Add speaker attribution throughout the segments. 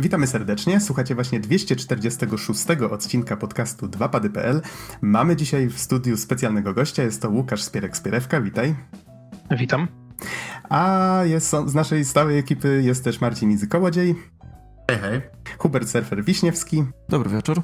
Speaker 1: Witamy serdecznie. Słuchacie właśnie 246 odcinka podcastu 2pady.pl. Mamy dzisiaj w studiu specjalnego gościa. Jest to Łukasz Spierek-Spierewka. Witaj.
Speaker 2: Witam.
Speaker 1: A jest, z naszej stałej ekipy jest też Marcin Izy-Kołodziej.
Speaker 3: Hej, hej.
Speaker 1: Hubert Surfer Wiśniewski.
Speaker 4: Dobry wieczór.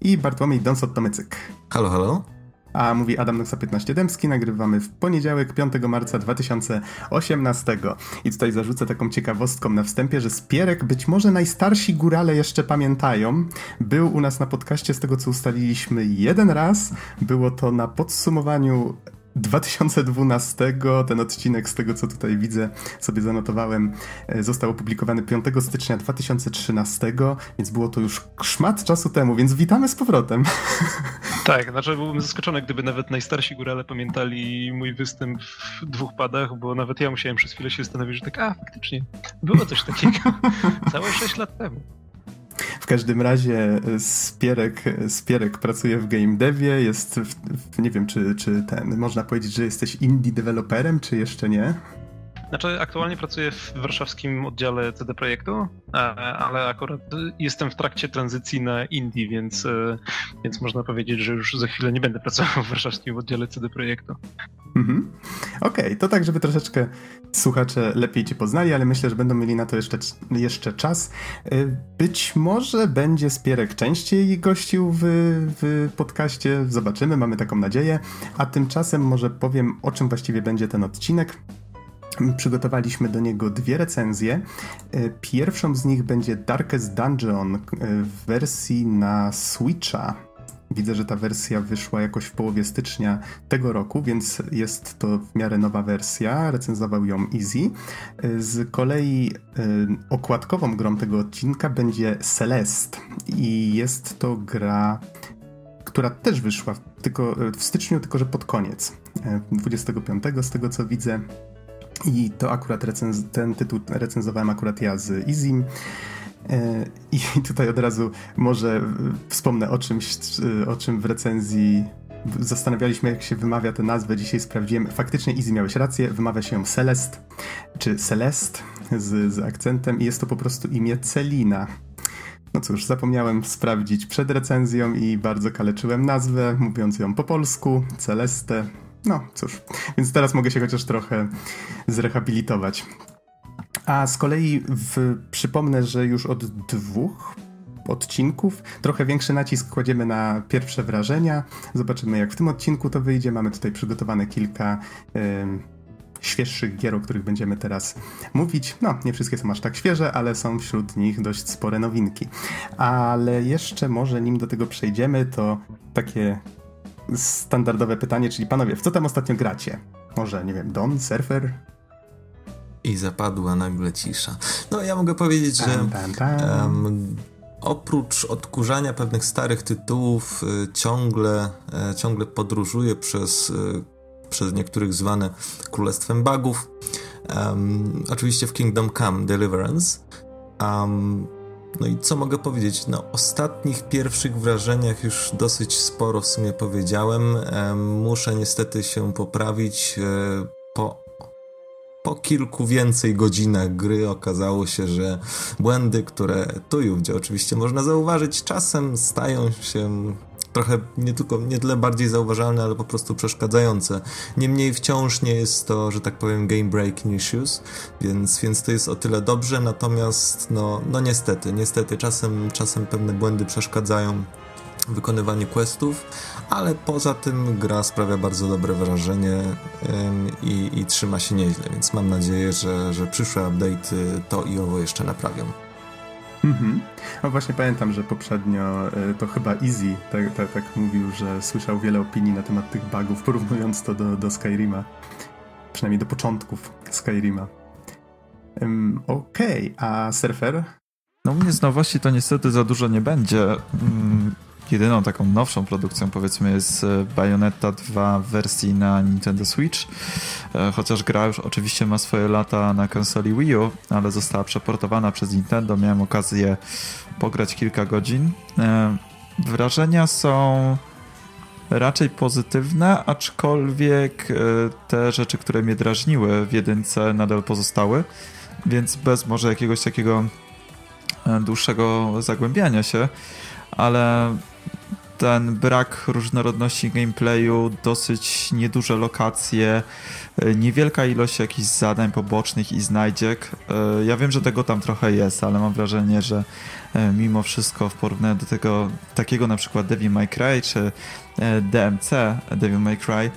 Speaker 1: I Bartłomiej Donsot-Tomycyk.
Speaker 3: Halo, halo.
Speaker 1: A mówi Adam Noxa 15 Dębski. Nagrywamy w poniedziałek, 5 marca 2018. I tutaj zarzucę taką ciekawostką na wstępie, że Spierek być może najstarsi górale jeszcze pamiętają. Był u nas na podcaście, z tego co ustaliliśmy, jeden raz. Było to na podsumowaniu 2012 ten odcinek, z tego co tutaj widzę, sobie zanotowałem, e, został opublikowany 5 stycznia 2013, więc było to już szmat czasu temu, więc witamy z powrotem.
Speaker 2: Tak, znaczy byłbym zaskoczony, gdyby nawet najstarsi górale pamiętali mój występ w dwóch padach, bo nawet ja musiałem przez chwilę się zastanowić, że tak, a faktycznie, było coś takiego całe 6 lat temu.
Speaker 1: W każdym razie e, Spierek, e, Spierek pracuje w game devie, jest, w, w, nie wiem czy, czy ten, można powiedzieć, że jesteś indie deweloperem, czy jeszcze nie?
Speaker 2: Znaczy, aktualnie pracuję w warszawskim oddziale CD Projektu, ale akurat jestem w trakcie tranzycji na Indie, więc, e, więc można powiedzieć, że już za chwilę nie będę pracował w warszawskim oddziale CD Projektu.
Speaker 1: Mhm. Okej, okay, to tak, żeby troszeczkę słuchacze lepiej cię poznali, ale myślę, że będą mieli na to jeszcze, jeszcze czas. E, być może będzie Spierek częściej gościł w, w podcaście, zobaczymy, mamy taką nadzieję. A tymczasem może powiem, o czym właściwie będzie ten odcinek. Przygotowaliśmy do niego dwie recenzje. E, pierwszą z nich będzie Darkest Dungeon e, w wersji na Switcha. Widzę, że ta wersja wyszła jakoś w połowie stycznia tego roku, więc jest to w miarę nowa wersja. Recenzował ją Easy. E, z kolei okładkową grą tego odcinka będzie Celeste. I jest to gra, która też wyszła tylko w styczniu, tylko że pod koniec. 25 z tego co widzę. I to akurat recenz- ten tytuł recenzowałem akurat ja z Izim. E, I tutaj od razu może wspomnę o czymś, o czym w recenzji zastanawialiśmy, jak się wymawia tę nazwę. Dzisiaj sprawdziłem. Faktycznie Easy miałeś rację. Wymawia się Celest, czy Celest z, z akcentem i jest to po prostu imię Celina. No cóż, zapomniałem sprawdzić przed recenzją i bardzo kaleczyłem nazwę, mówiąc ją po polsku. Celeste, no cóż, więc teraz mogę się chociaż trochę zrehabilitować. A z kolei w, przypomnę, że już od dwóch odcinków trochę większy nacisk kładziemy na pierwsze wrażenia. Zobaczymy, jak w tym odcinku to wyjdzie. Mamy tutaj przygotowane kilka. świeższych gier, o których będziemy teraz mówić. No, nie wszystkie są aż tak świeże, ale są wśród nich dość spore nowinki. Ale jeszcze może nim do tego przejdziemy, to takie standardowe pytanie, czyli panowie, w co tam ostatnio gracie? Może, nie wiem, Don, Surfer?
Speaker 3: I zapadła nagle cisza. No, ja mogę powiedzieć, że um, oprócz odkurzania pewnych starych tytułów, y, ciągle, y, ciągle podróżuję przez, y, przez niektórych zwane królestwem bugów. Um, oczywiście w Kingdom Come Deliverance. Um, no i co mogę powiedzieć? No, ostatnich pierwszych wrażeniach już dosyć sporo w sumie powiedziałem. Muszę niestety się poprawić. E, po, po kilku więcej godzinach gry okazało się, że błędy, które tu i ówdzie oczywiście można zauważyć, czasem stają się trochę nie tylko, nie tyle bardziej zauważalne, ale po prostu przeszkadzające. Niemniej wciąż nie jest to, że tak powiem, game breaking issues, więc, więc to jest o tyle dobrze, natomiast no, no niestety, niestety czasem, czasem pewne błędy przeszkadzają wykonywaniu questów, ale poza tym gra sprawia bardzo dobre wrażenie i, i trzyma się nieźle, więc mam nadzieję, że, że przyszłe update'y to i owo jeszcze naprawią.
Speaker 1: Mhm. Właśnie pamiętam, że poprzednio e, to chyba Easy tak, tak, tak mówił, że słyszał wiele opinii na temat tych bugów, porównując to do, do Skyrima. Przynajmniej do początków Skyrima. Um, Okej, okay. a Surfer?
Speaker 4: No mnie z nowości to niestety za dużo nie będzie. Mm, jedyną taką nowszą produkcją powiedzmy jest e, Bayonetta 2 w wersji na Nintendo Switch. E, chociaż gra już oczywiście ma swoje lata na konsoli Wii U, ale została przeportowana przez Nintendo. Miałem okazję pograć kilka godzin. E, wrażenia są raczej pozytywne, aczkolwiek te rzeczy, które mnie drażniły w jedynce nadal pozostały, więc bez może jakiegoś takiego dłuższego zagłębiania się, ale ten brak różnorodności gameplayu, dosyć nieduże lokacje, e, niewielka ilość jakichś zadań pobocznych i znajdziek. E, ja wiem, że tego tam trochę jest, ale mam wrażenie, że e, mimo wszystko w porównaniu do tego takiego na przykład Devil May Cry czy DMC Devil May Cry,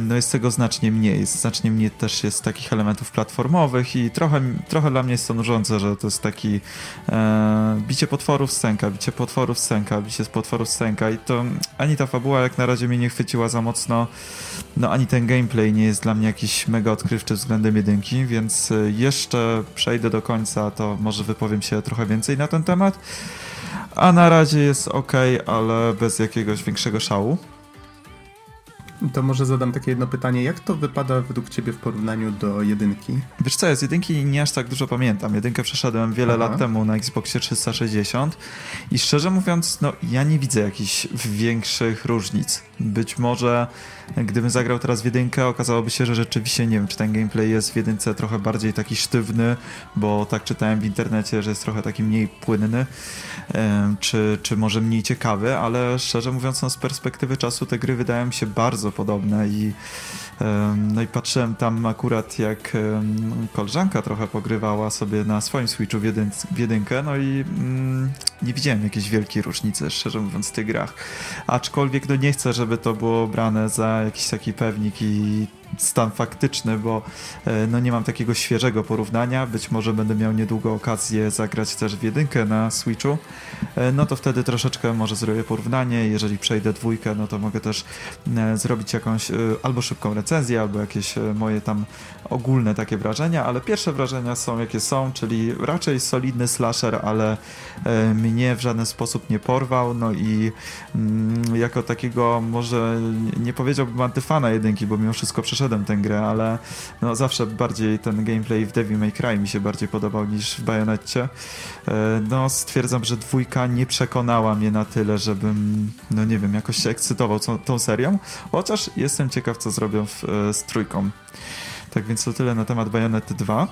Speaker 4: no jest tego znacznie mniej. Znacznie mniej też jest takich elementów platformowych i trochę, trochę dla mnie jest to nużące, że to jest taki e, bicie potworów scenka, bicie potworów scenka, bicie z potworów scenka i to ani ta fabuła jak na razie mnie nie chwyciła za mocno, no ani ten gameplay nie jest dla mnie jakiś mega odkrywczy względem jedynki, więc e, jeszcze przejdę do końca, to może wypowiem się trochę więcej na ten temat. A na razie jest ok, ale bez jakiegoś większego szału.
Speaker 1: To może zadam takie jedno pytanie. Jak to wypada według ciebie w porównaniu do jedynki?
Speaker 4: Wiesz co, ja z jedynki nie aż tak dużo pamiętam. Jedynkę przeszedłem wiele Aha. lat temu na Xboxie 360 i szczerze mówiąc, no ja nie widzę jakichś większych różnic. Być może gdybym zagrał teraz w jedynkę, okazałoby się, że rzeczywiście nie wiem, czy ten gameplay jest w jedynce trochę bardziej taki sztywny, bo tak czytałem w internecie, że jest trochę taki mniej płynny, czy, czy może mniej ciekawy, ale szczerze mówiąc, no, z perspektywy czasu te gry wydają mi się bardzo podobne i no i patrzyłem tam akurat jak koleżanka trochę pogrywała sobie na swoim Switchu w, jedyn w jedynkę, no i mm, nie widziałem jakiejś wielkiej różnicy, szczerze mówiąc, w tych grach. Aczkolwiek no nie chcę, żeby to było brane za jakiś taki pewnik i stan faktyczny, bo e, no nie mam takiego świeżego porównania. Być może będę miał niedługo okazję zagrać też w jedynkę na Switchu. E, no to wtedy troszeczkę może zrobię porównanie. Jeżeli przejdę dwójkę, no to mogę też e, zrobić jakąś albo szybką recenzję, albo jakieś moje tam ogólne takie wrażenia, ale pierwsze wrażenia są jakie są, czyli raczej solidny slasher, ale mnie w żaden sposób nie porwał, no i mm, jako takiego może nie powiedziałbym antyfana jedynki, bo mimo wszystko przeszedłem tę grę, ale no zawsze bardziej ten gameplay w Devil May Cry mi się bardziej podobał niż w Bajonecie. E, no stwierdzam, że dwójka nie przekonała mnie na tyle, żebym, no nie wiem, jakoś się ekscytował tą, tą serią, chociaż jestem ciekaw, co zrobią w, e, z trójką. Tak więc to tyle na temat Bajonety 2.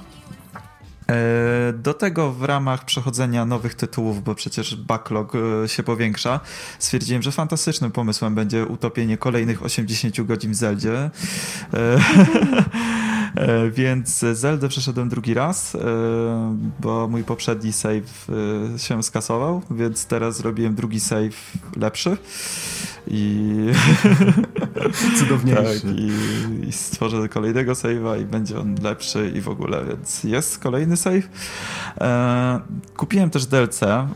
Speaker 4: E, do tego w ramach przechodzenia nowych tytułów, bo przecież backlog e, się powiększa, stwierdziłem, że fantastycznym pomysłem będzie utopienie kolejnych 80 godzin w Zeldzie. E, więc Zeldę przeszedłem drugi raz, bo mój poprzedni save się skasował, więc teraz zrobiłem drugi save lepszy i
Speaker 1: cudowniejszy. tak,
Speaker 4: i, i stworzę kolejnego save'a i będzie on lepszy i w ogóle, więc jest kolejny save. E, kupiłem też DLC. E,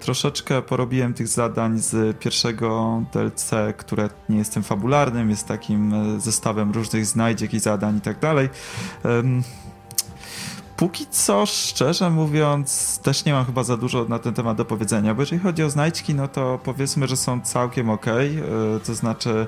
Speaker 4: troszeczkę porobiłem tych zadań z pierwszego DLC, które nie jest tym fabularnym, jest takim e, zestawem różnych znajdziek i zadań i tak dalej. E, póki co, szczerze mówiąc, też nie mam chyba za dużo na ten temat do powiedzenia, bo jeżeli chodzi o znajdźki, no to powiedzmy, że są całkiem ok. E, to znaczy,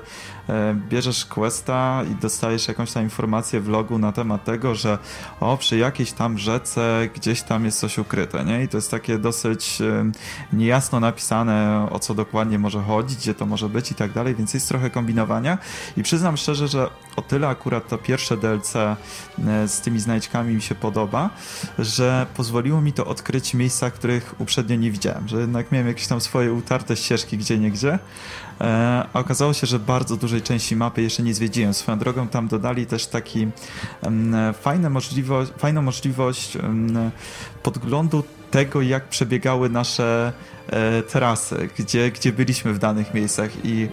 Speaker 4: bierzesz questa i dostajesz jakąś tam informację w logu na temat tego, że o, przy jakiejś tam rzece gdzieś tam jest coś ukryte, nie? I to jest takie dosyć e, niejasno napisane, o co dokładnie może chodzić, gdzie to może być i tak dalej, więc jest trochę kombinowania. I przyznam szczerze, że o tyle akurat to pierwsze DLC z tymi znajdźkami mi się podoba, że pozwoliło mi to odkryć miejsca, których uprzednio nie widziałem, że jednak miałem jakieś tam swoje utarte ścieżki gdzie niegdzie. E, okazało się, że bardzo dużej części mapy jeszcze nie zwiedziłem. Swoją drogą tam dodali też taki um, fajne możliwość, fajną możliwość um, podglądu tego, jak przebiegały nasze e, trasy, gdzie, gdzie byliśmy w danych miejscach i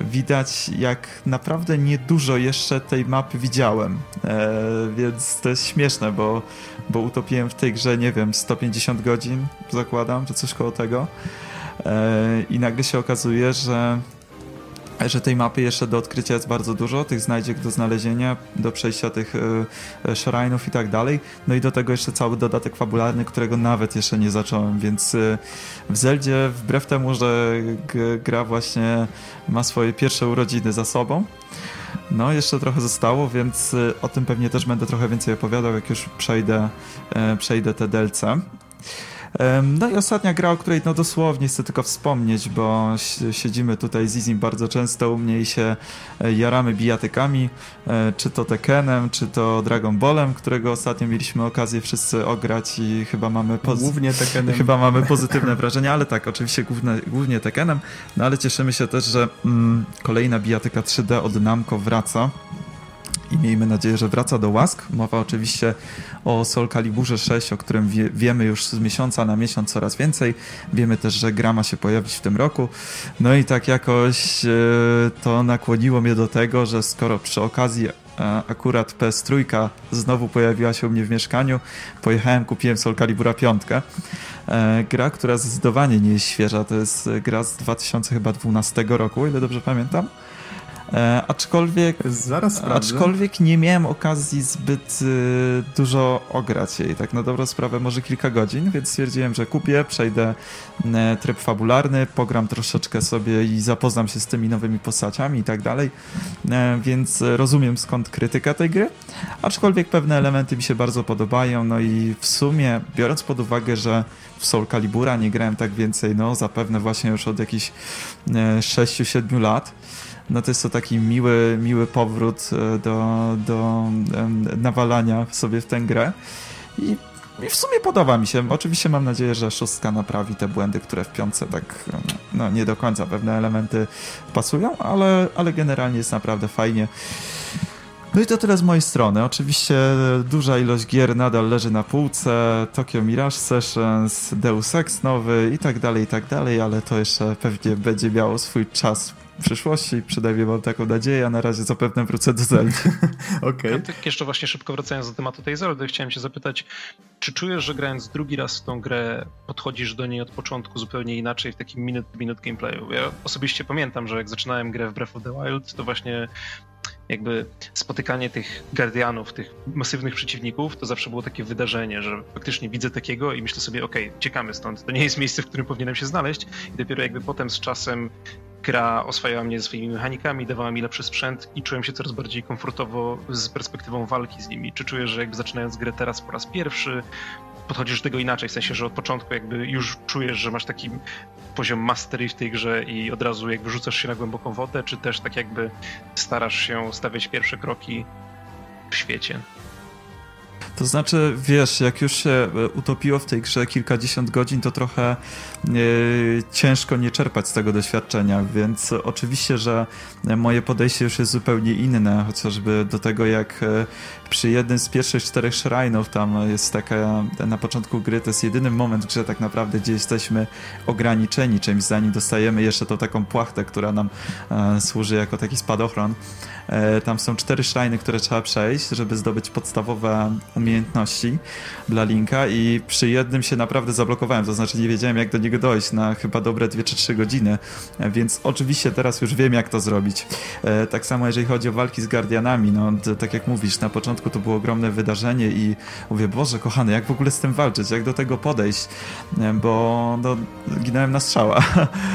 Speaker 4: widać, jak naprawdę niedużo jeszcze tej mapy widziałem. E, więc to jest śmieszne, bo, bo utopiłem w tej grze, nie wiem, 150 godzin, zakładam, czy coś koło tego. E, I nagle się okazuje, że że tej mapy jeszcze do odkrycia jest bardzo dużo, tych znajdziek do znalezienia, do przejścia tych e, shrine'ów i tak dalej. No i do tego jeszcze cały dodatek fabularny, którego nawet jeszcze nie zacząłem, więc e, w Zeldzie, wbrew temu, że gra właśnie ma swoje pierwsze urodziny za sobą, no jeszcze trochę zostało, więc o tym pewnie też będę trochę więcej opowiadał, jak już przejdę, przejdę te DLC. No i ostatnia gra, o której no dosłownie chcę tylko wspomnieć, bo siedzimy tutaj z Izim bardzo często u mnie i się e, jaramy bijatykami, e, czy to Tekkenem, czy to Dragon Ballem, którego ostatnio mieliśmy okazję wszyscy ograć i chyba mamy,
Speaker 1: głównie Tekkenem.
Speaker 4: chyba mamy pozytywne wrażenia, ale tak, oczywiście główne, głównie Tekkenem, no ale cieszymy się też, że mm, kolejna bijatyka 3D od Namco wraca i miejmy nadzieję, że wraca do łask. Mowa oczywiście o Soul Caliburze 6, o którym wie, wiemy już z miesiąca na miesiąc coraz więcej. Wiemy też, że gra ma się pojawić w tym roku. No i tak jakoś e, to nakłoniło mnie do tego, że skoro przy okazji e, akurat PS3 znowu pojawiła się u mnie w mieszkaniu, pojechałem, kupiłem Soul Calibura 5. E, gra, która zdecydowanie nie jest świeża, to jest gra z 2012 roku, o ile dobrze pamiętam. E, aczkolwiek,
Speaker 1: Zaraz
Speaker 4: aczkolwiek nie miałem okazji zbyt y, dużo ograć jej, tak na dobrą sprawę może kilka godzin, więc stwierdziłem, że kupię, przejdę e, tryb fabularny, pogram troszeczkę sobie i zapoznam się z tymi nowymi postaciami i tak dalej, e, więc rozumiem skąd krytyka tej gry, aczkolwiek pewne elementy mi się bardzo podobają, no i w sumie biorąc pod uwagę, że w Soul Calibura nie grałem tak więcej, no zapewne właśnie już od jakichś 6-7 lat, no to jest to taki miły, miły powrót e, do, do nawalania sobie w tę grę. I, I w sumie podoba mi się. Oczywiście mam nadzieję, że szóstka naprawi te błędy, które w piątce tak no, nie do końca pewne elementy pasują, ale, ale generalnie jest naprawdę fajnie. No i to tyle z mojej strony. Oczywiście duża ilość gier nadal leży na półce, Tokyo Mirage Sessions, Deus Ex nowy i tak dalej, i tak dalej, ale to jeszcze pewnie będzie miało swój czas w przyszłości, przynajmniej mam taką nadzieję, a na razie zapewne wrócę do Zelda.
Speaker 2: Okej. Okay. tak jeszcze właśnie szybko wracając do tematu tej Zeldy, chciałem się zapytać, czy czujesz, że grając drugi raz w tą grę podchodzisz do niej od początku zupełnie inaczej w takim minut minut gameplayu? Ja osobiście pamiętam, że jak zaczynałem grę w Breath of the Wild, to właśnie jakby spotykanie tych Guardianów, tych masywnych przeciwników, to zawsze było takie wydarzenie, że faktycznie widzę takiego i myślę sobie, okej, okay, ciekamy stąd, to nie jest miejsce, w którym powinienem się znaleźć i dopiero jakby potem z czasem gra oswajała mnie ze swoimi mechanikami, dawała mi lepszy sprzęt i czułem się coraz bardziej komfortowo z perspektywą walki z nimi. Czy czujesz, że jakby zaczynając grę teraz po raz pierwszy, podchodzisz do tego inaczej, w sensie, że od początku jakby już czujesz, że masz taki poziom mastery w tej grze i od razu jakby rzucasz się na głęboką wodę, czy też tak jakby starasz się stawiać pierwsze kroki w świecie?
Speaker 4: To znaczy, wiesz, jak już się e, utopiło w tej grze kilkadziesiąt godzin, to trochę ciężko nie czerpać z tego doświadczenia, więc oczywiście, że moje podejście już jest zupełnie inne, chociażby do tego, jak e, przy jednym z pierwszych czterech shrine'ów tam jest taka, na początku gry to jest jedyny moment grze tak naprawdę, gdzie jesteśmy ograniczeni czymś, zanim dostajemy jeszcze tą taką płachtę, która nam e, służy jako taki spadochron. E, tam są cztery szrajny, które trzeba przejść, żeby zdobyć podstawowe umiejętności dla Linka i przy jednym się naprawdę zablokowałem, to znaczy nie wiedziałem jak do niego dojść na chyba dobre 2 czy 3 godziny, e, więc oczywiście teraz już wiem jak to zrobić. E, tak samo jeżeli chodzi o walki z Guardianami, no tak jak mówisz, na początku to było ogromne wydarzenie i mówię, Boże kochany, jak w ogóle z tym walczyć, jak do tego podejść, bo no, ginąłem na strzała.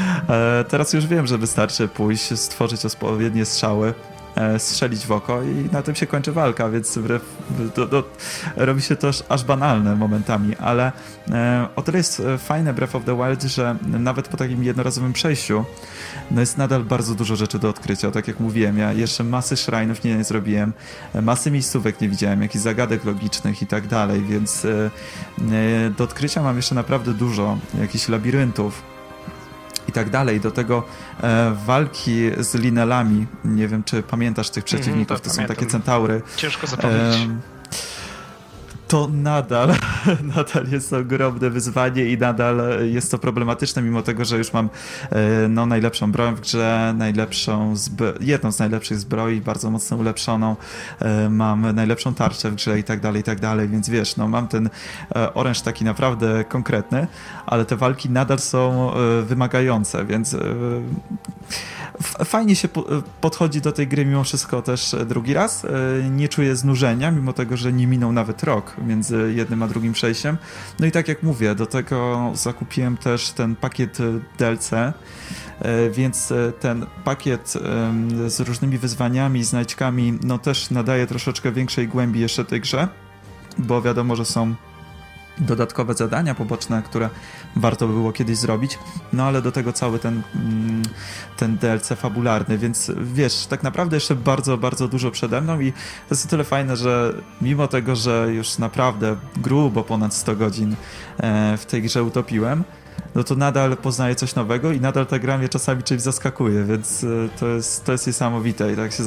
Speaker 4: Teraz już wiem, że wystarczy pójść, stworzyć odpowiednie strzały, E, strzelić w oko i na tym się kończy walka, więc to, to, robi się to aż banalne momentami, ale e, o tyle jest e, fajne Breath of the Wild, że nawet po takim jednorazowym przejściu no jest nadal bardzo dużo rzeczy do odkrycia. Tak jak mówiłem, ja jeszcze masy nie, nie zrobiłem, masy miejscówek nie widziałem, jakichś zagadek logicznych i tak dalej, więc do odkrycia mam jeszcze naprawdę dużo, jakichś labiryntów, i tak dalej. Do tego e, walki z linelami. Nie wiem, czy pamiętasz tych mhm, przeciwników, mm, to, to są takie centaury.
Speaker 2: Ciężko zapowiedzieć. E,
Speaker 4: to nadal, nadal jest ogromne wyzwanie i nadal jest to problematyczne, mimo tego, że już mam e, no, najlepszą broń w grze, najlepszą jedną z najlepszych zbroi, bardzo mocno ulepszoną, e, mam najlepszą tarczę w grze i tak dalej, i tak dalej, więc wiesz, no mam ten e, oręż taki naprawdę konkretny, ale te walki nadal są wymagające, więc fajnie się podchodzi do tej gry mimo wszystko też drugi raz. Nie czuję znużenia, mimo tego, że nie minął nawet rok między jednym a drugim przejściem. No i tak jak mówię, do tego zakupiłem też ten pakiet DLC, e, więc e, ten pakiet z różnymi wyzwaniami, znajdźkami, no też nadaje troszeczkę większej głębi jeszcze tej grze, bo wiadomo, że są dodatkowe zadania poboczne, które warto by było kiedyś zrobić, no ale do tego cały ten, mm, ten DLC fabularny, więc wiesz, tak naprawdę jeszcze bardzo, bardzo dużo przede mną i to jest o tyle fajne, że mimo tego, że już naprawdę grubo ponad 100 godzin e, w tej grze utopiłem, no to nadal poznaję coś nowego i nadal ta gra mnie czasami czymś zaskakuje, więc e, to jest, to jest niesamowite i tak się,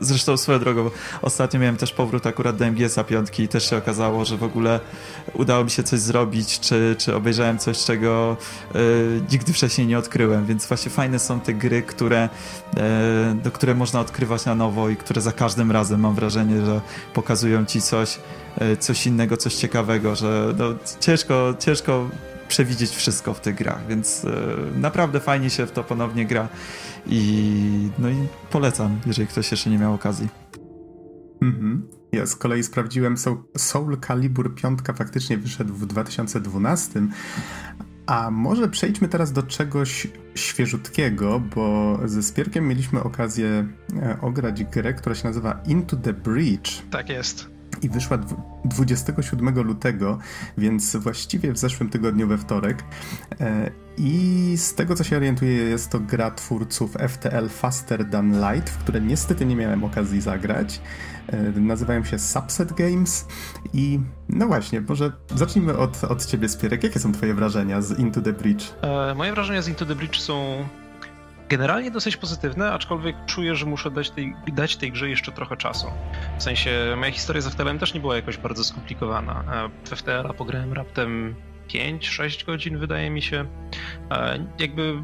Speaker 4: zresztą swoją drogą, ostatnio miałem też powrót akurat do MGS-a piątki i też się okazało, że w ogóle udało mi się coś zrobić, czy, czy obejrzałem coś, czego y, nigdy wcześniej nie odkryłem, więc właśnie fajne są te gry, które, y, które można odkrywać na nowo i które za każdym razem mam wrażenie, że pokazują ci coś, coś innego, coś ciekawego, że no, ciężko, ciężko przewidzieć wszystko w tych grach, więc e, naprawdę fajnie się w to ponownie gra i no i polecam, jeżeli ktoś jeszcze nie miał okazji.
Speaker 1: Mhm. Ja z kolei sprawdziłem, Soul Calibur 5 faktycznie wyszedł w 2012, a może przejdźmy teraz do czegoś świeżutkiego, bo ze Spierkiem mieliśmy okazję e, ograć grę, która się nazywa Into the Breach.
Speaker 2: Tak jest
Speaker 1: i wyszła 27 lutego, więc właściwie w zeszłym tygodniu we wtorek. E, I z tego co się orientuję, jest to gra twórców FTL Faster Than Light, w które niestety nie miałem okazji zagrać. E, nazywają się Subset Games i no właśnie, może zacznijmy od, od ciebie, Spierek. Jakie są twoje wrażenia z Into the Bridge?
Speaker 2: E, moje wrażenia z Into the Bridge są generalnie dosyć pozytywne, aczkolwiek czuję, że muszę dać tej, dać tej grze jeszcze trochę czasu. W sensie, moja historia z FTL-em też nie była jakoś bardzo skomplikowana. W FTL-a pograłem raptem 5-6 godzin, wydaje mi się. Jakby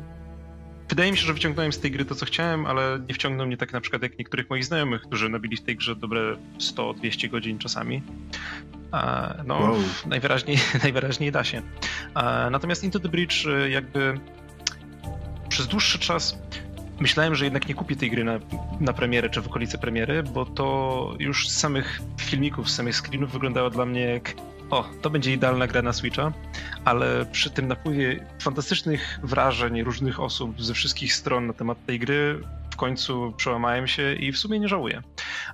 Speaker 2: wydaje mi się, że wyciągnąłem z tej gry to, co chciałem, ale nie wciągnął mnie tak na przykład jak niektórych moich znajomych, którzy nabili w tej grze dobre 100-200 godzin czasami. No, wow. najwyraźniej, najwyraźniej da się. Natomiast Into the Bridge jakby przez dłuższy czas myślałem, że jednak nie kupię tej gry na, na premierę czy w okolicy premiery, bo to już z samych filmików, z samych screenów wyglądało dla mnie jak o, to będzie idealna gra na Switcha, ale przy tym napływie fantastycznych wrażeń różnych osób ze wszystkich stron na temat tej gry w końcu przełamałem się i w sumie nie żałuję,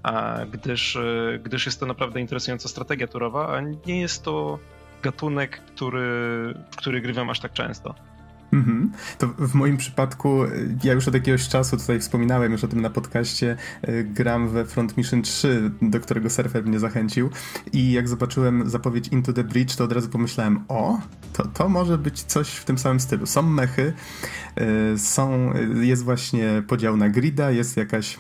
Speaker 2: a, gdyż, gdyż jest to naprawdę interesująca strategia turowa, a nie jest to gatunek, który, w który grywam aż tak często.
Speaker 1: Mhm. To w moim przypadku, y, ja już od jakiegoś czasu tutaj wspominałem już o tym na podcaście, y, gram we Front Mission 3, do którego surfer mnie zachęcił i jak zobaczyłem zapowiedź Into the Bridge, to od razu pomyślałem, o, to, to może być coś w tym samym stylu. Są mechy, y, są, jest właśnie podział na grida, jest jakaś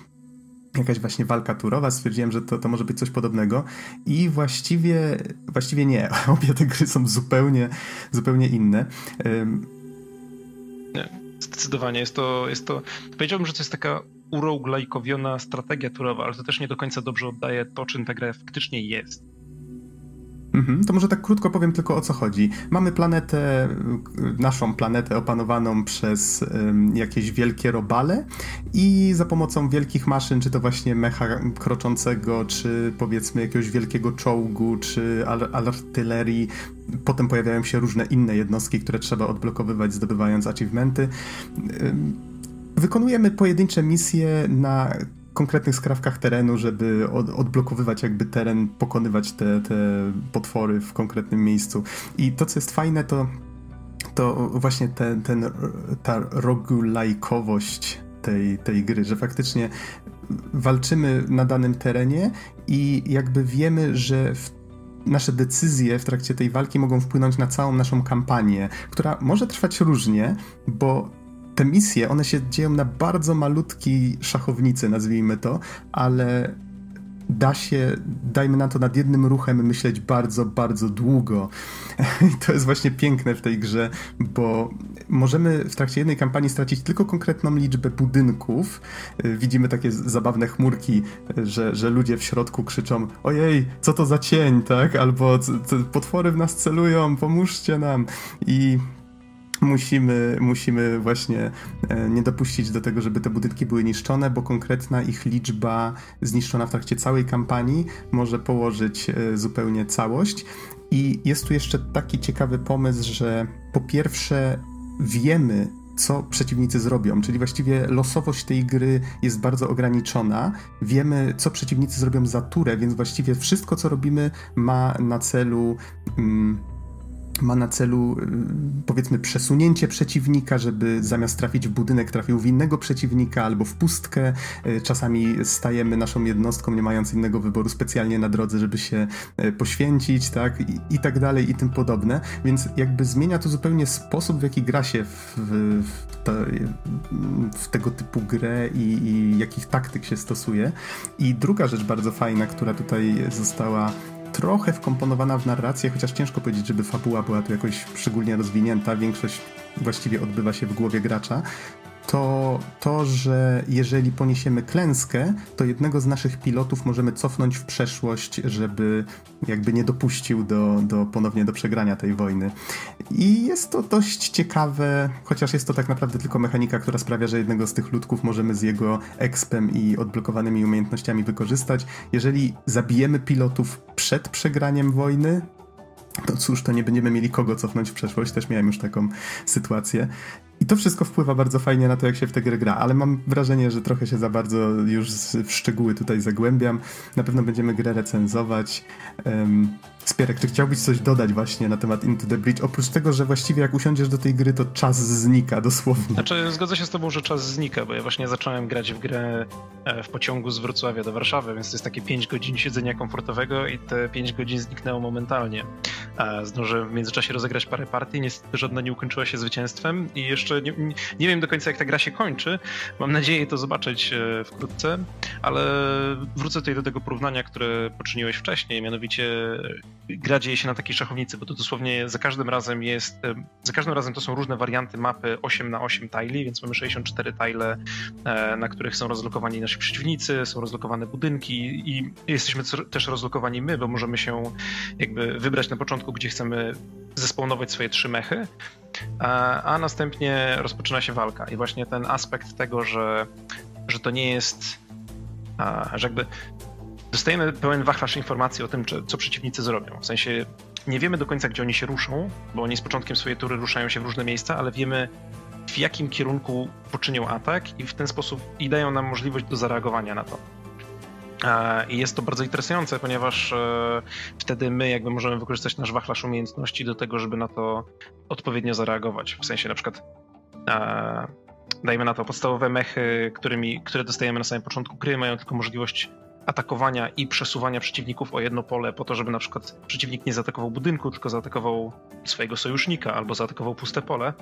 Speaker 1: jakaś właśnie walka turowa, stwierdziłem, że to, to może być coś podobnego i właściwie, właściwie nie. Obie te gry są zupełnie, zupełnie inne.
Speaker 2: Nie, zdecydowanie jest to, jest to. Powiedziałbym, że to jest taka uroglajkowiona strategia turowa, ale to też nie do końca dobrze oddaje to, czym ta gra faktycznie jest.
Speaker 1: Mhm, to może tak krótko powiem tylko o co chodzi. Mamy planetę, naszą planetę opanowaną przez um, jakieś wielkie robale i za pomocą wielkich maszyn, czy to właśnie mecha kroczącego, czy powiedzmy jakiegoś wielkiego czołgu, czy artylerii, potem pojawiają się różne inne jednostki, które trzeba odblokowywać zdobywając achievementy. Wykonujemy pojedyncze misje na konkretnych skrawkach terenu, żeby od, odblokowywać jakby teren, pokonywać te, te potwory w konkretnym miejscu. I to, co jest fajne, to, to właśnie ten, ten, ta rogulajkowość tej, tej gry, że faktycznie walczymy na danym terenie i jakby wiemy, że w nasze decyzje w trakcie tej walki mogą wpłynąć na całą naszą kampanię, która może trwać różnie, bo te misje, one się dzieją na bardzo malutkiej szachownicy, nazwijmy to, ale da się, dajmy na to nad jednym ruchem myśleć bardzo, bardzo długo. I to jest właśnie piękne w tej grze, bo możemy w trakcie jednej kampanii stracić tylko konkretną liczbę budynków. Widzimy takie zabawne chmurki, że, że ludzie w środku krzyczą ojej, co to za cień, tak? Albo potwory w nas celują, pomóżcie nam. I musimy, musimy właśnie e, nie dopuścić do tego, żeby te budynki były niszczone, bo konkretna ich liczba zniszczona w trakcie całej kampanii może położyć e, zupełnie całość. I jest tu jeszcze taki ciekawy pomysł, że po pierwsze wiemy, co przeciwnicy zrobią, czyli właściwie losowość tej gry jest bardzo ograniczona. Wiemy, co przeciwnicy zrobią za turę, więc właściwie wszystko, co robimy, ma na celu. Mm, ma na celu y, powiedzmy przesunięcie przeciwnika, żeby zamiast trafić w budynek trafił w innego przeciwnika albo w pustkę. Y, czasami stajemy naszą jednostką, nie mając innego wyboru specjalnie na drodze, żeby się y, poświęcić, tak? I, i tak dalej i tym podobne. Więc jakby zmienia to zupełnie sposób, w jaki gra się w, w, w tego typu grę i, i jakich taktyk się stosuje. I druga rzecz bardzo fajna, która tutaj została trochę wkomponowana w narrację, chociaż ciężko powiedzieć, żeby fabuła była tu jakoś szczególnie rozwinięta. Większość właściwie odbywa się w głowie gracza to to, że jeżeli poniesiemy klęskę, to jednego z naszych pilotów możemy cofnąć w przeszłość, żeby jakby nie dopuścił do, do ponownie do przegrania tej wojny. I jest to dość ciekawe, chociaż jest to tak naprawdę tylko mechanika, która sprawia, że jednego z tych ludków możemy z jego expem i odblokowanymi umiejętnościami wykorzystać. Jeżeli zabijemy pilotów przed przegraniem wojny, to cóż, to nie będziemy mieli kogo cofnąć w przeszłość. Też miałem już taką sytuację. I to wszystko wpływa bardzo fajnie na to, jak się w tę grę gra, ale mam wrażenie, że trochę się za bardzo już w szczegóły tutaj zagłębiam. Na pewno będziemy grę recenzować. Um, Spierek, czy chciałbyś coś dodać właśnie na temat Into the Bridge? Oprócz tego, że właściwie jak usiądziesz do tej gry, to czas znika dosłownie.
Speaker 2: Znaczy, zgodzę się z tobą, że czas znika, bo ja właśnie zacząłem grać w grę e, w pociągu z Wrocławia do Warszawy, więc to jest takie 5 godzin siedzenia komfortowego i te 5 godzin zniknęło momentalnie. Zdążyłem w międzyczasie rozegrać parę partii, niestety żadna nie ukończyła się zwycięstwem i jeszcze nie, nie wiem do końca jak ta gra się kończy. Mam nadzieję to zobaczyć e, wkrótce, ale wrócę tutaj do tego porównania, które poczyniłeś wcześniej, mianowicie gra dzieje się na takiej szachownicy, bo to dosłownie za każdym razem jest, za każdym razem to są różne warianty mapy 8 na 8 tile, więc mamy 64 tile, e, na których są rozlokowani nasi przeciwnicy, są rozlokowane budynki i jesteśmy też rozlokowani my, bo możemy się jakby wybrać na początku, gdzie chcemy zespawnować swoje trzy mechy, a, a następnie rozpoczyna się walka. I właśnie ten aspekt tego, że, że to nie jest, a, że jakby dostajemy pełen wachlarz informacji o tym, co przeciwnicy zrobią. W sensie nie wiemy do końca, gdzie oni się ruszą, bo oni z początkiem swojej tury ruszają się w różne miejsca, ale wiemy, w jakim kierunku poczynią atak i w ten sposób i dają nam możliwość do zareagowania na to. I jest to bardzo interesujące, ponieważ e, wtedy my jakby możemy wykorzystać nasz wachlarz umiejętności do tego, żeby na to odpowiednio zareagować. W sensie na przykład dajmy na to podstawowe mechy, którymi, które dostajemy na samym początku gry, mają tylko możliwość atakowania i przesuwania przeciwników o jedno pole po to, żeby na przykład przeciwnik nie zaatakował budynku, tylko zaatakował swojego sojusznika albo zaatakował puste pole.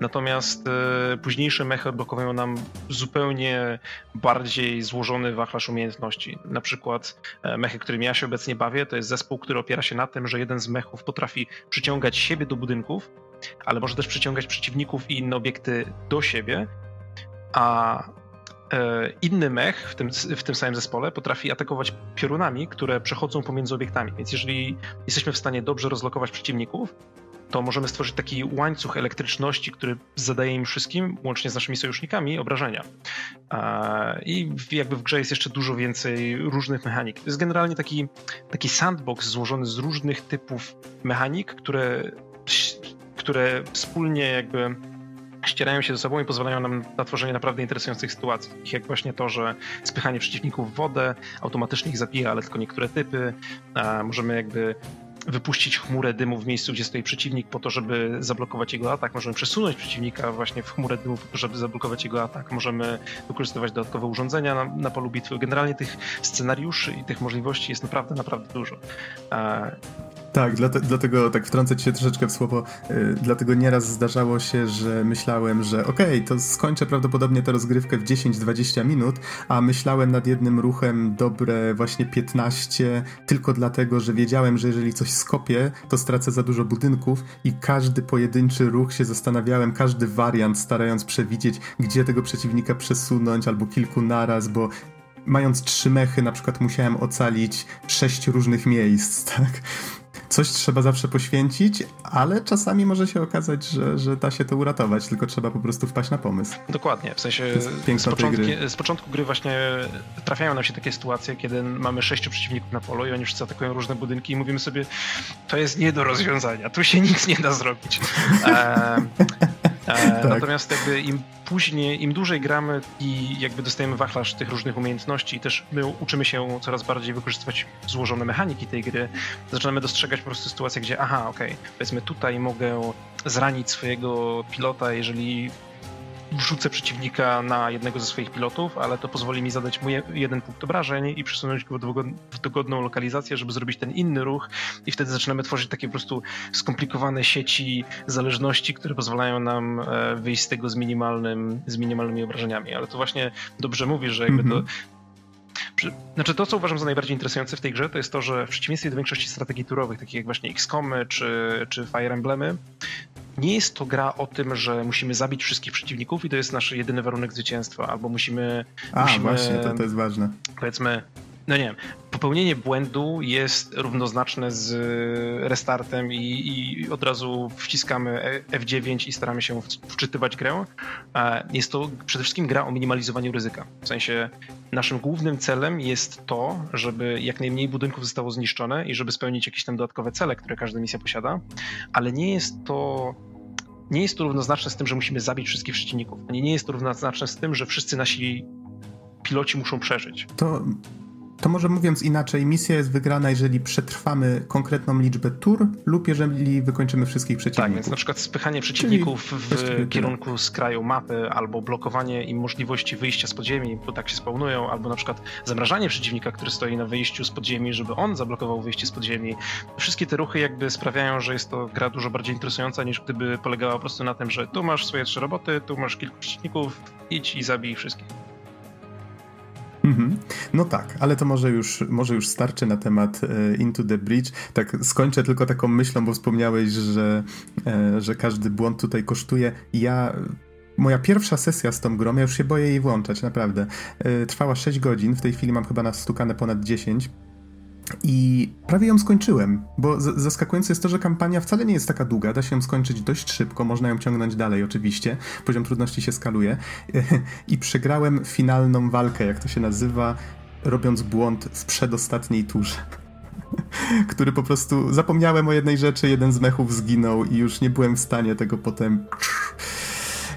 Speaker 2: Natomiast e, późniejsze mechy odblokowują nam zupełnie bardziej złożony wachlarz umiejętności. Na przykład e, mechy, którymi ja się obecnie bawię, to jest zespół, który opiera się na tym, że jeden z mechów potrafi przyciągać siebie do budynków, ale może też przyciągać przeciwników i inne obiekty do siebie, a inny mech w tym, w tym samym zespole potrafi atakować piorunami, które przechodzą pomiędzy obiektami. Więc jeżeli jesteśmy w stanie dobrze rozlokować przeciwników, to możemy stworzyć taki łańcuch elektryczności, który zadaje im wszystkim, łącznie z naszymi sojusznikami, obrażenia. I jakby w grze jest jeszcze dużo więcej różnych mechanik. To jest generalnie taki, taki sandbox złożony z różnych typów mechanik, które, które wspólnie jakby ścierają się ze sobą i pozwalają nam na tworzenie naprawdę interesujących sytuacji, jak właśnie to, że spychanie przeciwników w wodę automatycznie ich zabija, ale tylko niektóre typy. możemy jakby wypuścić chmurę dymu w miejscu, gdzie stoi przeciwnik po to, żeby zablokować jego atak. Możemy przesunąć przeciwnika właśnie w chmurę dymu po to, żeby zablokować jego atak. Możemy wykorzystywać dodatkowe urządzenia na, na polu bitwy. Generalnie tych scenariuszy i tych możliwości jest naprawdę, naprawdę dużo.
Speaker 1: Tak, dlatego tak wtrącę ci się troszeczkę w słowo. Yy, dlatego nieraz zdarzało się, że myślałem, że okej, okay, to skończę prawdopodobnie tę rozgrywkę w 10-20 minut, a myślałem nad jednym ruchem dobre właśnie 15, tylko dlatego, że wiedziałem, że jeżeli coś skopię, to stracę za dużo budynków i każdy pojedynczy ruch się zastanawiałem, każdy wariant starając przewidzieć, gdzie tego przeciwnika przesunąć albo kilku naraz, bo mając trzy mechy, na przykład musiałem ocalić sześć różnych miejsc, tak? Coś trzeba zawsze poświęcić, ale czasami może się okazać, że, że da się to uratować, tylko trzeba po prostu wpaść na pomysł.
Speaker 2: Dokładnie, w sensie z, początku, z początku gry właśnie trafiają nam się takie sytuacje, kiedy mamy sześciu przeciwników na polu i oni wszyscy atakują różne budynki i mówimy sobie, to jest nie do rozwiązania, tu się nic nie da zrobić. E, tak. Natomiast jakby im później, im dłużej gramy i jakby dostajemy wachlarz tych różnych umiejętności i też my uczymy się coraz bardziej wykorzystywać złożone mechaniki tej gry, zaczynamy dostrzegać po prostu sytuację, gdzie aha, okej, okay, powiedzmy tutaj mogę zranić swojego pilota, jeżeli wrzucę przeciwnika na jednego ze swoich pilotów, ale to pozwoli mi zadać mu jeden punkt obrażeń i przesunąć go w dogodną lokalizację, żeby zrobić ten inny ruch i wtedy zaczynamy tworzyć takie po prostu skomplikowane sieci zależności, które pozwalają nam e, wyjść z tego z, minimalnym, z minimalnymi obrażeniami. Ale to właśnie dobrze mówisz, że jakby to mhm. znaczy to, co uważam za najbardziej interesujące w tej grze, to jest to, że w przeciwieństwie do większości strategii turowych, takich jak właśnie XCOMy czy, czy Fire Emblemy, nie jest to gra o tym, że musimy zabić wszystkich przeciwników i to jest nasz jedyny warunek zwycięstwa, albo musimy...
Speaker 1: A,
Speaker 2: musimy,
Speaker 1: właśnie, to, to jest ważne.
Speaker 2: Powiedzmy, no nie wiem, popełnienie błędu jest równoznaczne z restartem i, i, od razu wciskamy F9 i staramy się wczytywać grę. Jest to przede wszystkim gra o minimalizowaniu ryzyka. W sensie naszym głównym celem jest to, żeby jak najmniej budynków zostało zniszczone i żeby spełnić jakieś tam dodatkowe cele, które każda misja posiada, ale nie jest to nie jest to równoznaczne z tym, że musimy zabić wszystkich przeciwników. Nie jest to równoznaczne z tym, że wszyscy nasi piloci muszą przeżyć.
Speaker 1: To to może mówiąc inaczej, misja jest wygrana, jeżeli przetrwamy konkretną liczbę tur lub jeżeli wykończymy wszystkich przeciwników.
Speaker 2: Tak, więc na przykład spychanie przeciwników w kierunku z kraju mapy, albo blokowanie im możliwości wyjścia z podziemi, bo tak się spawnują, albo na przykład zamrażanie przeciwnika, który stoi na wyjściu z podziemi, żeby on zablokował wyjście z podziemi. Wszystkie te ruchy jakby sprawiają, że jest to gra dużo bardziej interesująca niż gdyby polegała po prostu na tym, że tu masz swoje trzy roboty, tu masz kilku przeciwników, idź i zabij wszystkich.
Speaker 1: Mhm. No tak, ale to może już, może już starczy na temat e, Into the Bridge. Tak, skończę tylko taką myślą, bo wspomniałeś, że, e, że każdy błąd tutaj kosztuje. Ja Moja pierwsza sesja z tą grą, ja już się boję jej włączać, naprawdę. E, trwała 6 godzin, w tej chwili mam chyba nastukane ponad 10. I prawie ją skończyłem, bo zaskakujące jest to, że kampania wcale nie jest taka długa, da się ją skończyć dość szybko, można ją ciągnąć dalej oczywiście, poziom trudności się skaluje i przegrałem finalną walkę, jak to się nazywa, robiąc błąd w przedostatniej turze. Który po prostu zapomniałem o jednej rzeczy, jeden z mechów zginął i już nie byłem w stanie tego potem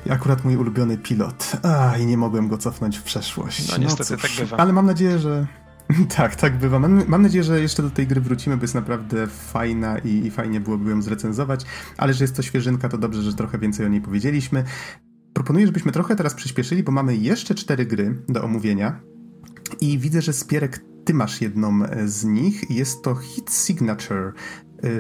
Speaker 1: akurat mój ulubiony pilot. A, i nie mogłem go cofnąć w przeszłość.
Speaker 2: No niestety no, tak bywa.
Speaker 1: Ale mam nadzieję, że Tak, tak bywa. Mam, mam, nadzieję, że jeszcze do tej gry wrócimy, bo jest naprawdę fajna i, i fajnie byłoby ją zrecenzować, ale że jest to świeżynka, to dobrze, że trochę więcej o niej powiedzieliśmy. Proponuję, żebyśmy trochę teraz przyspieszyli, bo mamy jeszcze cztery gry do omówienia i widzę, że Spierek ty masz jedną z nich. Jest to Hit Signature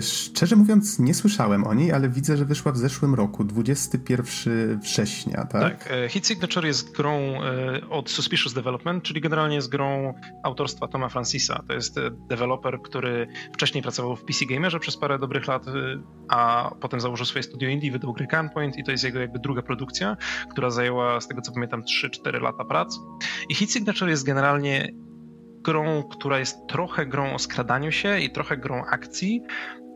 Speaker 1: szczerze mówiąc, nie słyszałem o niej, ale widzę, że wyszła w zeszłym roku, 21 września, tak?
Speaker 2: Tak. E, Hit Signature jest grą e, od Suspicious Development, czyli generalnie jest grą autorstwa Toma Francisa. To jest e, deweloper, który wcześniej pracował w PC Gamerze przez parę dobrych lat, a potem założył swoje studio indie, wydał grę Gunpoint i to jest jego jakby druga produkcja, która zajęła, z tego co pamiętam, 3-4 lata prac. I Hit Signature jest generalnie grą, która jest trochę grą o skradaniu się i trochę grą akcji.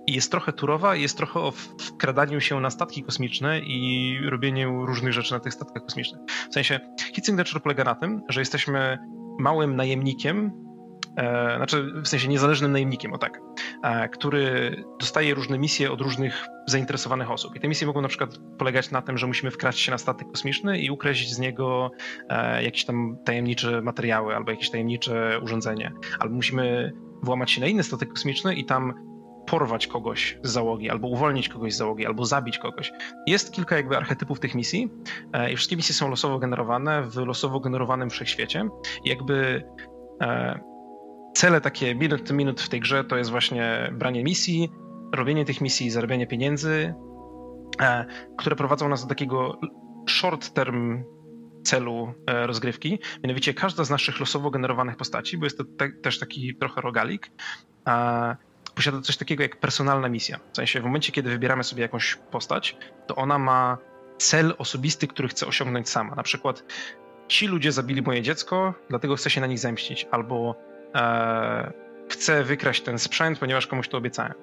Speaker 2: I jest trochę turowa, i jest trochę o wkradaniu się na statki kosmiczne i robieniu różnych rzeczy na tych statkach kosmicznych. W sensie, Hit Signature polega na tym, że jesteśmy małym najemnikiem, e, znaczy w sensie niezależnym najemnikiem, o tak, e, który dostaje różne misje od różnych zainteresowanych osób. I te misje mogą na przykład polegać na tym, że musimy wkraść się na statek kosmiczny i ukraść z niego e, jakieś tam tajemnicze materiały albo jakieś tajemnicze urządzenie. Albo musimy włamać się na inny statek kosmiczny i tam porwać kogoś z załogi, albo uwolnić kogoś z załogi, albo zabić kogoś. Jest kilka jakby archetypów tych misji i wszystkie misje są losowo generowane w losowo generowanym wszechświecie. Jakby cele takie minut minut w tej grze to jest właśnie branie misji, robienie tych misji, zarabianie pieniędzy, e, które prowadzą nas do takiego short term celu e, rozgrywki. Mianowicie każda z naszych losowo generowanych postaci, bo jest to te, też taki trochę rogalik, e, posiada coś takiego jak personalna misja. W sensie w momencie, kiedy wybieramy sobie jakąś postać, to ona ma cel osobisty, który chce osiągnąć sama. Na przykład ci ludzie zabili moje dziecko, dlatego chcę się na nich zemścić, albo chcę wykraść ten sprzęt, ponieważ komuś to obiecałem.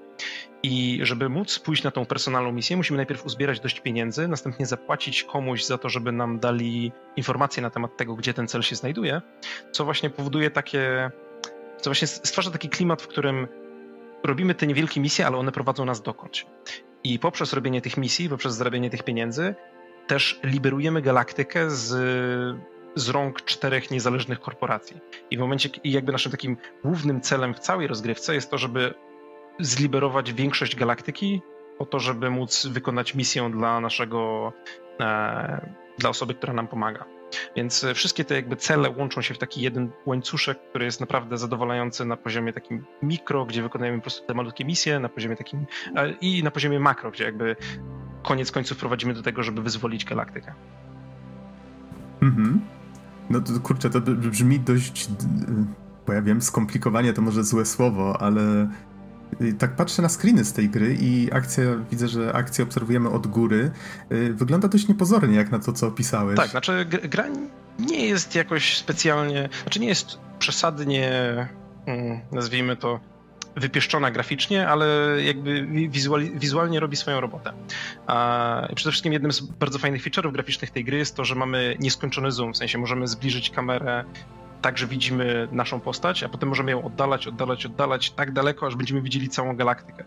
Speaker 2: I żeby móc pójść na tą personalną misję, musimy najpierw uzbierać dość pieniędzy, następnie zapłacić komuś za to, żeby nam dali informacje na temat tego, gdzie ten cel się znajduje, co właśnie powoduje takie, co właśnie stwarza taki klimat, w którym robimy te niewielkie misje, ale one prowadzą nas dokądś. I poprzez robienie tych misji, poprzez zarabianie tych pieniędzy, też liberujemy galaktykę z, z rąk czterech niezależnych korporacji. I w momencie, i jakby naszym takim głównym celem w całej rozgrywce jest to, żeby zliberować większość galaktyki po to, żeby móc wykonać misję dla naszego, e, dla osoby, która nam pomaga. Więc e, wszystkie te jakby cele łączą się w taki jeden łańcuszek, który jest naprawdę zadowalający na poziomie takim mikro, gdzie wykonujemy po prostu te malutkie misje, na poziomie takim e, i na poziomie makro, gdzie jakby koniec końców prowadzimy do tego, żeby wyzwolić galaktykę.
Speaker 1: Mhm. No to kurczę, to brzmi dość, bo ja wiem, skomplikowanie to może złe słowo, ale y, tak patrzę na screeny z tej gry i akcja, widzę, że akcję obserwujemy od góry. Y, wygląda dość niepozornie, jak na to, co opisałeś.
Speaker 2: Tak, znaczy gra nie jest jakoś specjalnie, znaczy nie jest przesadnie, mm, nazwijmy to, wypieszczona graficznie, ale jakby wizualnie robi swoją robotę. Przede wszystkim jednym z bardzo fajnych feature'ów graficznych tej gry jest to, że mamy nieskończony zoom, w sensie możemy zbliżyć kamerę tak, że widzimy naszą postać, a potem możemy ją oddalać, oddalać, oddalać tak daleko, aż będziemy widzieli całą galaktykę.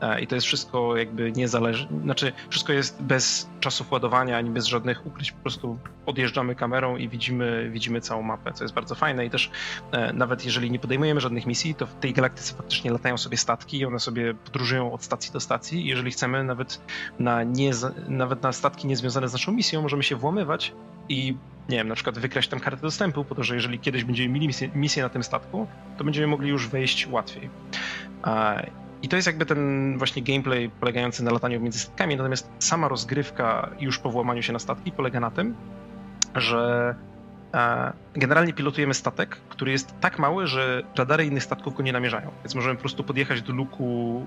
Speaker 2: E, I to jest wszystko jakby niezależne, znaczy wszystko jest bez czasów ładowania, ani bez żadnych ukryć, po prostu odjeżdżamy kamerą i widzimy, widzimy całą mapę, co jest bardzo fajne i też e, nawet jeżeli nie podejmujemy żadnych misji, to w tej galaktyce faktycznie latają sobie statki i one sobie podróżują od stacji do stacji i jeżeli chcemy nawet na, nie, nawet na statki niezwiązane z naszą misją, możemy się włamywać i nie wiem, na przykład wykraść tam kartę dostępu, po to, że jeżeli kiedyś będziemy mieli misję, misję na tym statku, to będziemy mogli już wejść łatwiej. I to jest jakby ten właśnie gameplay polegający na lataniu między statkami, natomiast sama rozgrywka już po włamaniu się na statki polega na tym, że generalnie pilotujemy statek, który jest tak mały, że radary innych statków go nie namierzają. Więc możemy po prostu podjechać do luku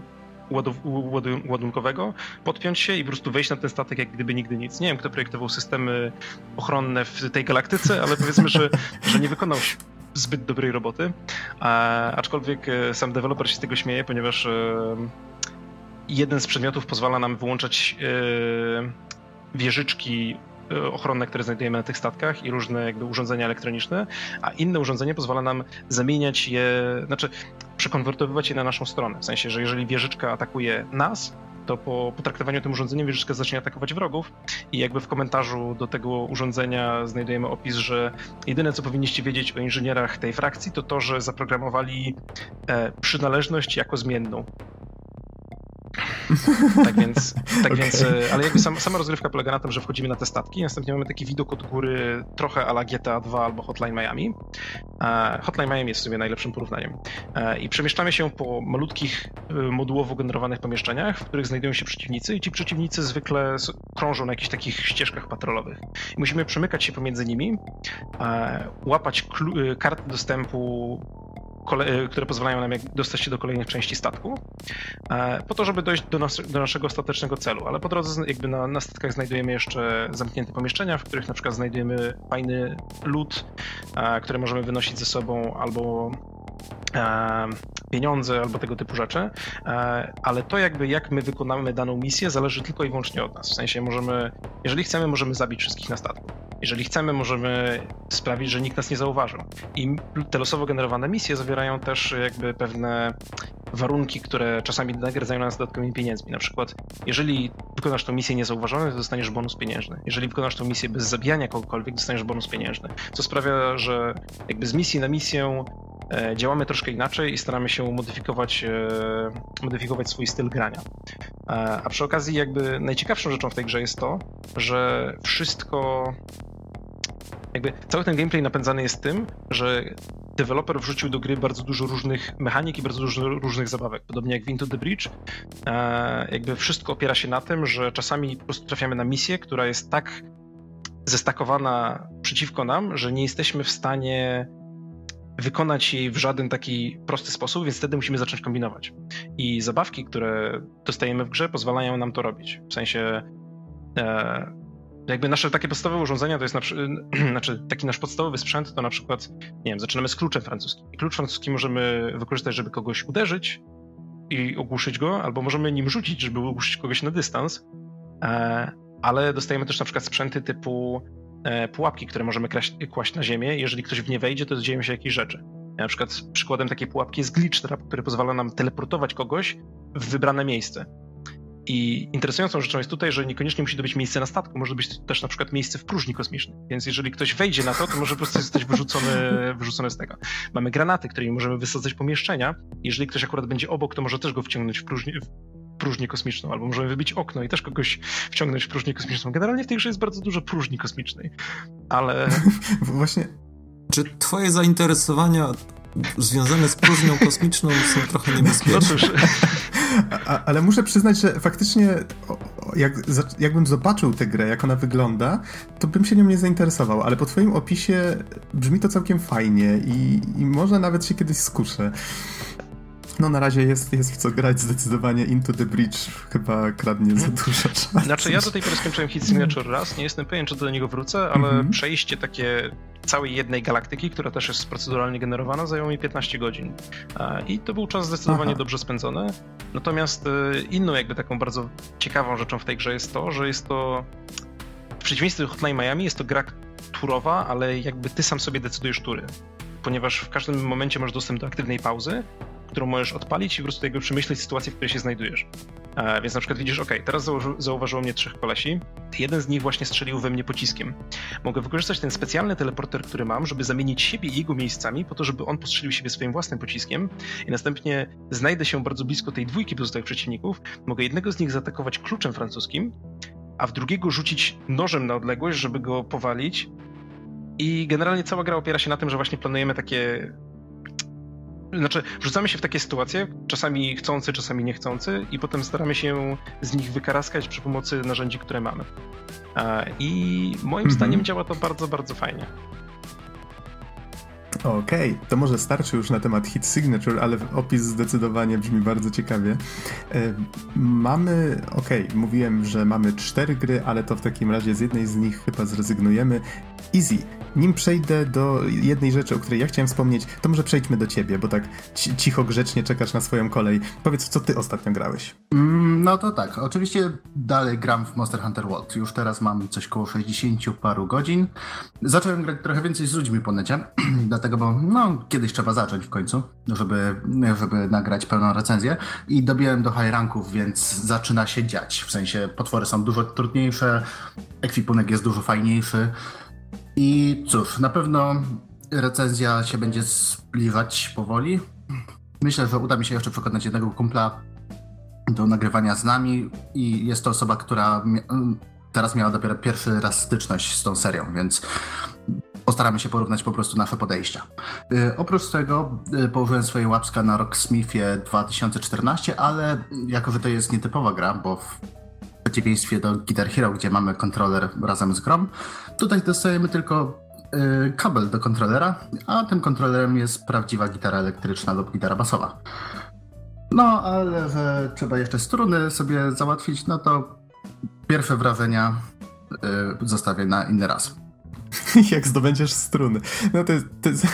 Speaker 2: ładunkowego, podpiąć się i po prostu wejść na ten statek jak gdyby nigdy nic. Nie wiem, kto projektował systemy ochronne w tej galaktyce, ale powiedzmy, że, że nie wykonał zbyt dobrej roboty. A, aczkolwiek e, sam deweloper się z tego śmieje, ponieważ e, jeden z przedmiotów pozwala nam wyłączać e, wieżyczki ochronne, które znajdujemy na tych statkach i różne jakby urządzenia elektroniczne, a inne urządzenie pozwala nam zamieniać je, znaczy przekonwertowywać je na naszą stronę. W sensie, że jeżeli wieżyczka atakuje nas, to po potraktowaniu tym urządzeniem wieżyczka zacznie atakować wrogów i jakby w komentarzu do tego urządzenia znajdujemy opis, że jedyne co powinniście wiedzieć o inżynierach tej frakcji to to, że zaprogramowali e, przynależność jako zmienną. Tak więc, tak okay. więc e, ale jakby sam, sama rozgrywka polega na tym, że wchodzimy na te statki, następnie mamy taki widok od góry trochę ala GTA 2 albo Hotline Miami. E, Hotline Miami jest sobie najlepszym porównaniem. E, I przemieszczamy się po malutkich, modułowo generowanych pomieszczeniach, w których znajdują się przeciwnicy i ci przeciwnicy zwykle krążą na jakichś takich ścieżkach patrolowych. I musimy przemykać się pomiędzy nimi, łapać karty dostępu E, które pozwalają nam dostać się do kolejnych części statku, e, po to, żeby dojść do, nas, do naszego ostatecznego celu. Ale po drodze jakby na, na statkach znajdujemy jeszcze zamknięte pomieszczenia, w których na przykład znajdujemy fajny lód, e, które możemy wynosić ze sobą albo pieniądze albo tego typu rzeczy, ale to jakby jak my wykonamy daną misję zależy tylko i wyłącznie od nas. W sensie możemy, jeżeli chcemy, możemy zabić wszystkich na statku. Jeżeli chcemy, możemy sprawić, że nikt nas nie zauważył. I te losowo generowane misje zawierają też jakby pewne warunki, które czasami nagradzają nas dodatkowymi pieniędzmi. Na przykład, jeżeli wykonasz tę misję niezauważony, to dostaniesz bonus pieniężny. Jeżeli wykonasz tę misję bez zabijania kogokolwiek, dostaniesz bonus pieniężny. Co sprawia, że jakby z misji na misję e, działamy troszkę inaczej i staramy się modyfikować, e, modyfikować swój styl grania. E, a przy okazji jakby najciekawszą rzeczą w tej grze jest to, że wszystko jakby cały ten gameplay napędzany jest tym, że deweloper wrzucił do gry bardzo dużo różnych mechanik i bardzo dużo różnych zabawek. Podobnie jak w Into the Bridge, e, jakby wszystko opiera się na tym, że czasami po prostu trafiamy na misję, która jest tak zestakowana przeciwko nam, że nie jesteśmy w stanie wykonać jej w żaden taki prosty sposób, więc wtedy musimy zacząć kombinować. I zabawki, które dostajemy w grze, pozwalają nam to robić. W sensie e, jakby nasze takie podstawowe urządzenia to jest na, znaczy taki nasz podstawowy sprzęt to na przykład, nie wiem, zaczynamy z kluczem francuskim. Klucz francuski możemy wykorzystać, żeby kogoś uderzyć i ogłuszyć go, albo możemy nim rzucić, żeby ogłuszyć kogoś na dystans, e, ale dostajemy też na przykład sprzęty typu pułapki, które możemy kłaść na ziemię. Jeżeli ktoś w nie wejdzie, to dzieją się jakieś rzeczy. Na przykład przykładem takiej pułapki jest glitch trap, który pozwala nam teleportować kogoś w wybrane miejsce. I interesującą rzeczą jest tutaj, że niekoniecznie musi to być miejsce na statku, może być też na przykład miejsce w próżni kosmicznej. Więc jeżeli ktoś wejdzie na to, to może po prostu zostać wyrzucony, wyrzucony z tego. Mamy granaty, którymi możemy wysadzać pomieszczenia. Jeżeli ktoś akurat będzie obok, to może też go wciągnąć w próżnię, w próżnię kosmiczną, albo możemy wybić okno i też kogoś wciągnąć w próżnię kosmiczną. Generalnie w tej grze jest bardzo dużo próżni kosmicznej, ale...
Speaker 1: Właśnie...
Speaker 3: Czy twoje zainteresowania związane z próżnią kosmiczną są trochę niebezpieczne? No cóż...
Speaker 1: A, ale muszę przyznać, że faktycznie jak, jakbym zobaczył tę grę, jak ona wygląda, to bym się nią nie zainteresował, ale po twoim opisie brzmi to całkiem fajnie i, i może nawet się kiedyś skuszę. No na razie jest, jest w co grać zdecydowanie Into the Bridge chyba kradnie za dużo czasu.
Speaker 2: Znaczy ja do tej pory skończyłem Hit Signature raz, nie jestem pewien czy do niego wrócę, ale mm -hmm. przejście takie całej jednej galaktyki, która też jest proceduralnie generowana, zajęło mi 15 godzin. I to był czas zdecydowanie Aha. dobrze spędzony. Natomiast y, inną jakby taką bardzo ciekawą rzeczą w tej grze jest to, że jest to w przeciwieństwie do Hotline Miami jest to gra turowa, ale jakby ty sam sobie decydujesz tury. Ponieważ w każdym momencie masz dostęp do aktywnej pauzy, którą możesz odpalić i po prostu jakby przemyśleć sytuację, w której się znajdujesz. E, więc na przykład widzisz, ok, teraz zauważy, zauważyło mnie trzech kolesi, jeden z nich właśnie strzelił we mnie pociskiem. Mogę wykorzystać ten specjalny teleporter, który mam, żeby zamienić siebie i jego miejscami, po to, żeby on postrzelił siebie swoim własnym pociskiem i następnie znajdę się bardzo blisko tej dwójki pozostałych przeciwników, mogę jednego z nich zaatakować kluczem francuskim, a w drugiego rzucić nożem na odległość, żeby go powalić. I generalnie cała gra opiera się na tym, że właśnie planujemy takie znaczy, wrzucamy się w takie sytuacje, czasami chcący, czasami niechcący, i potem staramy się z nich wykaraskać przy pomocy narzędzi, które mamy. I moim mhm. zdaniem działa to bardzo, bardzo fajnie.
Speaker 1: Okej, okay, to może starczy już na temat Hit Signature, ale opis zdecydowanie brzmi bardzo ciekawie. E, mamy, okej, okay, mówiłem, że mamy cztery gry, ale to w takim razie z jednej z nich chyba zrezygnujemy. Easy, nim przejdę do jednej rzeczy, o której ja chciałem wspomnieć, to może przejdźmy do ciebie, bo tak cicho, grzecznie czekasz na swoją kolej. Powiedz, co ty ostatnio grałeś?
Speaker 5: Mm, no to tak, oczywiście dalej gram w Monster Hunter World. Już teraz mam coś koło 60 paru godzin. Zacząłem grać trochę więcej z ludźmi po necie, dlatego, bo no, kiedyś trzeba zacząć w końcu, żeby, żeby nagrać pełną recenzję. I dobiłem do high ranków, więc zaczyna się dziać. W sensie potwory są dużo trudniejsze, ekwipunek jest dużo fajniejszy. I cóż, na pewno recenzja się będzie zbliżać powoli. Myślę, że uda mi się jeszcze przekonać jednego kumpla do nagrywania z nami i jest to osoba, która teraz miała dopiero pierwszy raz styczność z tą serią, więc postaramy się porównać po prostu nasze podejścia. Yy, oprócz tego yy, położyłem swoje łapska na Rocksmithie 2014, ale jako, że to jest nietypowa gra, bo w przeciwieństwie do Guitar Hero, gdzie mamy kontroler razem z grą, tutaj dostajemy tylko yy, kabel do kontrolera, a tym kontrolerem jest prawdziwa gitara elektryczna lub gitara basowa. No, ale że trzeba jeszcze struny sobie załatwić, no to pierwsze wrażenia zostawię na inny raz.
Speaker 1: Jak zdobędziesz struny. No to jest, to jest,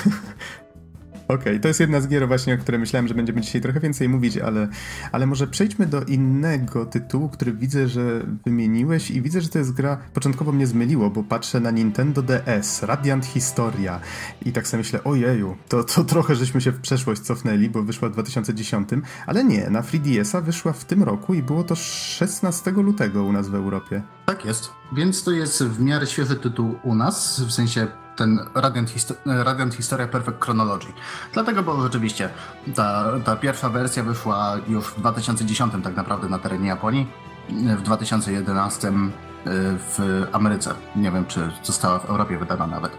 Speaker 1: Okej, okay, to jest jedna z gier właśnie, o której myślałem, że będziemy dzisiaj trochę więcej mówić, ale, ale może przejdźmy do innego tytułu, który widzę, że wymieniłeś i widzę, że to jest gra, początkowo mnie zmyliło, bo patrzę na Nintendo DS, Radiant Historia i tak sobie myślę, ojeju, to, to trochę żeśmy się w przeszłość cofnęli, bo wyszła w 2010, ale nie, na 3DS-a wyszła w tym roku i było to 16 lutego u nas w Europie.
Speaker 5: Tak jest, więc to jest w miarę świeży tytuł u nas, w sensie ten Radiant, Histo Radiant Historia Perfect Chronology. Dlatego, bo rzeczywiście ta, ta pierwsza wersja wyszła już w 2010 tak naprawdę na terenie Japonii, w 2011 y, w Ameryce. Nie wiem, czy została w Europie wydana nawet.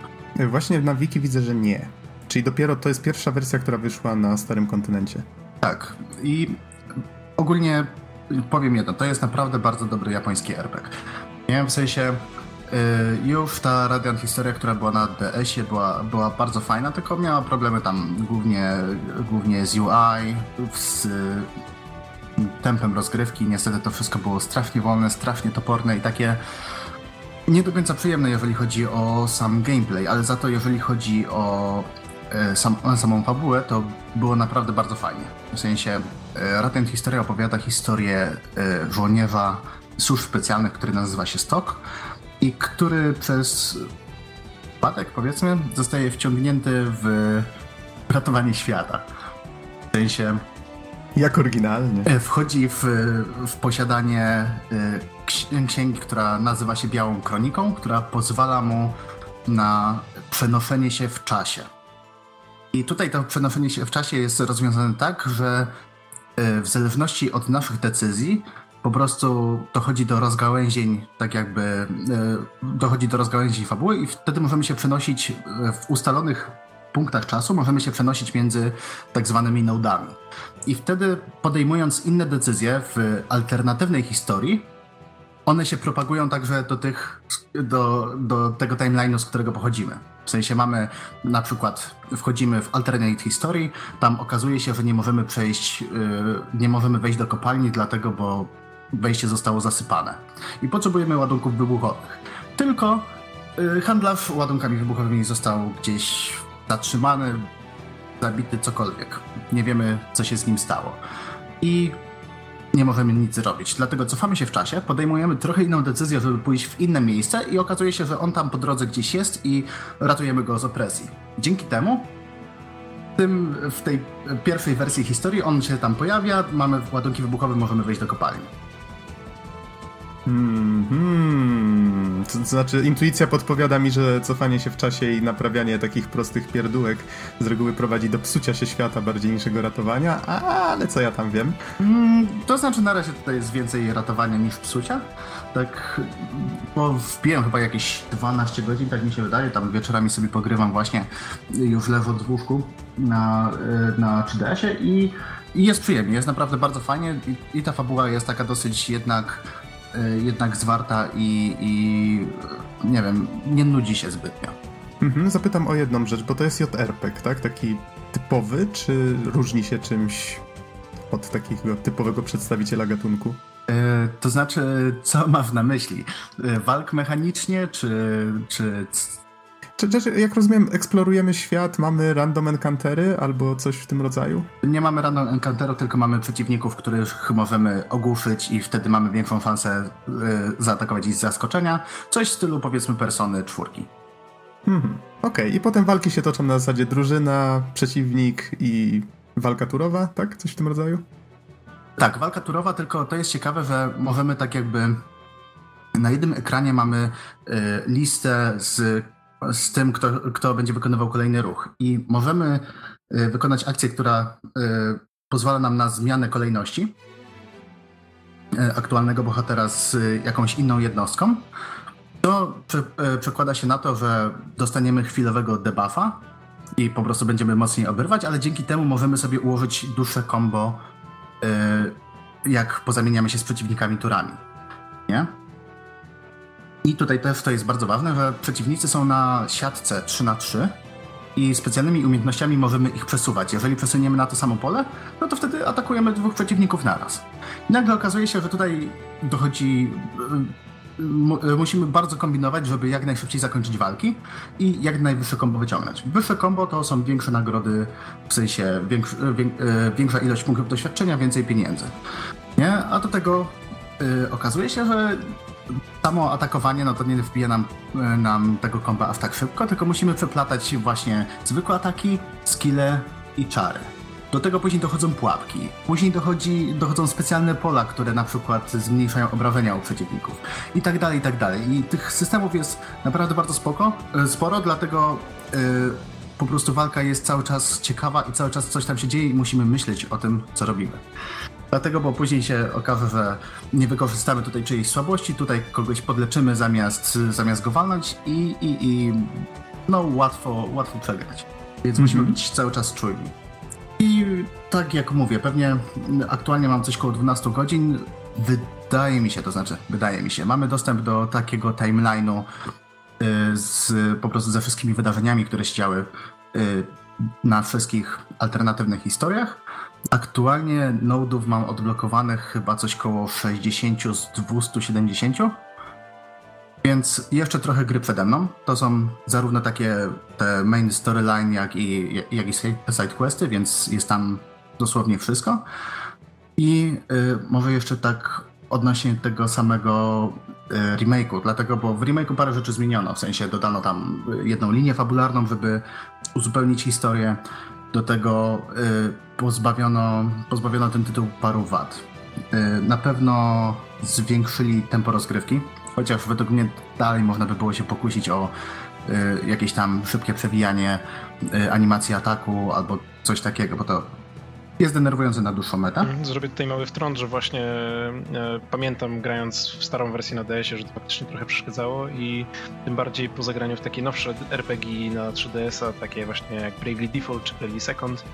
Speaker 1: Właśnie na wiki widzę, że nie. Czyli dopiero to jest pierwsza wersja, która wyszła na starym kontynencie.
Speaker 5: Tak. I ogólnie powiem jedno, to jest naprawdę bardzo dobry japoński RPG. Nie w sensie już ta Radiant Historia, która była na DS-ie, była, była bardzo fajna, tylko miała problemy tam głównie, głównie z UI, z tempem rozgrywki. Niestety to wszystko było strasznie wolne, strasznie toporne i takie nie do końca przyjemne, jeżeli chodzi o sam gameplay, ale za to jeżeli chodzi o e, sam, samą fabułę, to było naprawdę bardzo fajnie. W sensie Radiant Historia opowiada historię żołnierza służb specjalnych, który nazywa się Stock i który przez przypadek, powiedzmy, zostaje wciągnięty w ratowanie świata. W sensie
Speaker 1: Jak oryginalnie.
Speaker 5: E, wchodzi w, w posiadanie e, księgi, która nazywa się Białą Kroniką, która pozwala mu na przenoszenie się w czasie. I tutaj to przenoszenie się w czasie jest rozwiązane tak, że e, w zależności od naszych decyzji po prostu dochodzi do rozgałęzień, tak jakby dochodzi do rozgałęzień fabuły i wtedy możemy się przenosić w ustalonych punktach czasu możemy się przenosić między tak zwanymi nodami. I wtedy podejmując inne decyzje w alternatywnej historii, one się propagują także do, tych, do, do tego timeline'u, z którego pochodzimy. W sensie mamy na przykład, wchodzimy w alternate history, tam okazuje się, że nie możemy przejść, yy, nie możemy wejść do kopalni, dlatego, bo wejście zostało zasypane. I potrzebujemy ładunków wybuchowych. Tylko yy, handlarz ładunkami wybuchowymi został gdzieś zatrzymany, zabity, cokolwiek. Nie wiemy, co się z nim stało. I nie możemy nic zrobić. Dlatego cofamy się w czasie, podejmujemy trochę inną decyzję, żeby pójść w inne miejsce i okazuje się, że on tam po drodze gdzieś jest i ratujemy go z opresji. Dzięki temu w tej pierwszej wersji historii on się tam pojawia, mamy ładunki wybuchowe, możemy wejść do kopalni.
Speaker 1: Hmm, to, znaczy, intuicja podpowiada mi, że cofanie się w czasie i naprawianie takich prostych pierdółek z reguły prowadzi do psucia się świata bardziej niż jego ratowania, ale co ja tam wiem?
Speaker 5: Hmm, to znaczy, na razie tutaj jest więcej ratowania niż psucia. Tak, bo wpiłem chyba jakieś 12 godzin, tak mi się wydaje. Tam wieczorami sobie pogrywam właśnie już leżąc w łóżku na, e, na 3DS-ie i, i jest przyjemnie, jest naprawdę bardzo fajnie i, i ta fabuła jest taka dosyć jednak jednak zwarta i, i nie wiem, nie nudzi się zbytnio.
Speaker 1: Mhm, zapytam o jedną rzecz, bo to jest JRPG, tak? Taki typowy, czy różni się czymś od takiego typowego przedstawiciela gatunku?
Speaker 5: E, to znaczy, co masz na myśli? E, walk mechanicznie, czy, czy
Speaker 1: jak rozumiem, eksplorujemy świat, mamy random encountery albo coś w tym rodzaju?
Speaker 5: Nie mamy random encounterów, tylko mamy przeciwników, których możemy ogłuszyć i wtedy mamy większą szansę y, zaatakować ich z zaskoczenia. Coś w stylu powiedzmy persony czwórki.
Speaker 1: Hmm, Okej, okay. i potem walki się toczą na zasadzie drużyna, przeciwnik i walka turowa, tak? Coś w tym rodzaju?
Speaker 5: Tak, walka turowa, tylko to jest ciekawe, że możemy tak jakby na jednym ekranie mamy y, listę z z tym, kto, kto będzie wykonywał kolejny ruch. I możemy y, wykonać akcję, która y, pozwala nam na zmianę kolejności y, aktualnego bohatera z jakąś inną jednostką. To przekłada się na to, że dostaniemy chwilowego debuffa i po prostu będziemy mocniej obrywać, ale dzięki temu możemy sobie ułożyć dłuższe combo, jak pozamieniamy się z przeciwnikami turami. Nie? I tutaj też to jest bardzo ważne, że przeciwnicy są na siatce 3 na 3 i specjalnymi umiejętnościami możemy ich przesuwać. Jeżeli przesuniemy na to samo pole, no to wtedy atakujemy dwóch przeciwników naraz. I nagle okazuje się, że tutaj dochodzi. Y, y, musimy bardzo kombinować, żeby jak najszybciej zakończyć walki i jak najwyższe kombo wyciągnąć. Wyższe kombo to są większe nagrody, w sensie większy, y, większa ilość punktów doświadczenia, więcej pieniędzy. Nie? A do tego okazuje się, że samo atakowanie, no to nie wbije nam, e, nam tego komba aż tak szybko, tylko musimy przeplatać właśnie zwykłe ataki, skille i czary. Do tego później dochodzą pułapki. Później dochodzi, dochodzą specjalne pola, które na przykład zmniejszają obrażenia u przeciwników. I tak dalej, i tak dalej. I tych systemów jest naprawdę bardzo spoko, e, sporo, dlatego yy, po prostu walka jest cały czas ciekawa i cały czas coś tam się dzieje i musimy myśleć o tym, co robimy. Dlatego, bo później się okaże, że nie wykorzystamy tutaj czyjejś słabości, tutaj kogoś podleczymy zamiast, zamiast go walnąć i, i, i no łatwo, łatwo przegrać. Więc mm -hmm. musimy być cały czas czujni. I tak jak mówię, pewnie aktualnie mam coś około 12 godzin. Wydaje mi się, to znaczy, wydaje mi się, mamy dostęp do takiego timeline'u y, z, po prostu ze wszystkimi wydarzeniami, które się działy y, na wszystkich alternatywnych historiach. Aktualnie nodów mam odblokowanych chyba coś koło 60 z 270. Więc jeszcze trochę gry przede mną. To są zarówno takie te main storyline, jak i, jak i sidequesty, więc jest tam dosłownie wszystko. I y, może jeszcze tak odnośnie tego samego y, remake'u, dlatego, bo w remake'u parę rzeczy zmieniono, w sensie dodano tam jedną linię fabularną, żeby uzupełnić historię. Do tego y, pozbawiono, pozbawiono ten tytuł paru wad. Y, na pewno zwiększyli tempo rozgrywki, chociaż według mnie dalej można by było się pokusić o y, jakieś tam szybkie przewijanie animacji ataku albo coś takiego, bo to jest denerwujące na dłuższą metę. Mhm,
Speaker 2: zrobię tutaj mały wtrąd, że właśnie e, pamiętam grając w starą wersję na DS-ie, że to faktycznie trochę przeszkadzało i tym bardziej po zagraniu w takie nowsze RPG na 3DS-a, takie właśnie jak Bravely Default czy Bravely Second,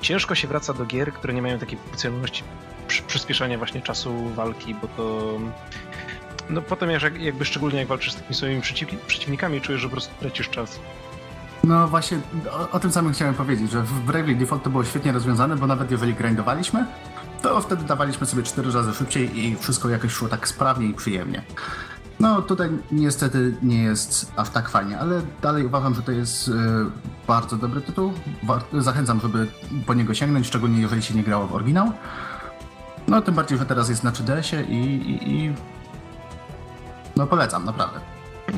Speaker 2: ciężko się wraca do gier, które nie mają takiej funkcjonalności przy, przyspieszania właśnie czasu walki, bo to no potem jakby szczególnie jak walczysz z takimi swoimi przeciwnikami, czujesz, że po prostu tracisz czas.
Speaker 5: No właśnie, o, o, tym samym chciałem powiedzieć, że w Bravely Default to było świetnie rozwiązane, bo nawet jeżeli grindowaliśmy, to wtedy dawaliśmy sobie cztery razy szybciej i wszystko jakoś szło tak sprawnie i przyjemnie. No tutaj niestety nie jest aż tak fajnie, ale dalej uważam, że to jest y, bardzo dobry tytuł. Zachęcam, żeby po niego sięgnąć, szczególnie jeżeli się nie grało w oryginał. No tym bardziej, że teraz jest na 3DS-ie i, i, i no polecam, naprawdę.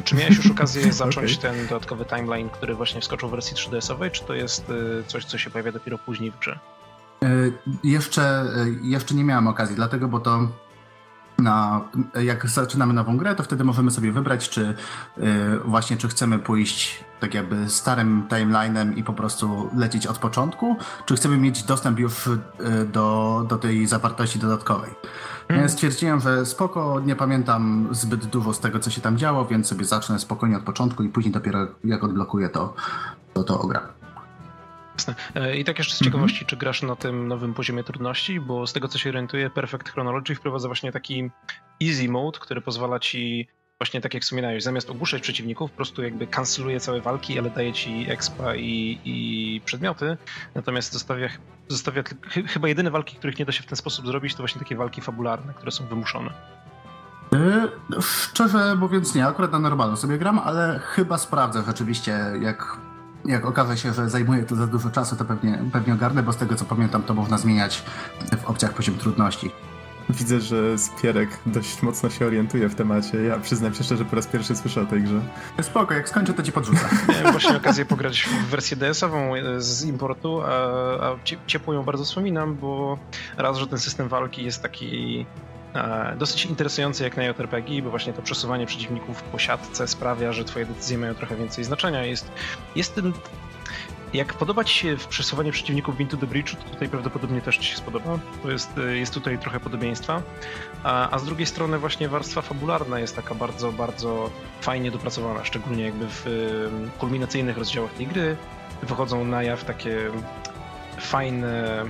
Speaker 2: Czy miałeś już okazję zacząć okay. ten dodatkowy timeline, który właśnie wskoczył w wersji 3DS-owej, czy to jest y, coś, co się pojawia dopiero później w grze?
Speaker 5: Y, jeszcze, y, jeszcze nie miałem okazji, dlatego, bo to na, jak zaczynamy nową grę, to wtedy możemy sobie wybrać, czy właśnie czy chcemy pójść tak jakby starym timelinem i po prostu lecieć od początku, czy chcemy mieć dostęp już do, do tej zawartości dodatkowej. Hmm. Stwierdziłem, że spoko, nie pamiętam zbyt dużo z tego, co się tam działo, więc sobie zacznę spokojnie od początku i później dopiero jak odblokuję to, to, to ogram.
Speaker 2: Jasne. E, I tak jeszcze z mhm. ciekawości, mm -hmm. czy grasz na tym nowym poziomie trudności, bo z tego co się orientuję, Perfect Chronology wprowadza właśnie taki easy mode, który pozwala ci właśnie tak jak wspominałeś, zamiast ogłuszać przeciwników, po prostu jakby kanceluje całe walki, ale daje ci expa i, i przedmioty, natomiast zostawia, zostawia chyba jedyne walki, których nie da się w ten sposób zrobić, to właśnie takie walki fabularne, które są wymuszone.
Speaker 5: Yy, szczerze mówiąc nie, akurat na normalno sobie gram, ale chyba sprawdzę rzeczywiście, jak, jak okaże się, że zajmuje to za dużo czasu, to pewnie, pewnie ogarnę, bo z tego co pamiętam, to można zmieniać w opcjach poziom trudności.
Speaker 1: Widzę, że Spierek dość mocno się orientuje w temacie. Ja przyznam się szczerze, po raz pierwszy słyszę o tej grze.
Speaker 5: Spoko, jak skończę, to ci podrzucę.
Speaker 2: Miałem właśnie okazję pograć w wersję DS-ową e, z importu, a, a ciepło ją bardzo wspominam, bo raz, że ten system walki jest taki dosyć interesujący jak na JRPG, bo właśnie to przesuwanie przeciwników po siatce sprawia, że twoje decyzje mają trochę więcej znaczenia. Jest, jest ten jak podoba Ci się przesuwanie przeciwników w Into the Breach, to tutaj prawdopodobnie też Ci się spodoba. To jest, e, jest tutaj trochę podobieństwa. A, a z drugiej strony właśnie warstwa fabularna jest taka bardzo, bardzo fajnie dopracowana, szczególnie jakby w kulminacyjnych rozdziałach tej gry wychodzą na jaw takie fajne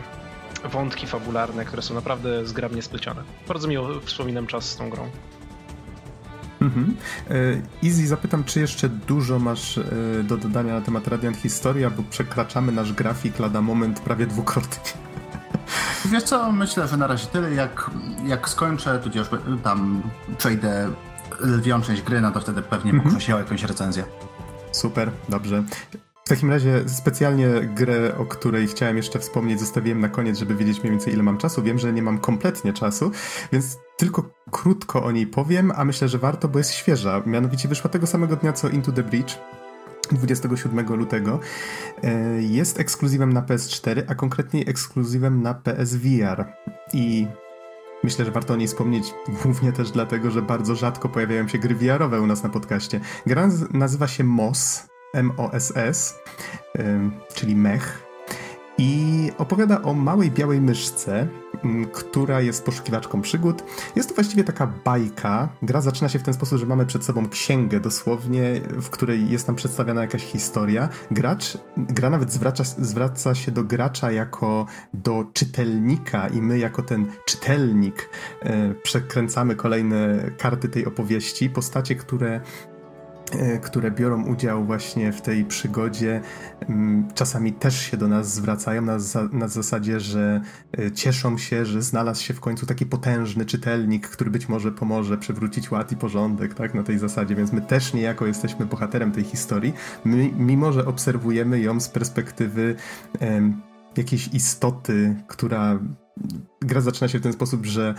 Speaker 2: wątki fabularne, które są naprawdę zgrabnie splecione. Bardzo miło wspominam czas z tą grą.
Speaker 1: Mhm. Easy, zapytam, czy jeszcze dużo masz e, do dodania na temat Radiant Historia, bo przekraczamy nasz grafik lada moment prawie dwukrotnie.
Speaker 5: Wiesz co, myślę, że na razie tyle. Jak, jak skończę, tudzież tam przejdę lwią część gry, no to wtedy pewnie mhm. poproszę o jakąś recenzję.
Speaker 1: Super, dobrze. W takim razie specjalnie grę, o której chciałem jeszcze wspomnieć, zostawiłem na koniec, żeby wiedzieć mniej więcej ile mam czasu. Wiem, że nie mam kompletnie czasu, więc tylko krótko o niej powiem, a myślę, że warto, bo jest świeża. Mianowicie wyszła tego samego dnia co Into the Breach. 27 lutego. E, jest ekskluzywem na PS4, a konkretniej ekskluzywem na PSVR. I Myślę, że warto o niej wspomnieć, głównie też dlatego, że bardzo rzadko pojawiają się gry VR-owe u nas na podcaście. Gra nazywa się MOS, M-O-S-S, czyli mech. I opowiada o małej białej myszce, która jest poszukiwaczką przygód. Jest to właściwie taka bajka. Gra zaczyna się w ten sposób, że mamy przed sobą księgę dosłownie, w której jest nam przedstawiana jakaś historia. Gracz, gra nawet zwraca, zwraca się do gracza jako do czytelnika i my jako ten czytelnik e, przekręcamy kolejne karty tej opowieści. Postacie, które które biorą udział właśnie w tej przygodzie, mm, czasami też się do nas zwracają na, na zasadzie, że e, cieszą się, że znalazł się w końcu taki potężny czytelnik, który być może pomoże przywrócić ład i porządek, tak, na tej zasadzie, więc my też niejako jesteśmy bohaterem tej historii, mimo że obserwujemy ją z perspektywy jakiejś istoty, która gra zaczyna się w ten sposób, że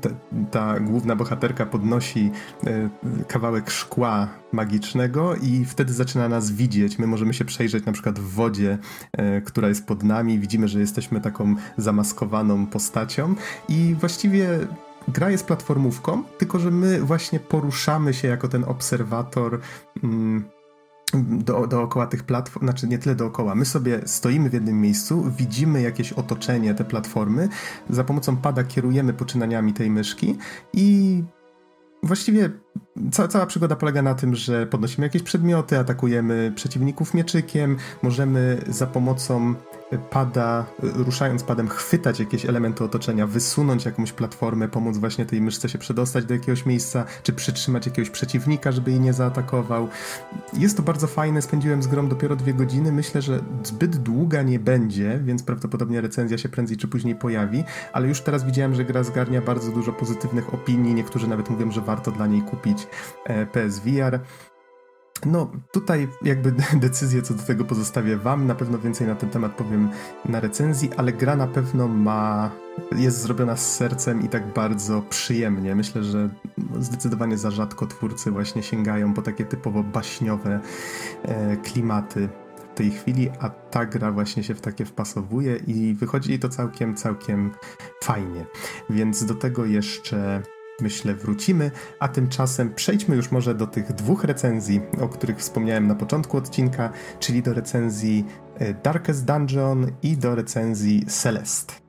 Speaker 1: ta, ta, główna bohaterka podnosi e, kawałek szkła magicznego i wtedy zaczyna nas widzieć. My możemy się przejrzeć na przykład w wodzie, e, która jest pod nami. Widzimy, że jesteśmy taką zamaskowaną postacią i właściwie gra jest platformówką, tylko że my właśnie poruszamy się jako ten obserwator. Mm, do, dookoła tych platform, znaczy nie tyle dookoła. My sobie stoimy w jednym miejscu, widzimy jakieś otoczenie, te platformy, za pomocą pada kierujemy poczynaniami tej myszki i właściwie ca cała przygoda polega na tym, że podnosimy jakieś przedmioty, atakujemy przeciwników mieczykiem, możemy za pomocą pada, ruszając padem, chwytać jakieś elementy otoczenia, wysunąć jakąś platformę, pomóc właśnie tej myszce się przedostać do jakiegoś miejsca, czy przytrzymać jakiegoś przeciwnika, żeby jej nie zaatakował. Jest to bardzo fajne, spędziłem z grą dopiero dwie godziny, myślę, że zbyt długa nie będzie, więc prawdopodobnie recenzja się prędzej czy później pojawi, ale już teraz widziałem, że gra zgarnia bardzo dużo pozytywnych opinii, niektórzy nawet mówią, że warto dla niej kupić e, PSVR. No, tutaj jakby decyzję co do tego pozostawię Wam. Na pewno więcej na ten temat powiem na recenzji, ale gra na pewno ma. jest zrobiona z sercem i tak bardzo przyjemnie. Myślę, że zdecydowanie za rzadko twórcy właśnie sięgają po takie typowo baśniowe e, klimaty w tej chwili, a ta gra właśnie się w takie wpasowuje i wychodzi jej to całkiem, całkiem fajnie. Więc do tego jeszcze myślę, wrócimy, a tymczasem przejdźmy już może do tych dwóch recenzji, o których wspomniałem na początku odcinka, czyli do recenzji e, Darkest Dungeon i do recenzji Celeste.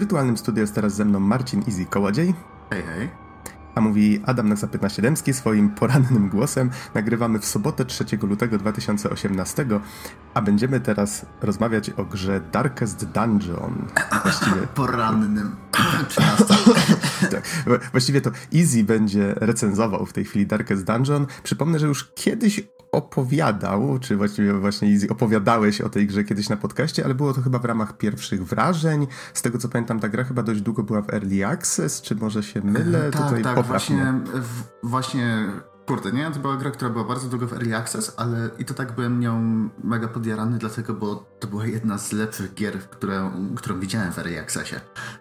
Speaker 1: Wirtualnym studiu jest teraz ze mną Marcin Easy Kołodziej.
Speaker 5: Hej, hej.
Speaker 1: A mówi Adam Noxa 15 Dębski swoim porannym głosem. Nagrywamy w sobotę 3 lutego 2018, a będziemy teraz rozmawiać o grze Darkest Dungeon.
Speaker 5: Właściwie... Porannym.
Speaker 1: tak, właściwie to Easy będzie recenzował w tej chwili Darkest Dungeon. Przypomnę, że już kiedyś opowiadał, czy właściwie właśnie opowiadałeś o tej grze kiedyś na podcaście, ale było to chyba w ramach pierwszych wrażeń. Z tego co pamiętam, ta gra chyba dość długo była w Early Access, czy może się mylę?
Speaker 5: Tak, Tutaj tak, właśnie, w, właśnie Kurde, nie? To była gra, która była bardzo długo w Early Access, ale i to tak byłem nią mega podjarany, dlatego, bo to była jedna z lepszych gier, które, którą widziałem w Early Accessie.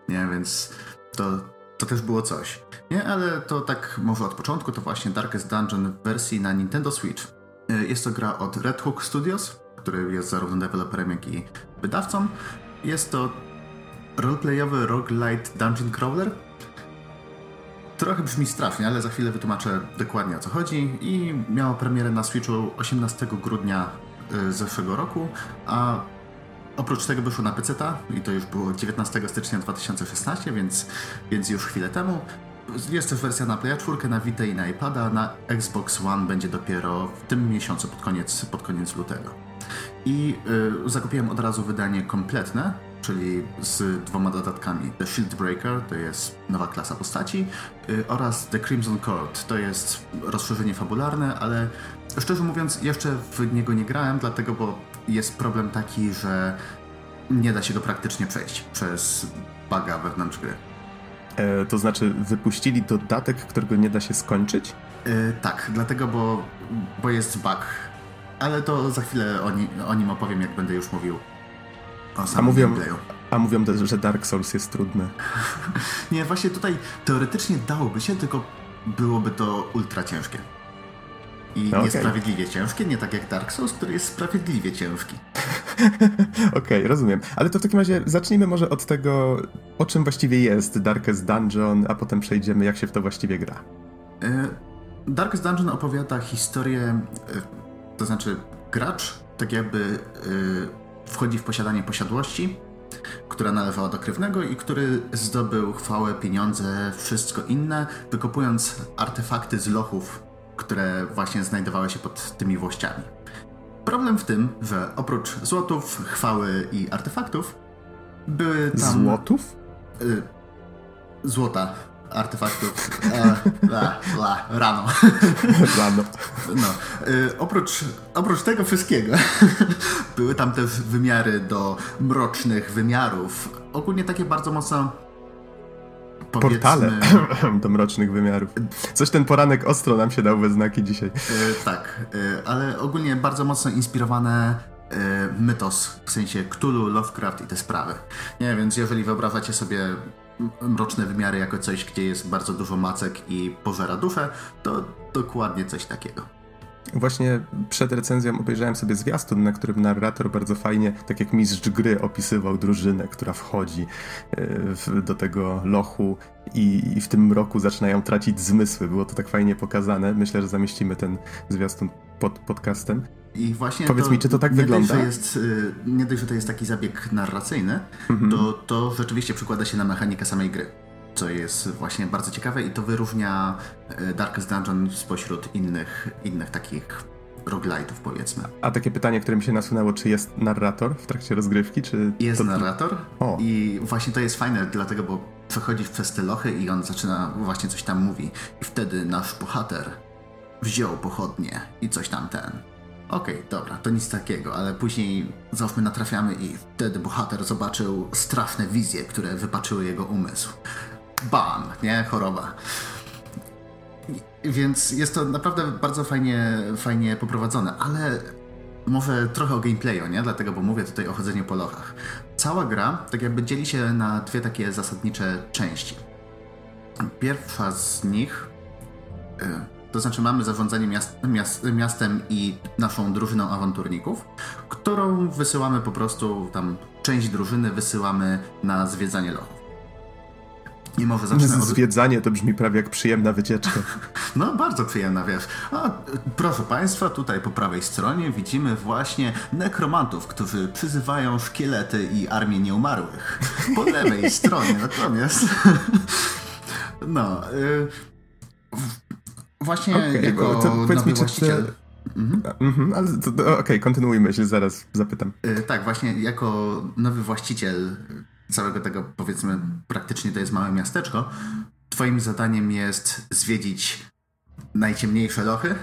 Speaker 5: Nie, więc to, to też było coś. Nie, ale to tak może od początku, to właśnie Darkest Dungeon w wersji na Nintendo Switch. E, jest to gra od Red Hook Studios, który jest zarówno deweloperem, jak i wydawcą. Jest to roleplayowy roguelite dungeon crawler. Trochę brzmi strasznie, ale za chwilę wytłumaczę dokładnie o co chodzi. I miało premierę na Switchu 18 grudnia e, zeszłego roku, a oprócz tego wyszło na PC i to już było 19 stycznia 2016, więc, więc już chwilę temu. Jest też wersja na Play 4, na Vita i na iPada, na Xbox One będzie dopiero w tym miesiącu, pod koniec, pod koniec lutego. I y, zakupiłem od razu wydanie kompletne, czyli z dwoma dodatkami. The Shield Breaker to jest nowa klasa postaci y, oraz The Crimson Court to jest rozszerzenie fabularne, ale szczerze mówiąc jeszcze w niego nie grałem, dlatego bo jest problem taki, że nie da się go praktycznie przejść przez buga wewnątrz gry.
Speaker 1: E, to znaczy, wypuścili dodatek, którego nie da się skończyć?
Speaker 5: E, tak, dlatego, bo, bo jest bug. Ale to za chwilę o, ni o nim opowiem, jak będę już mówił o samym a mówią, gameplayu.
Speaker 1: A mówią, że Dark Souls jest trudny.
Speaker 5: nie, właśnie tutaj teoretycznie dałoby się, tylko byłoby to ultra ciężkie. I no niesprawiedliwie okay. ciężkie, nie tak jak Dark Souls, który jest sprawiedliwie ciężki.
Speaker 1: Okej, okay, rozumiem. Ale to w takim razie zacznijmy może od tego, o czym właściwie jest Darkest Dungeon, a potem przejdziemy, jak się w to właściwie gra.
Speaker 5: E, Darkest Dungeon opowiada historię, e, to znaczy gracz tak jakby e, wchodzi w posiadanie posiadłości która należała do krewnego i który zdobył chwałę, pieniądze, wszystko inne, wykopując artefakty z lochów, które właśnie znajdowały się pod tymi włościami. Problem w tym, że oprócz złotów, chwały i artefaktów, były tam...
Speaker 1: Złotów?
Speaker 5: Y, złota, artefaktów. E, la, la, rano.
Speaker 1: Rano.
Speaker 5: No. Y, oprócz, oprócz tego wszystkiego były tam też wymiary do mrocznych wymiarów. Ogólnie takie bardzo mocno
Speaker 1: Portale do mrocznych wymiarów. Coś ten poranek ostro nam się dał we znaki dzisiaj.
Speaker 5: Y, tak, y, ale ogólnie bardzo mocno inspirowane mytos, w sensie Cthulhu, Lovecraft i te sprawy. Nie, więc jeżeli wyobrażacie sobie mroczne wymiary jako coś, gdzie jest bardzo dużo macek i pożera duszę, to dokładnie coś takiego.
Speaker 1: Właśnie przed recenzją obejrzałem sobie zwiastun, na którym narrator bardzo fajnie, tak jak mistrz gry, opisywał drużynę, która wchodzi e, do tego lochu i, w tym mroku zaczynają tracić zmysły. Było to tak fajnie pokazane. Myślę, że zamieścimy ten zwiastun pod podcastem.
Speaker 5: I właśnie
Speaker 1: Powiedz
Speaker 5: to,
Speaker 1: mi, czy to tak nie wygląda?
Speaker 5: Dość, jest, y, nie dość, że to jest taki zabieg narracyjny, mhm. to, to rzeczywiście przykłada się na mechanikę samej gry. Co jest właśnie bardzo ciekawe i to wyróżnia y, Darkest Dungeon spośród innych, innych takich roguelite'ów powiedzmy.
Speaker 1: A takie pytanie, które mi się nasunęło, czy jest narrator w trakcie rozgrywki, czy...
Speaker 5: Jest to... narrator o. i właśnie to jest fajne, dlatego, bo przechodzisz przez te lochy i on zaczyna właśnie coś tam mówi i wtedy nasz bohater wziął pochodnie i coś tam ten Okej, okay, dobra, to nic takiego, ale później załóżmy natrafiamy i wtedy bohater zobaczył straszne wizje, które wypaczyły jego umysł. Bam, nie? Choroba. Więc jest to naprawdę bardzo fajnie, fajnie poprowadzone, ale może trochę o gameplayu, nie? Dlatego, bo mówię tutaj o chodzeniu po lochach. Cała gra tak jakby dzieli się na dwie takie zasadnicze części. Pierwsza z nich y, to znaczy mamy zarządzanie miast, miast, miastem i naszą drużyną awanturników, którą wysyłamy po prostu tam część drużyny wysyłamy na zwiedzanie lochów.
Speaker 1: I może zacznę od... Zwiedzanie to brzmi prawie jak przyjemna wycieczka.
Speaker 5: No, bardzo przyjemna, wiesz. A, proszę Państwa, tutaj po prawej stronie widzimy właśnie nekromantów, którzy przyzywają szkielety i armię nieumarłych. Po lewej stronie natomiast... No... Y Właśnie okay, jako to powiedz mi, czy właściciel...
Speaker 1: Mhm. Mhm, ale okej, okay, kontynuuj myśl, zaraz zapytam.
Speaker 5: Yy, tak, właśnie jako nowy właściciel całego tego, powiedzmy, praktycznie to jest małe miasteczko, twoim zadaniem jest zwiedzić najciemniejsze lochy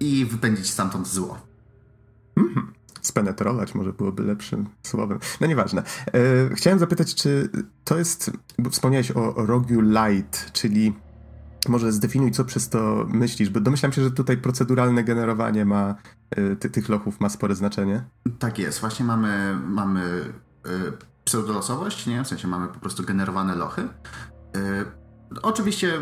Speaker 5: i wypędzić stamtąd zło.
Speaker 1: Mhm. Spenetrować może byłoby lepszym słowem. No nieważne. E, chciałem zapytać, czy to jest, bo wspomniałeś o Roguelite, czyli może zdefiniuj, co przez to myślisz, bo domyślam się, że tutaj proceduralne generowanie ma, y, ty, tych lochów ma spore znaczenie.
Speaker 5: Tak jest, właśnie mamy, mamy y, pseudolosowość, nie? W sensie mamy po prostu generowane lochy. Y, oczywiście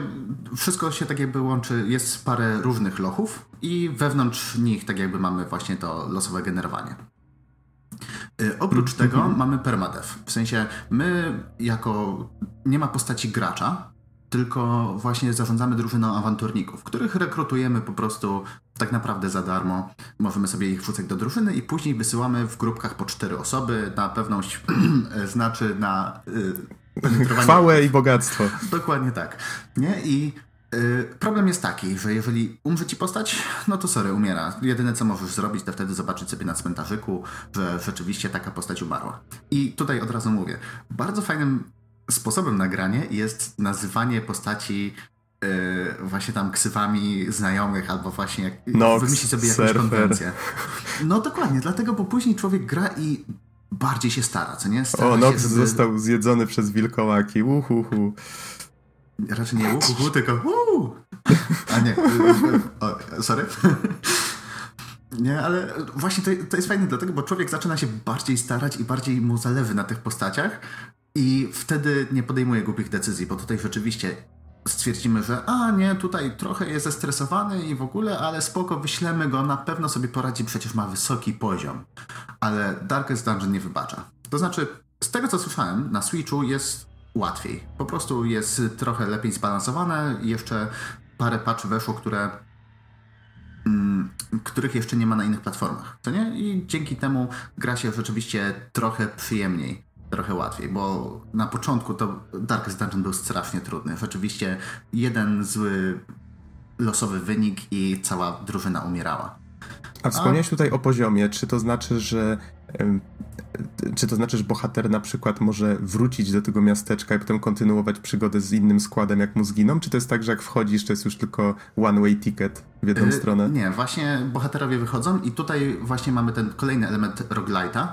Speaker 5: wszystko się tak jakby łączy, jest parę różnych lochów i wewnątrz nich tak jakby mamy właśnie to losowe generowanie. Oprócz mm -hmm. tego mamy permadev. W sensie my jako nie ma postaci gracza, tylko właśnie zarządzamy drużyną awanturników, których rekrutujemy po prostu tak naprawdę za darmo. Możemy sobie ich wrzucać do drużyny i później wysyłamy w grupkach po cztery osoby na pewność, znaczy na
Speaker 1: y, chwałę i bogactwo.
Speaker 5: Dokładnie tak. Nie? I y, problem jest taki, że jeżeli umrze ci postać, no to sorry, umiera. Jedyne co możesz zrobić, to wtedy zobaczyć sobie na cmentarzyku, że rzeczywiście taka postać umarła. I tutaj od razu mówię, bardzo fajnym sposobem nagrania jest nazywanie postaci yy, właśnie tam ksywami znajomych, albo właśnie jak
Speaker 1: Nox,
Speaker 5: wymyślić sobie jakąś surfer. konwencję. No dokładnie, dlatego, bo później człowiek gra i bardziej się stara, co nie? Stara
Speaker 1: o, Nox żeby... został zjedzony przez wilkołaki, uhuhu.
Speaker 5: Raczej nie uhuhu, tylko uu. A nie, o, sorry. Nie, ale właśnie to, to jest fajne dlatego, bo człowiek zaczyna się bardziej starać i bardziej mu zależy na tych postaciach, i wtedy nie podejmuje głupich decyzji, bo tutaj rzeczywiście stwierdzimy, że a nie, tutaj trochę jest zestresowany i w ogóle, ale spoko, wyślemy go, na pewno sobie poradzi, przecież ma wysoki poziom. Ale Darkest Dungeon nie wybacza. To znaczy, z tego co słyszałem, na Switchu jest łatwiej. Po prostu jest trochę lepiej zbalansowane jeszcze parę patch weszło, które mm, których jeszcze nie ma na innych platformach. To nie? I dzięki temu gra się rzeczywiście trochę przyjemniej. Trochę łatwiej, bo na początku to Darkest Dungeon był strasznie trudny. Rzeczywiście jeden zły losowy wynik i cała drużyna umierała.
Speaker 1: A wspomniałeś tutaj o poziomie. Czy to znaczy, że czy to znaczy, że bohater na przykład może wrócić do tego miasteczka i potem kontynuować przygodę z innym składem, jak mu zginą? Czy to jest tak, że jak wchodzisz, to jest już tylko one-way ticket w jedną yy, stronę?
Speaker 5: Nie, właśnie bohaterowie wychodzą i tutaj właśnie mamy ten kolejny element roguelite'a,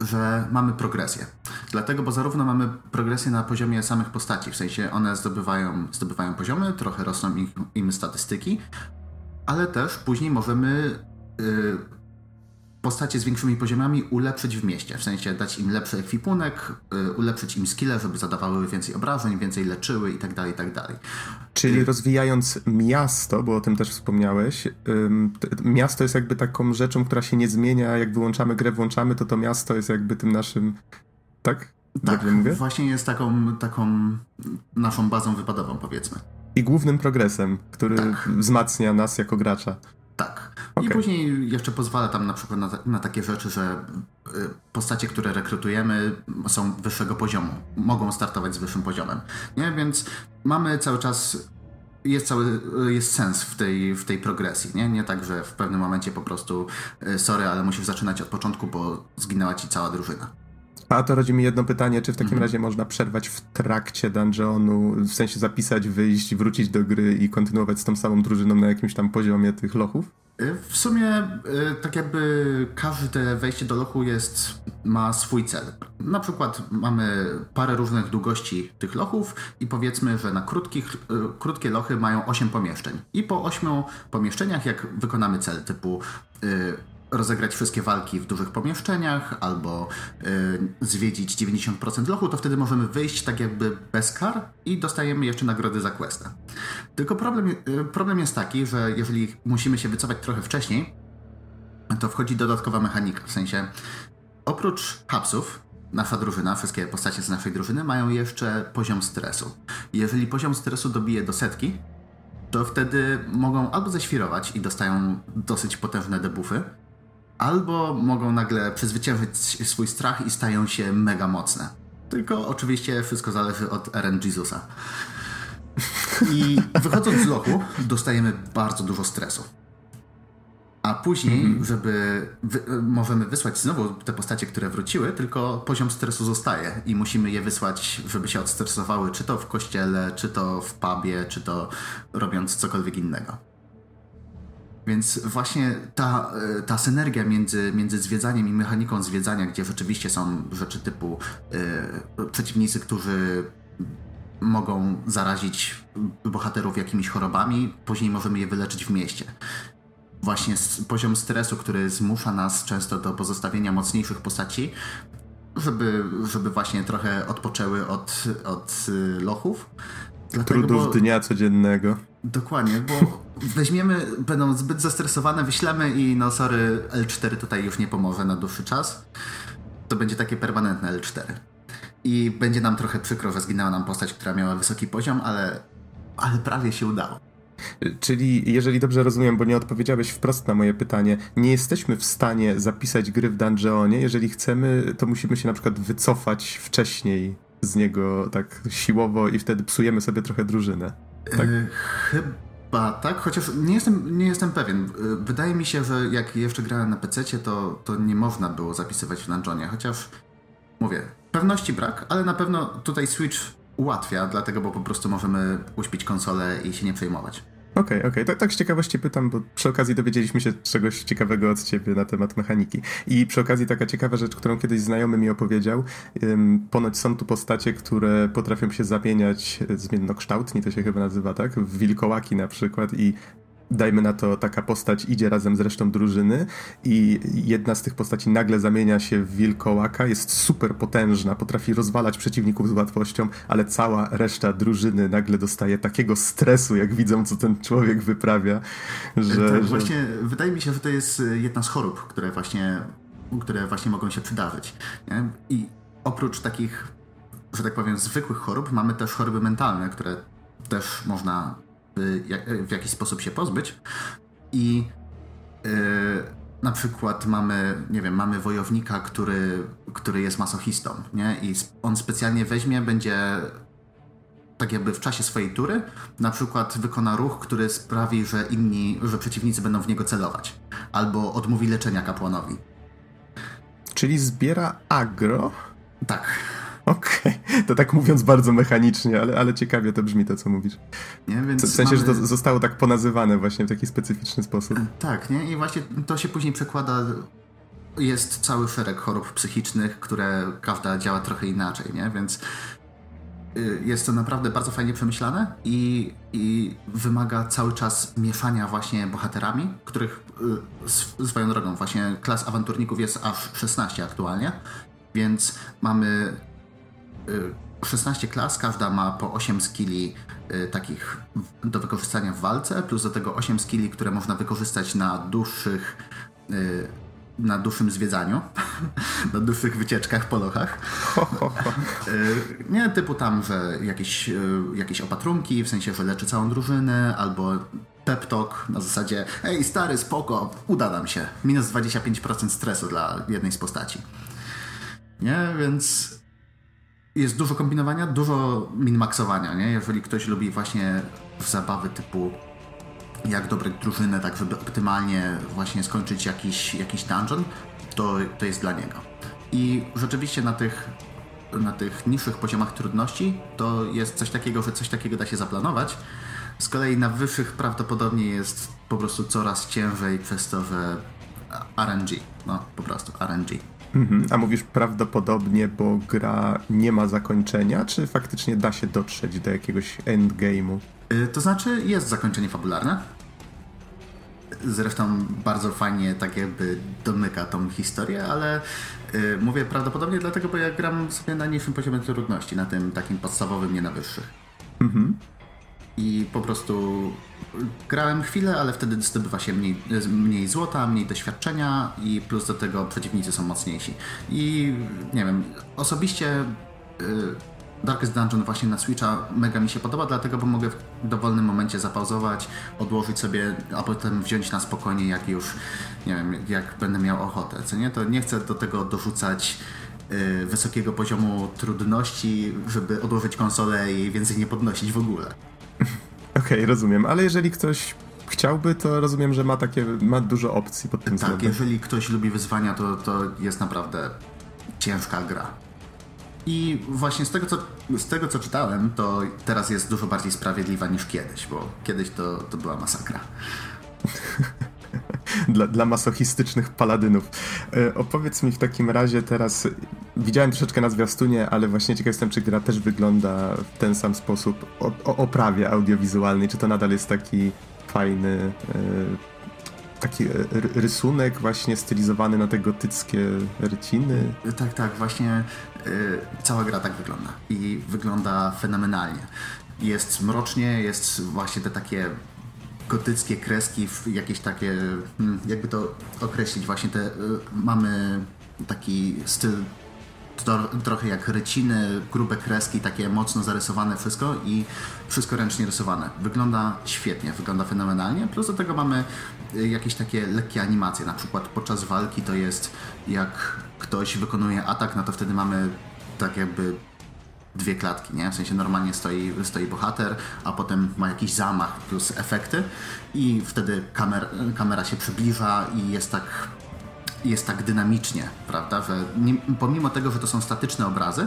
Speaker 5: że mamy progresję. Dlatego, bo zarówno mamy progresję na poziomie samych postaci, w sensie one zdobywają, zdobywają poziomy, trochę rosną im, statystyki, ale też później możemy... Yy, postacie z większymi poziomami ulepszyć w mieście, w sensie dać im lepszy ekwipunek, y, ulepszyć im skille, żeby zadawały więcej obrażeń, więcej leczyły itd., tak itd. Tak
Speaker 1: Czyli y, rozwijając miasto, bo o tym też wspomniałeś, miasto jest jakby taką rzeczą, która się nie zmienia, jak wyłączamy grę, włączamy, to to miasto jest jakby tym naszym, tak?
Speaker 5: Tak, mówię? właśnie jest taką, taką naszą bazą wypadową, powiedzmy.
Speaker 1: I głównym progresem, który tak. wzmacnia nas jako gracza.
Speaker 5: Tak. Okay. I później jeszcze pozwala tam na przykład na, na, takie rzeczy, że y, postacie, które rekrutujemy są wyższego poziomu. Mogą startować z wyższym poziomem. Nie? Więc mamy cały czas jest cały jest sens w tej, w tej progresji, nie? Nie tak, że w pewnym momencie po prostu y, sorry, ale musisz zaczynać od początku, bo zginęła ci cała drużyna.
Speaker 1: A to rodzi mi jedno pytanie, czy w takim mhm. razie można przerwać w trakcie dungeonu, w sensie zapisać, wyjść, wrócić do gry i kontynuować z tą samą drużyną na jakimś tam poziomie tych lochów?
Speaker 5: Y, w sumie y, tak jakby każde wejście do lochu jest, ma swój cel. Na przykład mamy parę różnych długości tych lochów i powiedzmy, że na krótkich, y, krótkie lochy mają 8 pomieszczeń. I po 8 pomieszczeniach, jak wykonamy cel typu rozegrać wszystkie walki w dużych pomieszczeniach albo y, zwiedzić 90% lochu, to wtedy możemy wyjść tak jakby bez kar i dostajemy jeszcze nagrody za questa. Tylko problem, y, problem jest taki, że jeżeli musimy się wycofać trochę wcześniej, to wchodzi dodatkowa mechanika, w sensie oprócz hapsów, nasza drużyna, wszystkie postacie z naszej drużyny mają jeszcze poziom stresu. Jeżeli poziom stresu dobije do setki, to wtedy mogą albo ześwirować i dostają dosyć potężne debuffy, albo mogą nagle przezwyciężyć swój strach i stają się mega mocne. Tylko oczywiście wszystko zależy od RNG Jezusa. I wychodząc z lochu, dostajemy bardzo dużo stresu. A później, mm -hmm. żeby wy możemy wysłać znowu te postacie, które wróciły, tylko poziom stresu zostaje i musimy je wysłać, żeby się odstresowały, czy to w kościele, czy to w pubie, czy to robiąc cokolwiek innego. Więc właśnie ta, e, ta synergia między, między zwiedzaniem i mechaniką zwiedzania, gdzie rzeczywiście są rzeczy typu y, przeciwnicy, którzy mogą zarazić bohaterów jakimiś chorobami, później możemy je wyleczyć w mieście. Właśnie poziom stresu, który zmusza nas często do pozostawienia mocniejszych postaci, żeby, żeby właśnie trochę odpoczęły od, od y, lochów.
Speaker 1: Dlatego, Trudów bo... dnia codziennego.
Speaker 5: Dokładnie, bo weźmiemy, będą zbyt zestresowane, wyślemy i no sorry, L4 tutaj już nie pomoże na dłuższy czas. To będzie takie permanentne L4. I będzie nam trochę przykro, że zginęła nam postać, która miała wysoki poziom, ale, ale prawie się udało.
Speaker 1: Czyli, jeżeli dobrze rozumiem, bo nie odpowiedziałeś wprost na moje pytanie, nie jesteśmy w stanie zapisać gry w dungeonie. Jeżeli chcemy, to musimy się na przykład wycofać wcześniej z niego tak siłowo i wtedy psujemy sobie trochę drużynę. Tak? E,
Speaker 5: chyba tak, chociaż nie jestem, nie jestem pewien. E, wydaje mi się, że jak jeszcze grałem na PC, to, to nie można było zapisywać w dungeonie, chociaż mówię, pewności brak, ale na pewno tutaj Switch ułatwia, dlatego, bo po prostu możemy uśpić konsolę i się nie przejmować.
Speaker 1: Okej, okay, okej. Okay. Tak, tak z ciekawości pytam, bo przy okazji dowiedzieliśmy się czegoś ciekawego od ciebie na temat mechaniki. I przy okazji taka ciekawa rzecz, którą kiedyś znajomy mi opowiedział. Ponoć są tu postacie, które potrafią się zamieniać zmiennokształtni, to się chyba nazywa, tak? W wilkołaki na przykład i dajmy na to, taka postać idzie razem z resztą drużyny i jedna z tych postaci nagle zamienia się w wilkołaka, jest super potężna, potrafi rozwalać przeciwników z łatwością, ale cała reszta drużyny nagle dostaje takiego stresu, jak widzą, co ten człowiek wyprawia, że...
Speaker 5: Tak, że... właśnie wydaje mi się, że to jest jedna z chorób, które właśnie, które właśnie mogą się przydarzyć. Nie? I oprócz takich, że tak powiem, zwykłych chorób, mamy też choroby mentalne, które też można w jakiś sposób się pozbyć. I yy, na przykład mamy, nie wiem, mamy wojownika, który, który jest masochistą, nie? I on specjalnie weźmie, będzie tak jakby w czasie swojej tury, na przykład wykona ruch, który sprawi, że inni, że przeciwnicy będą w niego celować. Albo odmówi leczenia kapłanowi.
Speaker 1: Czyli zbiera agro?
Speaker 5: Tak.
Speaker 1: Okej, okay. to tak mówiąc bardzo mechanicznie, ale, ale ciekawie to brzmi to, co mówisz. Nie, więc w sensie, mamy... że to zostało tak ponazywane właśnie w taki specyficzny sposób.
Speaker 5: Tak, nie? I właśnie to się później przekłada jest cały szereg chorób psychicznych, które każda działa trochę inaczej, nie? Więc y, jest to naprawdę bardzo fajnie przemyślane i, i wymaga cały czas mieszania właśnie bohaterami, których y, swoją drogą właśnie klas awanturników jest aż 16 aktualnie, więc mamy 16 y, klas, każda ma po 8 skilli y, takich do wykorzystania w walce, plus do tego 8 skilli, które można wykorzystać na dłuższych y, na dłuższym zwiedzaniu, na dłuższych wycieczkach po lochach. Nie typu tam, że jakieś, jakieś opatrunki, w sensie, że leczy całą drużynę, albo pep talk na zasadzie ej stary, spoko, uda nam się. Minus 25% stresu dla jednej z postaci. Nie, więc jest dużo kombinowania, dużo minmaksowania, nie? Jeżeli ktoś lubi właśnie zabawy typu jak dobrać drużynę, tak żeby optymalnie właśnie skończyć jakiś, jakiś dungeon, to, to jest dla niego. I rzeczywiście na tych, na tych niższych poziomach trudności to jest coś takiego, że coś takiego da się zaplanować. Z kolei na wyższych prawdopodobnie jest po prostu coraz ciężej przez to, że RNG, no po prostu RNG.
Speaker 1: Mhm. A mówisz prawdopodobnie, bo gra nie ma zakończenia, czy faktycznie da się dotrzeć do jakiegoś endgame'u?
Speaker 5: Yy, to znaczy jest zakończenie fabularne. Zresztą bardzo fajnie tak jakby domyka tą historię, ale yy, mówię prawdopodobnie dlatego, bo ja gram sobie na niższym poziomie trudności, na tym takim podstawowym, nie na wyższych. Mhm i po prostu grałem chwilę, ale wtedy zdobywa się mniej, mniej złota, mniej doświadczenia i plus do tego przeciwnicy są mocniejsi. I nie wiem, osobiście y, Darkest Dungeon właśnie na Switcha mega mi się podoba, dlatego bo mogę w dowolnym momencie zapauzować, odłożyć sobie, a potem wziąć na spokojnie, jak już, nie wiem, jak będę miał ochotę, co nie? To nie chcę do tego dorzucać y, wysokiego poziomu trudności, żeby odłożyć konsolę i więcej nie podnosić w ogóle.
Speaker 1: Okej, okay, rozumiem, ale jeżeli ktoś chciałby, to rozumiem, że ma takie, ma dużo opcji pod tym
Speaker 5: tak, względem. Tak, jeżeli ktoś lubi wyzwania, to, to jest naprawdę ciężka gra. I właśnie z tego, co, z tego, co czytałem, to teraz jest dużo bardziej sprawiedliwa niż kiedyś, bo kiedyś to, to była masakra.
Speaker 1: dla, dla masochistycznych paladynów. E, opowiedz mi w takim razie teraz, widziałem troszeczkę na zwiastunie, ale właśnie ciekaw jestem, czy gra też wygląda w ten sam sposób o, o oprawie audiowizualnej, czy to nadal jest taki fajny e, taki rysunek właśnie stylizowany na te gotyckie ryciny.
Speaker 5: Tak, tak, właśnie y, cała gra tak wygląda i wygląda fenomenalnie. Jest mrocznie, jest właśnie te takie gotyckie kreski, jakieś takie, hmm, jakby to określić, właśnie te, y, mamy taki styl trochę jak ryciny, grube kreski, takie mocno zarysowane wszystko i wszystko ręcznie rysowane. Wygląda świetnie, wygląda fenomenalnie, plus do tego mamy y, jakieś takie lekkie animacje, na przykład podczas walki to jest jak ktoś wykonuje atak, no to wtedy mamy tak jakby dwie klatki, nie? W sensie normalnie stoi, stoi bohater, a potem ma jakiś zamach plus efekty i wtedy kamer, kamera się przybliża i jest tak jest tak dynamicznie, prawda, że nie, pomimo tego, że to są statyczne obrazy,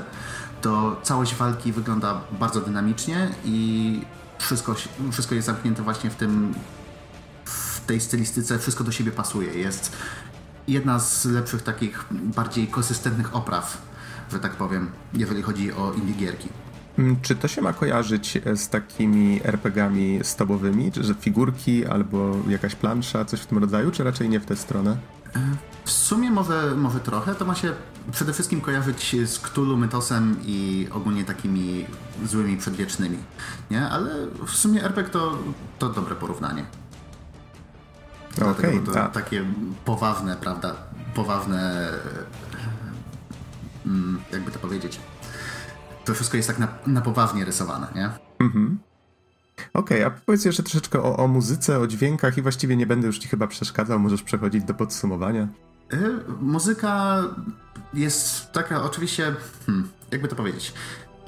Speaker 5: to całość walki wygląda bardzo dynamicznie i wszystko, wszystko jest zamknięte właśnie w tym w tej stylistyce, wszystko do siebie pasuje. Jest jedna z lepszych takich bardziej konsystentnych opraw że tak powiem, jeżeli chodzi o indie gierki.
Speaker 1: Mm, czy to się ma kojarzyć e, z takimi RPGami stobowymi, że figurki albo jakaś plansza, coś w tym rodzaju, czy raczej nie w tę stronę?
Speaker 5: E, w sumie może, może trochę. To ma się przede wszystkim kojarzyć z Cthulhu, Mythosem i ogólnie takimi złymi przedwiecznymi. Nie? Ale w sumie RPG to, to dobre porównanie. Okej, okay, to tak. takie poważne, prawda, poważne jakby to powiedzieć, to wszystko jest tak na, na poważnie rysowane, nie? Mhm.
Speaker 1: Okej, okay, a powiedz jeszcze troszeczkę o, o, muzyce, o dźwiękach i właściwie nie będę już ci chyba przeszkadzał, możesz przechodzić do podsumowania.
Speaker 5: Y, muzyka jest taka, oczywiście, hmm, jakby to powiedzieć,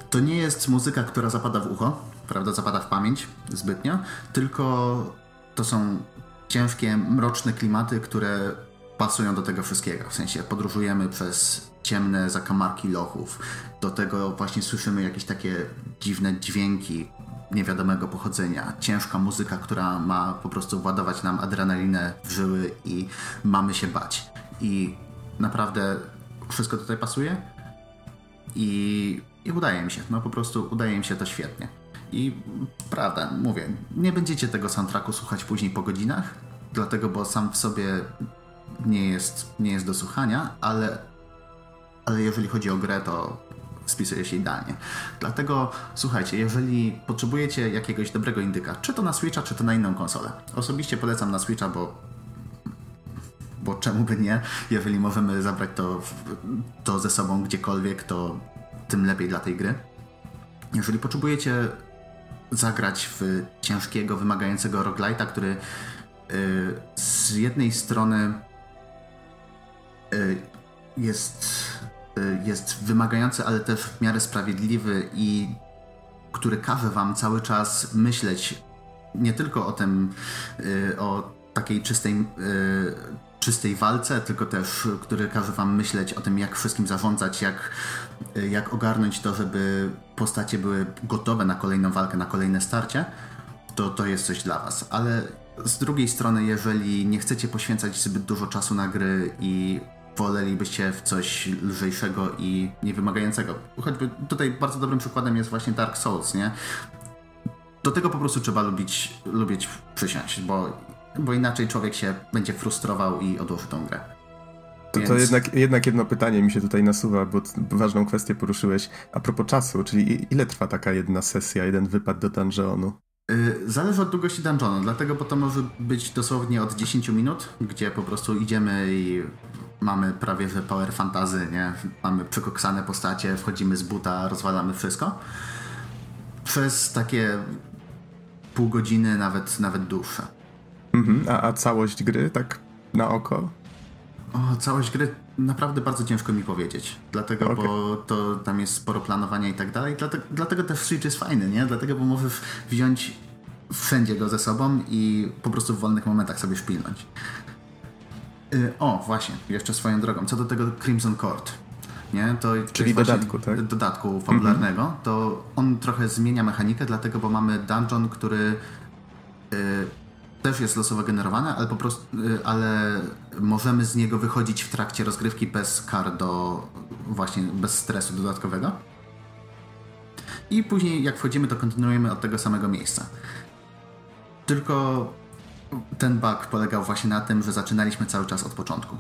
Speaker 5: to nie jest muzyka, która zapada w ucho, prawda, zapada w pamięć zbytnio, tylko to są ciężkie, mroczne klimaty, które pasują do tego wszystkiego. W sensie podróżujemy przez ciemne zakamarki lochów. Do tego właśnie słyszymy jakieś takie dziwne dźwięki niewiadomego pochodzenia. Ciężka muzyka, która ma po prostu władować nam adrenalinę w żyły i mamy się bać. I naprawdę wszystko tutaj pasuje i, i udaje mi się. No po prostu udaje mi się to świetnie. I prawda, mówię, nie będziecie tego soundtracku słuchać później po godzinach, dlatego, bo sam w sobie nie jest, nie jest do słuchania, ale, ale jeżeli chodzi o grę, to spisuje się idealnie. Dlatego słuchajcie, jeżeli potrzebujecie jakiegoś dobrego indyka, czy to na Switcha, czy to na inną konsolę. Osobiście polecam na Switcha, bo bo czemu by nie? Jeżeli możemy zabrać to, to ze sobą gdziekolwiek, to tym lepiej dla tej gry. Jeżeli potrzebujecie zagrać w ciężkiego, wymagającego roguelite'a, który y, z jednej strony y, jest, jest wymagający, ale też w miarę sprawiedliwy i który każe wam cały czas myśleć nie tylko o tym, o takiej czystej, czystej walce, tylko też, który każe wam myśleć o tym, jak wszystkim zarządzać, jak, jak ogarnąć to, żeby postacie były gotowe na kolejną walkę, na kolejne starcie, to to jest coś dla was. Ale z drugiej strony, jeżeli nie chcecie poświęcać zbyt dużo czasu na gry i wolelibyście w coś lżejszego i niewymagającego. Choćby tutaj bardzo dobrym przykładem jest właśnie Dark Souls, nie? Do tego po prostu trzeba lubić, lubić przysiąść, bo bo inaczej człowiek się będzie frustrował i odłoży tą grę.
Speaker 1: To, to jednak, jednak jedno pytanie mi się tutaj nasuwa, bo ważną kwestię poruszyłeś. A propos czasu, czyli ile trwa taka jedna sesja, jeden wypad do dungeonu?
Speaker 5: Yy, zależy od długości dungeonu, dlatego, bo to może być dosłownie od 10 minut, gdzie po prostu idziemy i mamy prawie że power fantazy, nie? Mamy przekoksane postacie, wchodzimy z buta, rozwalamy wszystko. Przez takie pół godziny, nawet, nawet dłuższe.
Speaker 1: Mhm. A, a całość gry, tak na oko?
Speaker 5: O, całość gry naprawdę bardzo ciężko mi powiedzieć. Dlatego, okay. bo to tam jest sporo planowania i tak dalej. Dlatego, dlatego też Switch jest fajny, nie? Dlatego, bo możesz wziąć wszędzie go ze sobą i po prostu w wolnych momentach sobie szpilnąć. Yy, o, właśnie, jeszcze swoją drogą. Co do tego Crimson Court, nie? To,
Speaker 1: Czyli dodatku, tak?
Speaker 5: Dodatku fabularnego, mm -hmm. to on trochę zmienia mechanikę, dlatego, bo mamy dungeon, który yy, też jest losowo generowane, ale po prostu, y, ale możemy z niego wychodzić w trakcie rozgrywki bez kar do właśnie bez stresu dodatkowego. I później jak wchodzimy, to kontynuujemy od tego samego miejsca. Tylko ten bug polegał właśnie na tym, że zaczynaliśmy cały czas od początku.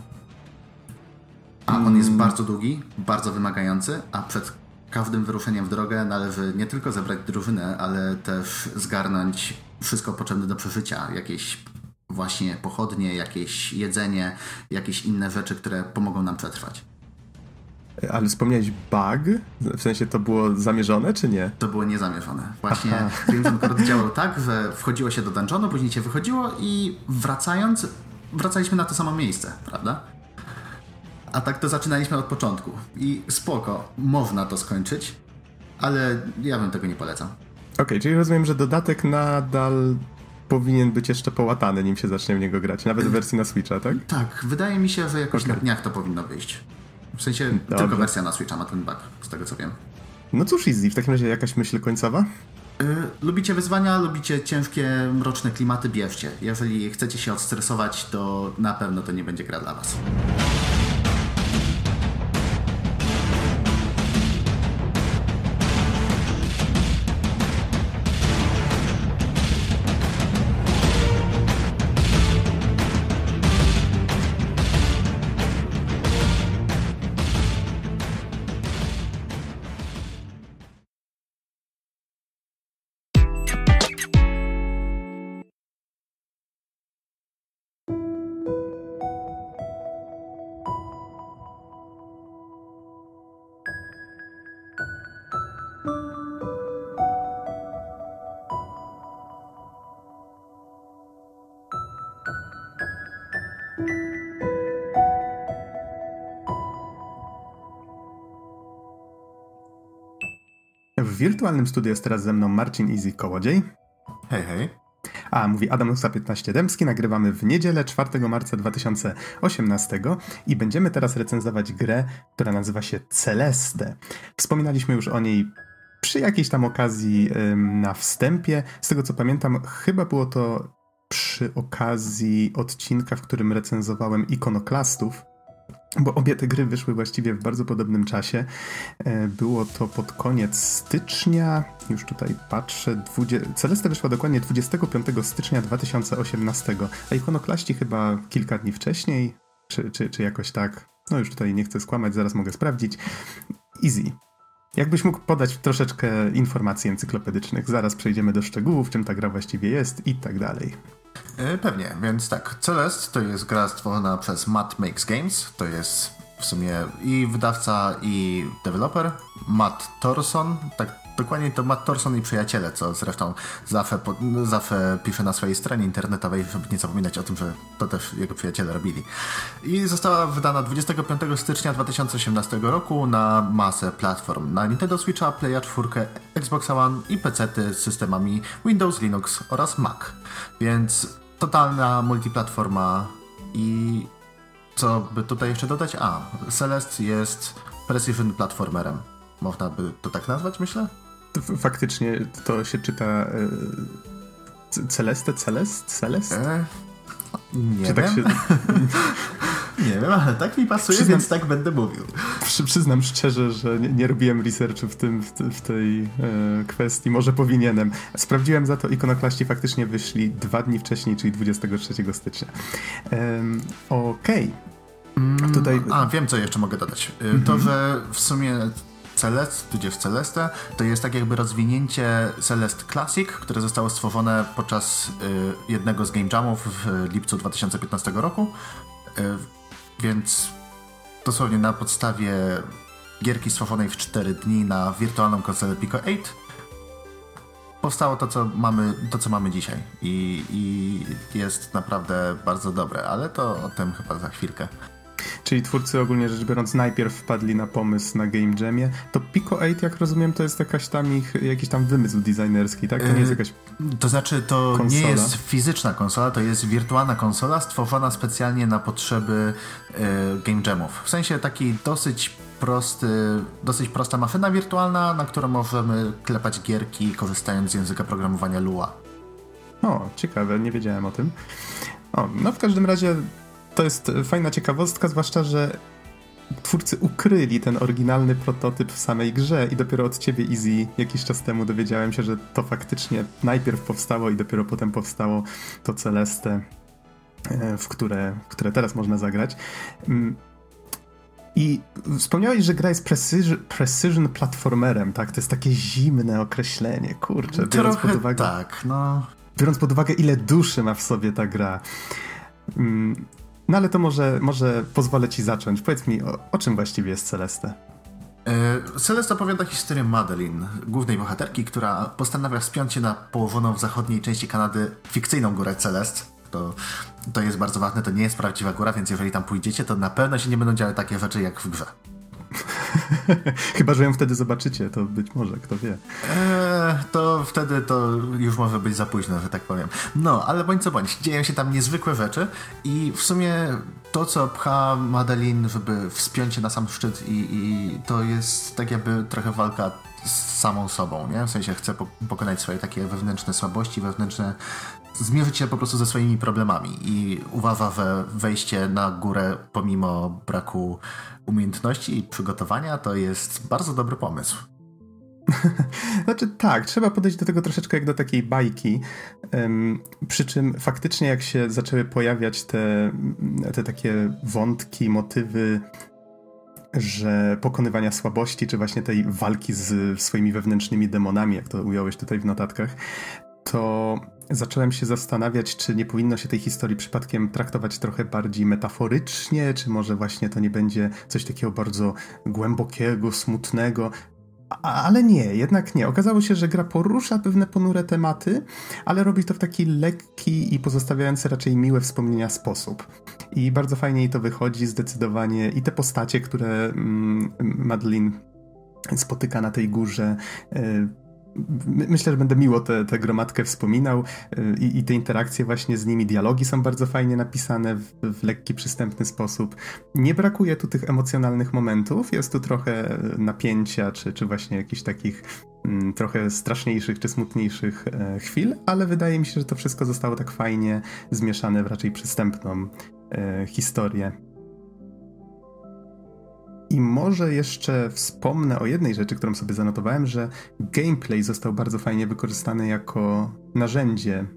Speaker 5: A on jest mm. bardzo długi, bardzo wymagający, a przed każdym wyruszeniem w drogę należy nie tylko zebrać drużynę, ale też zgarnąć wszystko potrzebne do przeżycia, jakieś właśnie pochodnie, jakieś jedzenie, jakieś inne rzeczy, które pomogą nam przetrwać.
Speaker 1: Ale wspomniałeś bug? W sensie to było zamierzone, czy nie?
Speaker 5: To było niezamierzone. Właśnie Aha. Crimson Court działał tak, że wchodziło się do dungeonu, później się wychodziło i wracając, wracaliśmy na to samo miejsce, prawda? A tak to zaczynaliśmy od początku. I spoko, można to skończyć, ale ja bym tego nie polecał.
Speaker 1: Okej, okay, czyli rozumiem, że dodatek nadal powinien być jeszcze połatany, nim się zacznie w niego grać, nawet w wersji na Switcha, tak?
Speaker 5: Tak, wydaje mi się, że jakoś okay. na dniach to powinno wyjść. W sensie tylko wersja na Switcha ma ten bug, z tego co wiem.
Speaker 1: No cóż, Easy, w takim razie jakaś myśl końcowa?
Speaker 5: Yy, lubicie wyzwania, lubicie ciężkie, mroczne klimaty, bierzcie. Jeżeli chcecie się odstresować, to na pewno to nie będzie gra dla was.
Speaker 1: Wirtualnym studiu jest teraz ze mną Marcin Easy Kołodziej.
Speaker 5: Hej, hej.
Speaker 1: A, mówi Adam Nusa 15 Dębski. Nagrywamy w niedzielę 4 marca 2018 i będziemy teraz recenzować grę, która nazywa się Celeste. Wspominaliśmy już o niej przy jakiejś tam okazji ym, na wstępie. Z tego co pamiętam, chyba było to przy okazji odcinka, w którym recenzowałem ikonoklastów, bo obie te gry wyszły właściwie w bardzo podobnym czasie. E, było to pod koniec stycznia, już tutaj patrzę, 20... Celeste wyszła dokładnie 25 stycznia 2018, a ikonoklaści chyba kilka dni wcześniej, czy, czy, czy jakoś tak. No już tutaj nie chcę skłamać, zaraz mogę sprawdzić. Easy. Jakbyś mógł podać troszeczkę informacji encyklopedycznych, zaraz przejdziemy do szczegółów, czym ta gra właściwie jest i tak dalej.
Speaker 5: E, pewnie, więc tak, Celeste to jest gra stworzona przez Matt Makes Games, to jest w sumie i wydawca, i deweloper. Matt Thorson, tak dokładnie to Matt Thorson i przyjaciele, co zresztą zawsze pisze na swojej stronie internetowej, żeby nie zapominać o tym, że to też jego przyjaciele robili. I została wydana 25 stycznia 2018 roku na masę platform. Na Nintendo Switcha, Playa 4, Xbox One i PC z systemami Windows, Linux oraz Mac. Więc totalna multiplatforma i co by tutaj jeszcze dodać? A, Celeste jest precision platformerem. Można by to tak nazwać, myślę?
Speaker 1: Faktycznie to się czyta e, Celeste, Celest, Celest? E,
Speaker 5: nie Czy tak wiem. Tak się... nie wiem, ale tak mi pasuje, przyznam, więc tak będę mówił.
Speaker 1: Przy, przyznam szczerze, że nie, nie robiłem researchu w, tym, w, w tej e, kwestii. Może powinienem. Sprawdziłem za to, ikonoklaści faktycznie wyszli dwa dni wcześniej, czyli 23 stycznia. E, Okej. Okay.
Speaker 5: Mm, Tutaj... A, wiem, co jeszcze mogę dodać. Mm -hmm. To, że w sumie Celeste, tudzież Celeste, to jest tak jakby rozwinięcie Celeste Classic, które zostało stworzone podczas y, jednego z Game Jamów w lipcu 2015 roku. Y, więc dosłownie na podstawie gierki stworzonej w 4 dni na wirtualną konsolę Pico 8 powstało to, co mamy, to, co mamy dzisiaj. I, I jest naprawdę bardzo dobre, ale to o tym chyba za chwilkę.
Speaker 1: Czyli twórcy ogólnie rzecz biorąc najpierw wpadli na pomysł na Game Jamie. To Pico 8, jak rozumiem, to jest jakaś tam ich, jakiś tam wymysł designerski, tak? To nie jest yy, jakaś
Speaker 5: To znaczy, to konsola. nie jest fizyczna konsola, to jest wirtualna konsola stworzona specjalnie na potrzeby y, Game Jamów. W sensie taki dosyć prosty, dosyć prosta maszyna wirtualna, na którą możemy klepać gierki korzystając z języka programowania Lua.
Speaker 1: O, ciekawe, nie wiedziałem o tym. O, no w każdym razie to jest fajna ciekawostka, zwłaszcza, że twórcy ukryli ten oryginalny prototyp w samej grze i dopiero od ciebie, Easy, jakiś czas temu dowiedziałem się, że to faktycznie najpierw powstało i dopiero potem powstało to Celeste, e, w które, w które teraz można zagrać. Mm. I wspomniałeś, że gra jest precision, precision platformerem, tak? To jest takie zimne określenie, kurczę.
Speaker 5: Biorąc Trochę pod uwagę, tak, no.
Speaker 1: Biorąc pod uwagę, ile duszy ma w sobie ta gra. No ale to może, może pozwolę ci zacząć. Powiedz mi, o, o czym właściwie jest Celeste?
Speaker 5: E, Celeste opowiada historię Madeline, głównej bohaterki, która postanawia wspiąć się na położoną w zachodniej części Kanady fikcyjną górę Celest. To, to jest bardzo ważne, to nie jest prawdziwa góra, więc jeżeli tam pójdziecie, to na pewno się nie będą działy takie rzeczy jak w grze.
Speaker 1: Chyba, że ją wtedy zobaczycie, to być może, kto wie.
Speaker 5: Eee, to wtedy to już może być za późno, że tak powiem. No, ale bądź co bądź, dzieją się tam niezwykłe rzeczy i w sumie to, co pcha Madeline, żeby wspiąć się na sam szczyt i, i to jest tak jakby trochę walka z samą sobą, nie? W sensie chce pokonać swoje takie wewnętrzne słabości, wewnętrzne zmierzyć się po prostu ze swoimi problemami i uważa, że wejście na górę pomimo braku umiejętności i przygotowania to jest bardzo dobry pomysł.
Speaker 1: Znaczy tak, trzeba podejść do tego troszeczkę jak do takiej bajki. Um, przy czym faktycznie jak się zaczęły pojawiać te, te takie wątki, motywy, że pokonywania słabości, czy właśnie tej walki z swoimi wewnętrznymi demonami, jak to ująłeś tutaj w notatkach, to zacząłem się zastanawiać, czy nie powinno się tej historii przypadkiem traktować trochę bardziej metaforycznie, czy może właśnie to nie będzie coś takiego bardzo głębokiego, smutnego. Ale nie, jednak nie. Okazało się, że gra porusza pewne ponure tematy, ale robi to w taki lekki i pozostawiający raczej miłe wspomnienia sposób. I bardzo fajnie jej to wychodzi, zdecydowanie. I te postacie, które mm, Madeline spotyka na tej górze. Myślę, że będę miło tę gromadkę wspominał i, i, te interakcje właśnie z nimi, dialogi są bardzo fajnie napisane w, w, lekki, przystępny sposób. Nie brakuje tu tych emocjonalnych momentów, jest tu trochę napięcia, czy, czy właśnie jakichś takich mm, trochę straszniejszych, czy smutniejszych e, chwil, ale wydaje mi się, że to wszystko zostało tak fajnie zmieszane w raczej przystępną e, historię. I może jeszcze wspomnę o jednej rzeczy, którą sobie zanotowałem, że gameplay został bardzo fajnie wykorzystany jako narzędzie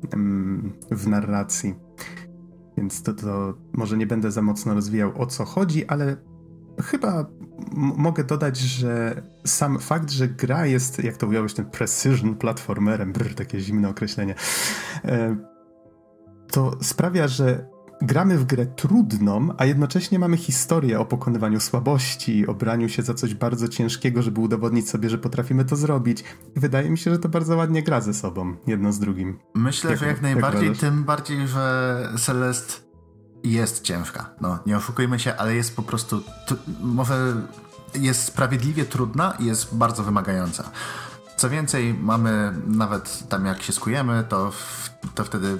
Speaker 1: w narracji. Więc to, to może nie będę za mocno rozwijał o co chodzi, ale chyba mogę dodać, że sam fakt, że gra jest, jak to ująłeś, ten precision platformerem, brr, takie zimne określenie, e, to sprawia, że gramy w grę trudną, a jednocześnie mamy historię o pokonywaniu słabości, o braniu się za coś bardzo ciężkiego, żeby udowodnić sobie, że potrafimy to zrobić. I wydaje mi się, że to bardzo ładnie gra ze sobą, jedno z drugim.
Speaker 5: Myślę, jak, że jak najbardziej, jak tym bardziej, że Celest jest ciężka. No, nie oszukujmy się, ale jest po prostu, może jest sprawiedliwie trudna i jest bardzo wymagająca. Co więcej, mamy nawet tam jak się skujemy, to, to wtedy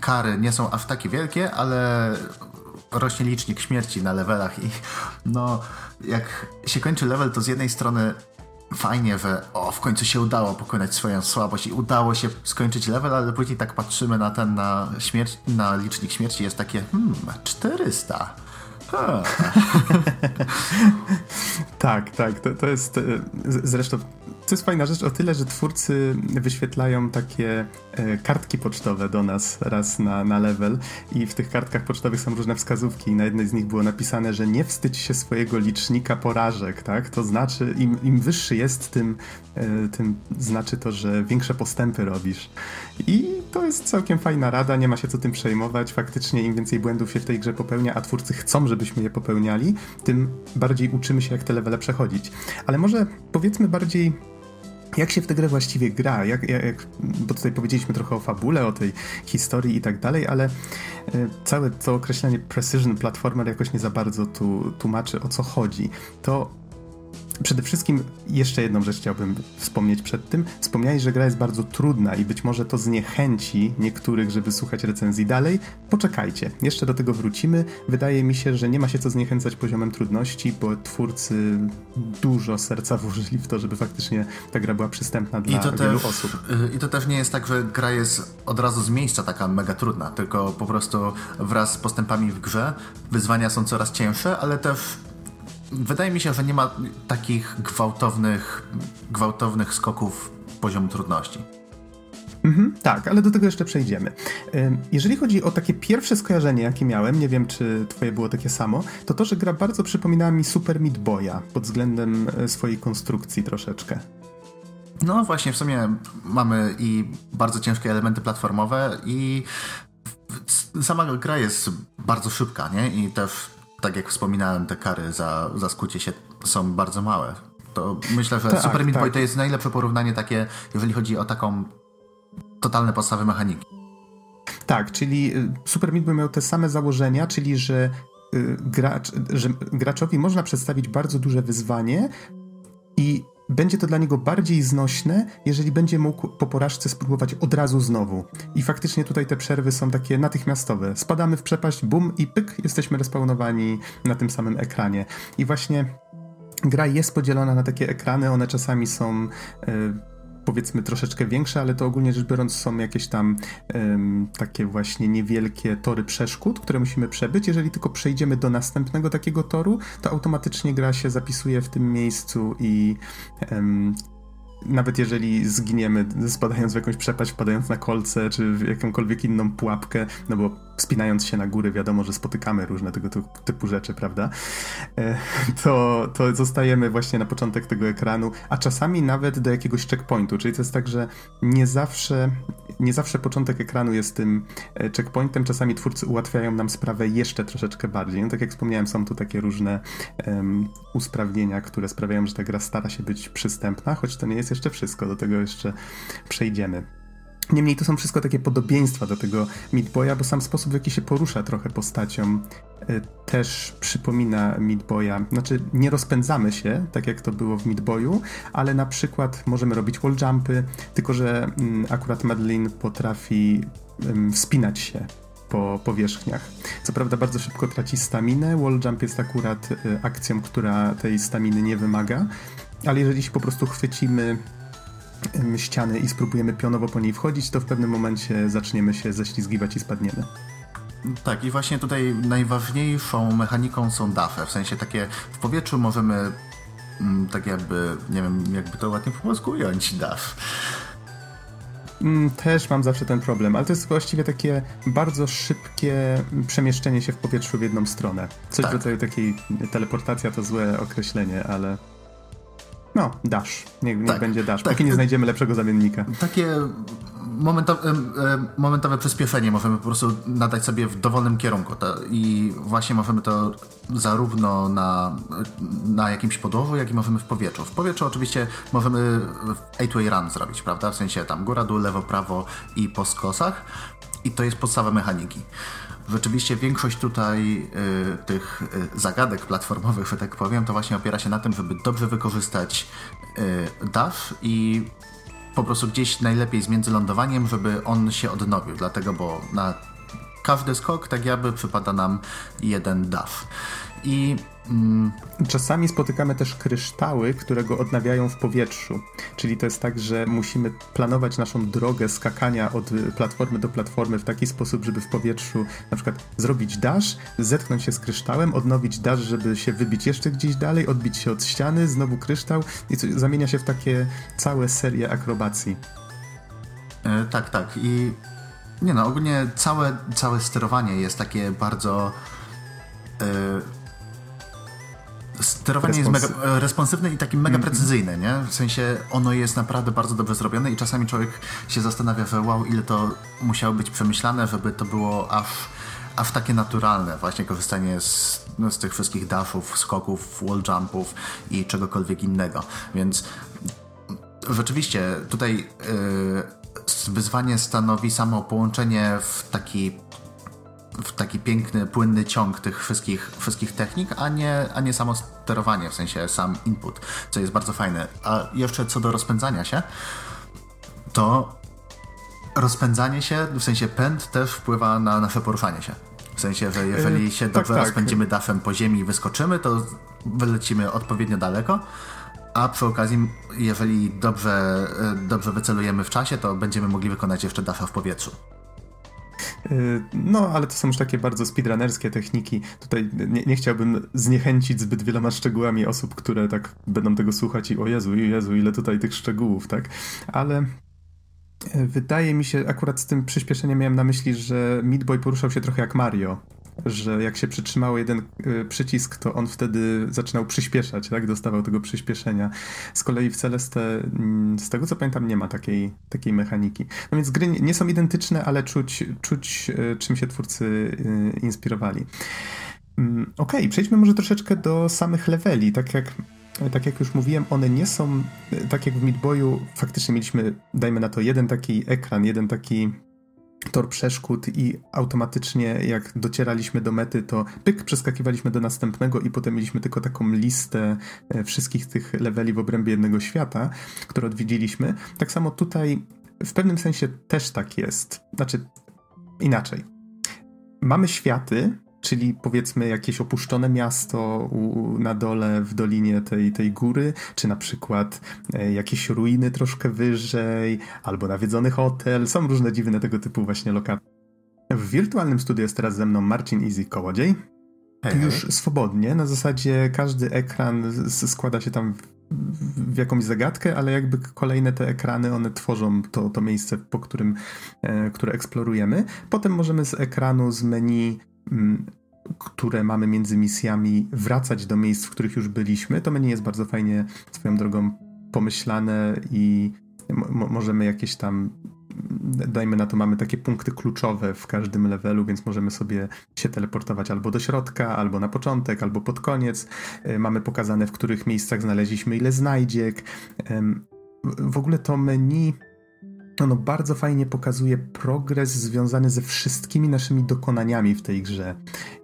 Speaker 5: kary nie są aż takie wielkie, ale rośnie licznik śmierci na levelach i no, jak się kończy level, to z jednej strony fajnie, że o, w końcu się udało pokonać swoją słabość i udało się skończyć level, ale później tak patrzymy na ten, na śmierć, na licznik śmierci jest takie, hmm, 400.
Speaker 1: tak, tak, to, to jest e, zresztą to jest fajna rzecz o tyle, że twórcy wyświetlają takie kartki pocztowe do nas raz na, na level i w tych kartkach pocztowych są różne wskazówki i na jednej z nich było napisane, że nie wstydź się swojego licznika porażek, tak? To znaczy im, im wyższy jest, tym, e, tym znaczy to, że większe postępy robisz. I to jest całkiem fajna rada, nie ma się co tym przejmować. Faktycznie im więcej błędów się w tej grze popełnia, a twórcy chcą, żebyśmy je popełniali, tym bardziej uczymy się, jak te levele przechodzić. Ale może powiedzmy bardziej jak się w tę grę właściwie gra? Jak, jak, bo tutaj powiedzieliśmy trochę o fabule, o tej historii i tak dalej, ale e, całe to określenie precision platformer jakoś nie za bardzo tu tłumaczy o co chodzi. To Przede wszystkim jeszcze jedną rzecz chciałbym wspomnieć przed tym. Wspomniałeś, że gra jest bardzo trudna i być może to zniechęci niektórych, żeby słuchać recenzji dalej. Poczekajcie, jeszcze do tego wrócimy. Wydaje mi się, że nie ma się co zniechęcać poziomem trudności, bo twórcy dużo serca włożyli w to, żeby faktycznie ta gra była przystępna dla wielu też, osób.
Speaker 5: Y, I to też nie jest tak, że gra jest od razu z miejsca taka mega trudna, tylko po prostu wraz z postępami w grze wyzwania są coraz cięższe, ale też wydaje mi się, że nie ma takich gwałtownych, gwałtownych skoków poziomu trudności.
Speaker 1: Mhm, tak, ale do tego jeszcze przejdziemy. Jeżeli chodzi o takie pierwsze skojarzenie, jakie miałem, nie wiem czy twoje było takie samo, to to, że gra bardzo przypominała mi Super Meat Boya pod względem e, swojej konstrukcji troszeczkę.
Speaker 5: No właśnie, w sumie mamy i bardzo ciężkie elementy platformowe i sama gra jest bardzo szybka, nie? I też tak jak wspominałem, te kary za, za skucie się są bardzo małe. To myślę, że tak, Super Meat tak. Boy to jest najlepsze porównanie takie, jeżeli chodzi o taką totalne podstawy mechaniki.
Speaker 1: Tak, czyli y, Super Meat Boy miał te same założenia, czyli że, y, gracz, że graczowi można przedstawić bardzo duże wyzwanie i będzie to dla niego bardziej znośne, jeżeli będzie mógł po porażce spróbować od razu znowu. I faktycznie tutaj te przerwy są takie natychmiastowe. Spadamy w przepaść, bum i pyk, jesteśmy respawnowani na tym samym ekranie. I właśnie gra jest podzielona na takie ekrany, one czasami są. Yy, powiedzmy troszeczkę większe, ale to ogólnie rzecz biorąc są jakieś tam um, takie właśnie niewielkie tory przeszkód, które musimy przebyć. Jeżeli tylko przejdziemy do następnego takiego toru, to automatycznie gra się zapisuje w tym miejscu i um, nawet jeżeli zginiemy, spadając w jakąś przepaść, wpadając na kolce, czy w jakąkolwiek inną pułapkę, no bo wspinając się na góry, wiadomo, że spotykamy różne tego typu rzeczy, prawda? E, to, to zostajemy właśnie na początek tego ekranu, a czasami nawet do jakiegoś checkpointu, czyli to jest tak, że nie zawsze, nie zawsze początek ekranu jest tym e, checkpointem, czasami twórcy ułatwiają nam sprawę jeszcze troszeczkę bardziej. No, tak jak wspomniałem, są tu takie różne um, usprawnienia, które sprawiają, że ta gra stara się być przystępna, choć to nie jest jeszcze wszystko, do tego jeszcze przejdziemy. Niemniej to są wszystko takie podobieństwa do tego Meat Boya, bo sam sposób, w jaki się porusza trochę postacią, y, też przypomina Meat Boya. Znaczy, nie rozpędzamy się, tak jak to było w Meat Boyu, ale na przykład możemy robić wall jumpy, tylko że mm, akurat Madeline potrafi wspinać się po powierzchniach. Co prawda bardzo szybko traci staminę, wall jump jest akurat y, akcją, która tej staminy nie wymaga, ale jeżeli się po prostu chwycimy ściany i spróbujemy pionowo po niej wchodzić, to w pewnym momencie zaczniemy się ześlizgiwać i spadniemy.
Speaker 5: Tak, i właśnie tutaj najważniejszą mechaniką są dafy. W sensie takie w powietrzu możemy mm, tak jakby, nie wiem, jakby to ładnie po polsku ująć, daf.
Speaker 1: Też mam zawsze ten problem, ale to jest właściwie takie bardzo szybkie przemieszczenie się w powietrzu w jedną stronę. Coś tak. w rodzaju takiej teleportacja to złe określenie, ale no, dash. Niech, niech tak, będzie dash, tak. póki nie znajdziemy lepszego zamiennika.
Speaker 5: Takie momentowe, momentowe przyspieszenie możemy po prostu nadać sobie w dowolnym kierunku. I właśnie możemy to zarówno na, na jakimś podłożu, jak i możemy w powietrzu. W powietrzu oczywiście możemy 8-way run zrobić, prawda? W sensie tam góra, dół, lewo, prawo i po skosach. I to jest podstawa mechaniki. Rzeczywiście większość tutaj y, tych y, zagadek platformowych, że tak powiem, to właśnie opiera się na tym, żeby dobrze wykorzystać y, dash i po prostu gdzieś najlepiej z międzylądowaniem, żeby on się odnowił, dlatego, bo na każdy skok tak jakby przypada nam jeden dash. I
Speaker 1: czasami spotykamy też kryształy, które go odnawiają w powietrzu. Czyli to jest tak, że musimy planować naszą drogę skakania od platformy do platformy w taki sposób, żeby w powietrzu na przykład zrobić dash, zetknąć się z kryształem, odnowić dash, żeby się wybić jeszcze gdzieś dalej, odbić się od ściany, znowu kryształ i co, zamienia się w takie całe serie akrobacji.
Speaker 5: E, tak, tak. I nie no, ogólnie całe, całe sterowanie jest takie bardzo. E, sterowanie Respons jest mega responsywne i takim mega precyzyjne, nie? W sensie ono jest naprawdę bardzo dobrze zrobione i czasami człowiek się zastanawia, że wow, ile to musiało być przemyślane, żeby to było aż, aż takie naturalne, właśnie korzystanie z, no, z tych wszystkich dashów, skoków, wall jumpów i czegokolwiek innego. Więc rzeczywiście tutaj yy, wyzwanie stanowi samo połączenie w taki w taki piękny, płynny ciąg tych wszystkich, wszystkich technik, a nie, a nie samo sterowanie, w sensie sam input, co jest bardzo fajne. A jeszcze co do rozpędzania się, to rozpędzanie się, w sensie pęd też wpływa na nasze poruszanie się. W sensie, że jeżeli yy, się tak, dobrze tak. rozpędzimy dafem po ziemi i wyskoczymy, to wylecimy odpowiednio daleko, a przy okazji, jeżeli dobrze, e, dobrze wycelujemy w czasie, to będziemy mogli wykonać jeszcze dafa w powietrzu.
Speaker 1: Y, no, ale to są już takie bardzo speedrunnerskie techniki. Tutaj nie, nie, chciałbym zniechęcić zbyt wieloma szczegółami osób, które tak będą tego słuchać i o Jezu, Jezu, ile tutaj tych szczegółów, tak? Ale y, wydaje mi się, akurat z tym przyspieszeniem miałem na myśli, że Meat Boy poruszał się trochę jak Mario że jak się przytrzymało jeden y, przycisk, to on wtedy zaczynał przyspieszać, tak? Dostawał tego przyspieszenia. Z kolei w Celeste, mm, z tego co pamiętam, nie ma takiej, takiej mechaniki. No więc gry nie są identyczne, ale czuć, czuć y, czym się twórcy y, inspirowali. Mm, okej, okay, przejdźmy może troszeczkę do samych leveli. Tak jak tak jak już mówiłem, one nie są, tak jak w Midboyu, faktycznie mieliśmy, dajmy na to, jeden taki ekran, jeden taki tor przeszkód i automatycznie jak docieraliśmy do mety, to pyk, przeskakiwaliśmy do następnego i potem mieliśmy tylko taką listę e, wszystkich tych leveli w obrębie jednego świata, które odwiedziliśmy. Tak samo tutaj w pewnym sensie też tak jest. Znaczy inaczej. Mamy światy, czyli powiedzmy jakieś opuszczone miasto u, na dole w dolinie tej, tej góry, czy na przykład e, jakieś ruiny troszkę wyżej, albo nawiedzony hotel. Są różne dziwne tego typu właśnie lokacje. W wirtualnym studiu jest teraz ze mną Marcin Easy Kołodziej. Hej, Już swobodnie, na zasadzie każdy ekran składa się tam w jakąś zagadkę, ale jakby kolejne te ekrany, one tworzą to, to miejsce, po którym, e, które eksplorujemy. Potem możemy z ekranu, z menu które mamy między misjami, wracać do miejsc, w których już byliśmy. To menu jest bardzo fajnie swoją drogą pomyślane i możemy jakieś tam dajmy na to, mamy takie punkty kluczowe w każdym levelu, więc możemy sobie się teleportować albo do środka, albo na początek, albo pod koniec. E, mamy pokazane, w których miejscach znaleźliśmy ile znajdziek. W ogóle to menu ono bardzo fajnie pokazuje progres związany ze wszystkimi naszymi dokonaniami w tej grze.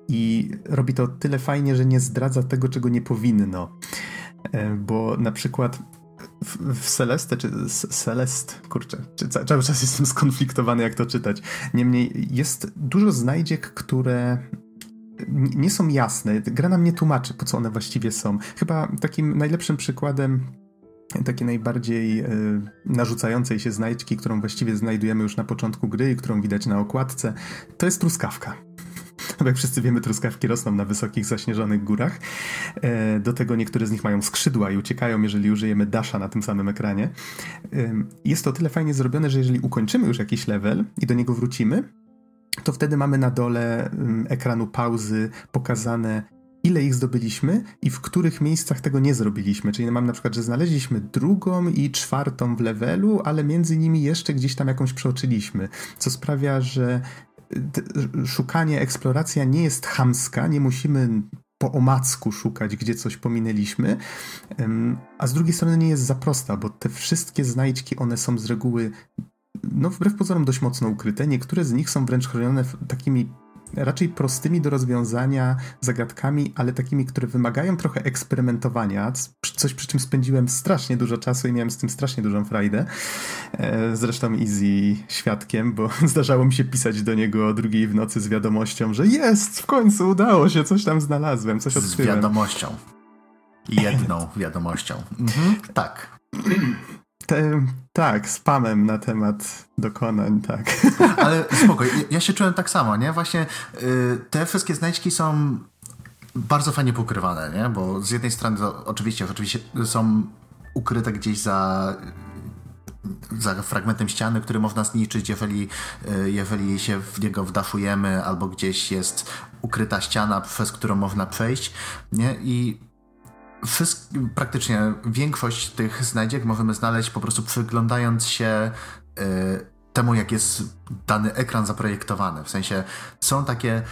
Speaker 1: I robi to tyle fajnie, że nie zdradza tego, czego nie powinno. E, bo na przykład w, w Celeste, czy Celest, kurczę, czy cały czas jestem skonfliktowany, jak to czytać. Niemniej jest dużo znajdziek, które nie są jasne. Gra nam nie tłumaczy, po co one właściwie są. Chyba takim najlepszym przykładem takiej najbardziej y, narzucającej się znajdźki, którą właściwie znajdujemy już na początku gry i którą widać na okładce, to jest truskawka. Jak wszyscy wiemy, truskawki rosną na wysokich, zaśnieżonych górach. E, do tego niektóre z nich mają skrzydła i uciekają, jeżeli użyjemy dasha na tym samym ekranie. Jest to tyle fajnie zrobione, że jeżeli ukończymy już jakiś level i do niego wrócimy, to wtedy mamy na dole ekranu pauzy pokazane, ile ich zdobyliśmy i w których miejscach tego nie zrobiliśmy. Czyli mam na przykład, że znaleźliśmy drugą i czwartą w levelu, ale między nimi jeszcze gdzieś tam jakąś przeoczyliśmy, co sprawia, że szukanie, eksploracja nie jest chamska, nie musimy po omacku szukać, gdzie coś pominęliśmy, a z drugiej strony nie jest za prosta, bo te wszystkie znajdźki, one są z reguły no wbrew pozorom dość mocno ukryte. Niektóre z nich są wręcz chronione takimi raczej prostymi do rozwiązania zagadkami, ale takimi, które wymagają trochę eksperymentowania, coś przy czym spędziłem strasznie dużo czasu i miałem z tym strasznie dużą frajdę. E, zresztą Easy świadkiem, bo zdarzało mi się pisać do niego o drugiej w nocy z wiadomością, że jest, w końcu udało się, coś tam znalazłem, coś odkryłem.
Speaker 5: Z wiadomością. Jedną wiadomością. Mhm. Tak.
Speaker 1: Te, tak, spamem na temat dokonań, tak.
Speaker 5: Ale spokoj, ja się czułem tak samo, nie? Właśnie y, te wszystkie znajdźki są bardzo fajnie pokrywane, nie? Bo z jednej strony to oczywiście, oczywiście są ukryte gdzieś za za fragmentem ściany, który można zniszczyć, jeżeli, y, jeżeli się w niego wdaszujemy, albo gdzieś jest ukryta ściana, przez którą można przejść, nie? I Praktycznie większość tych znajdziek możemy znaleźć po prostu przyglądając się y, temu, jak jest dany ekran zaprojektowany. W sensie są takie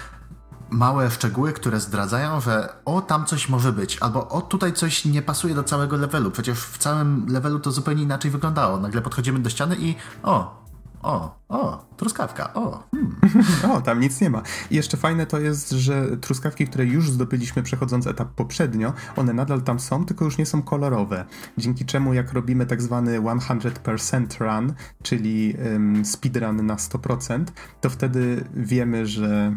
Speaker 5: małe szczegóły, które zdradzają, że o, tam coś może być, albo o, tutaj coś nie pasuje do całego levelu. Przecież w całym levelu to zupełnie inaczej wyglądało. Nagle podchodzimy do ściany i o, o, o, truskawka, o. Hmm.
Speaker 1: o, tam nic nie ma. I jeszcze fajne to jest, że truskawki, które już zdobyliśmy przechodząc etap poprzednio, one nadal tam są, tylko już nie są kolorowe. Dzięki czemu jak robimy tak zwany 100% run, czyli um, speedrun na 100%, to wtedy wiemy, że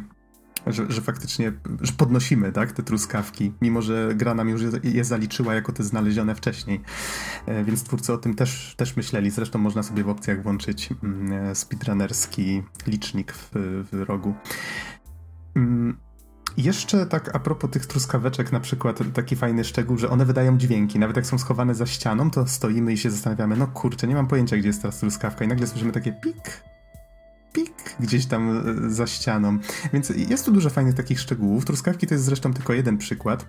Speaker 1: że, że faktycznie że podnosimy tak, te truskawki, mimo że gra nam już je, zaliczyła jako te znalezione wcześniej. E, więc twórcy o tym też, też myśleli. Zresztą można sobie w opcjach włączyć mm, speedrunnerski licznik w, w rogu. Mm, jeszcze tak a propos tych truskaweczek, na przykład taki fajny szczegół, że one wydają dźwięki. Nawet jak są schowane za ścianą, to stoimy i się zastanawiamy, no kurczę, nie mam pojęcia, gdzie jest teraz truskawka. I nagle słyszymy takie pik, pik gdzieś tam e, za ścianą. Więc jest tu dużo fajnych takich szczegółów. Truskawki to jest zresztą tylko jeden przykład.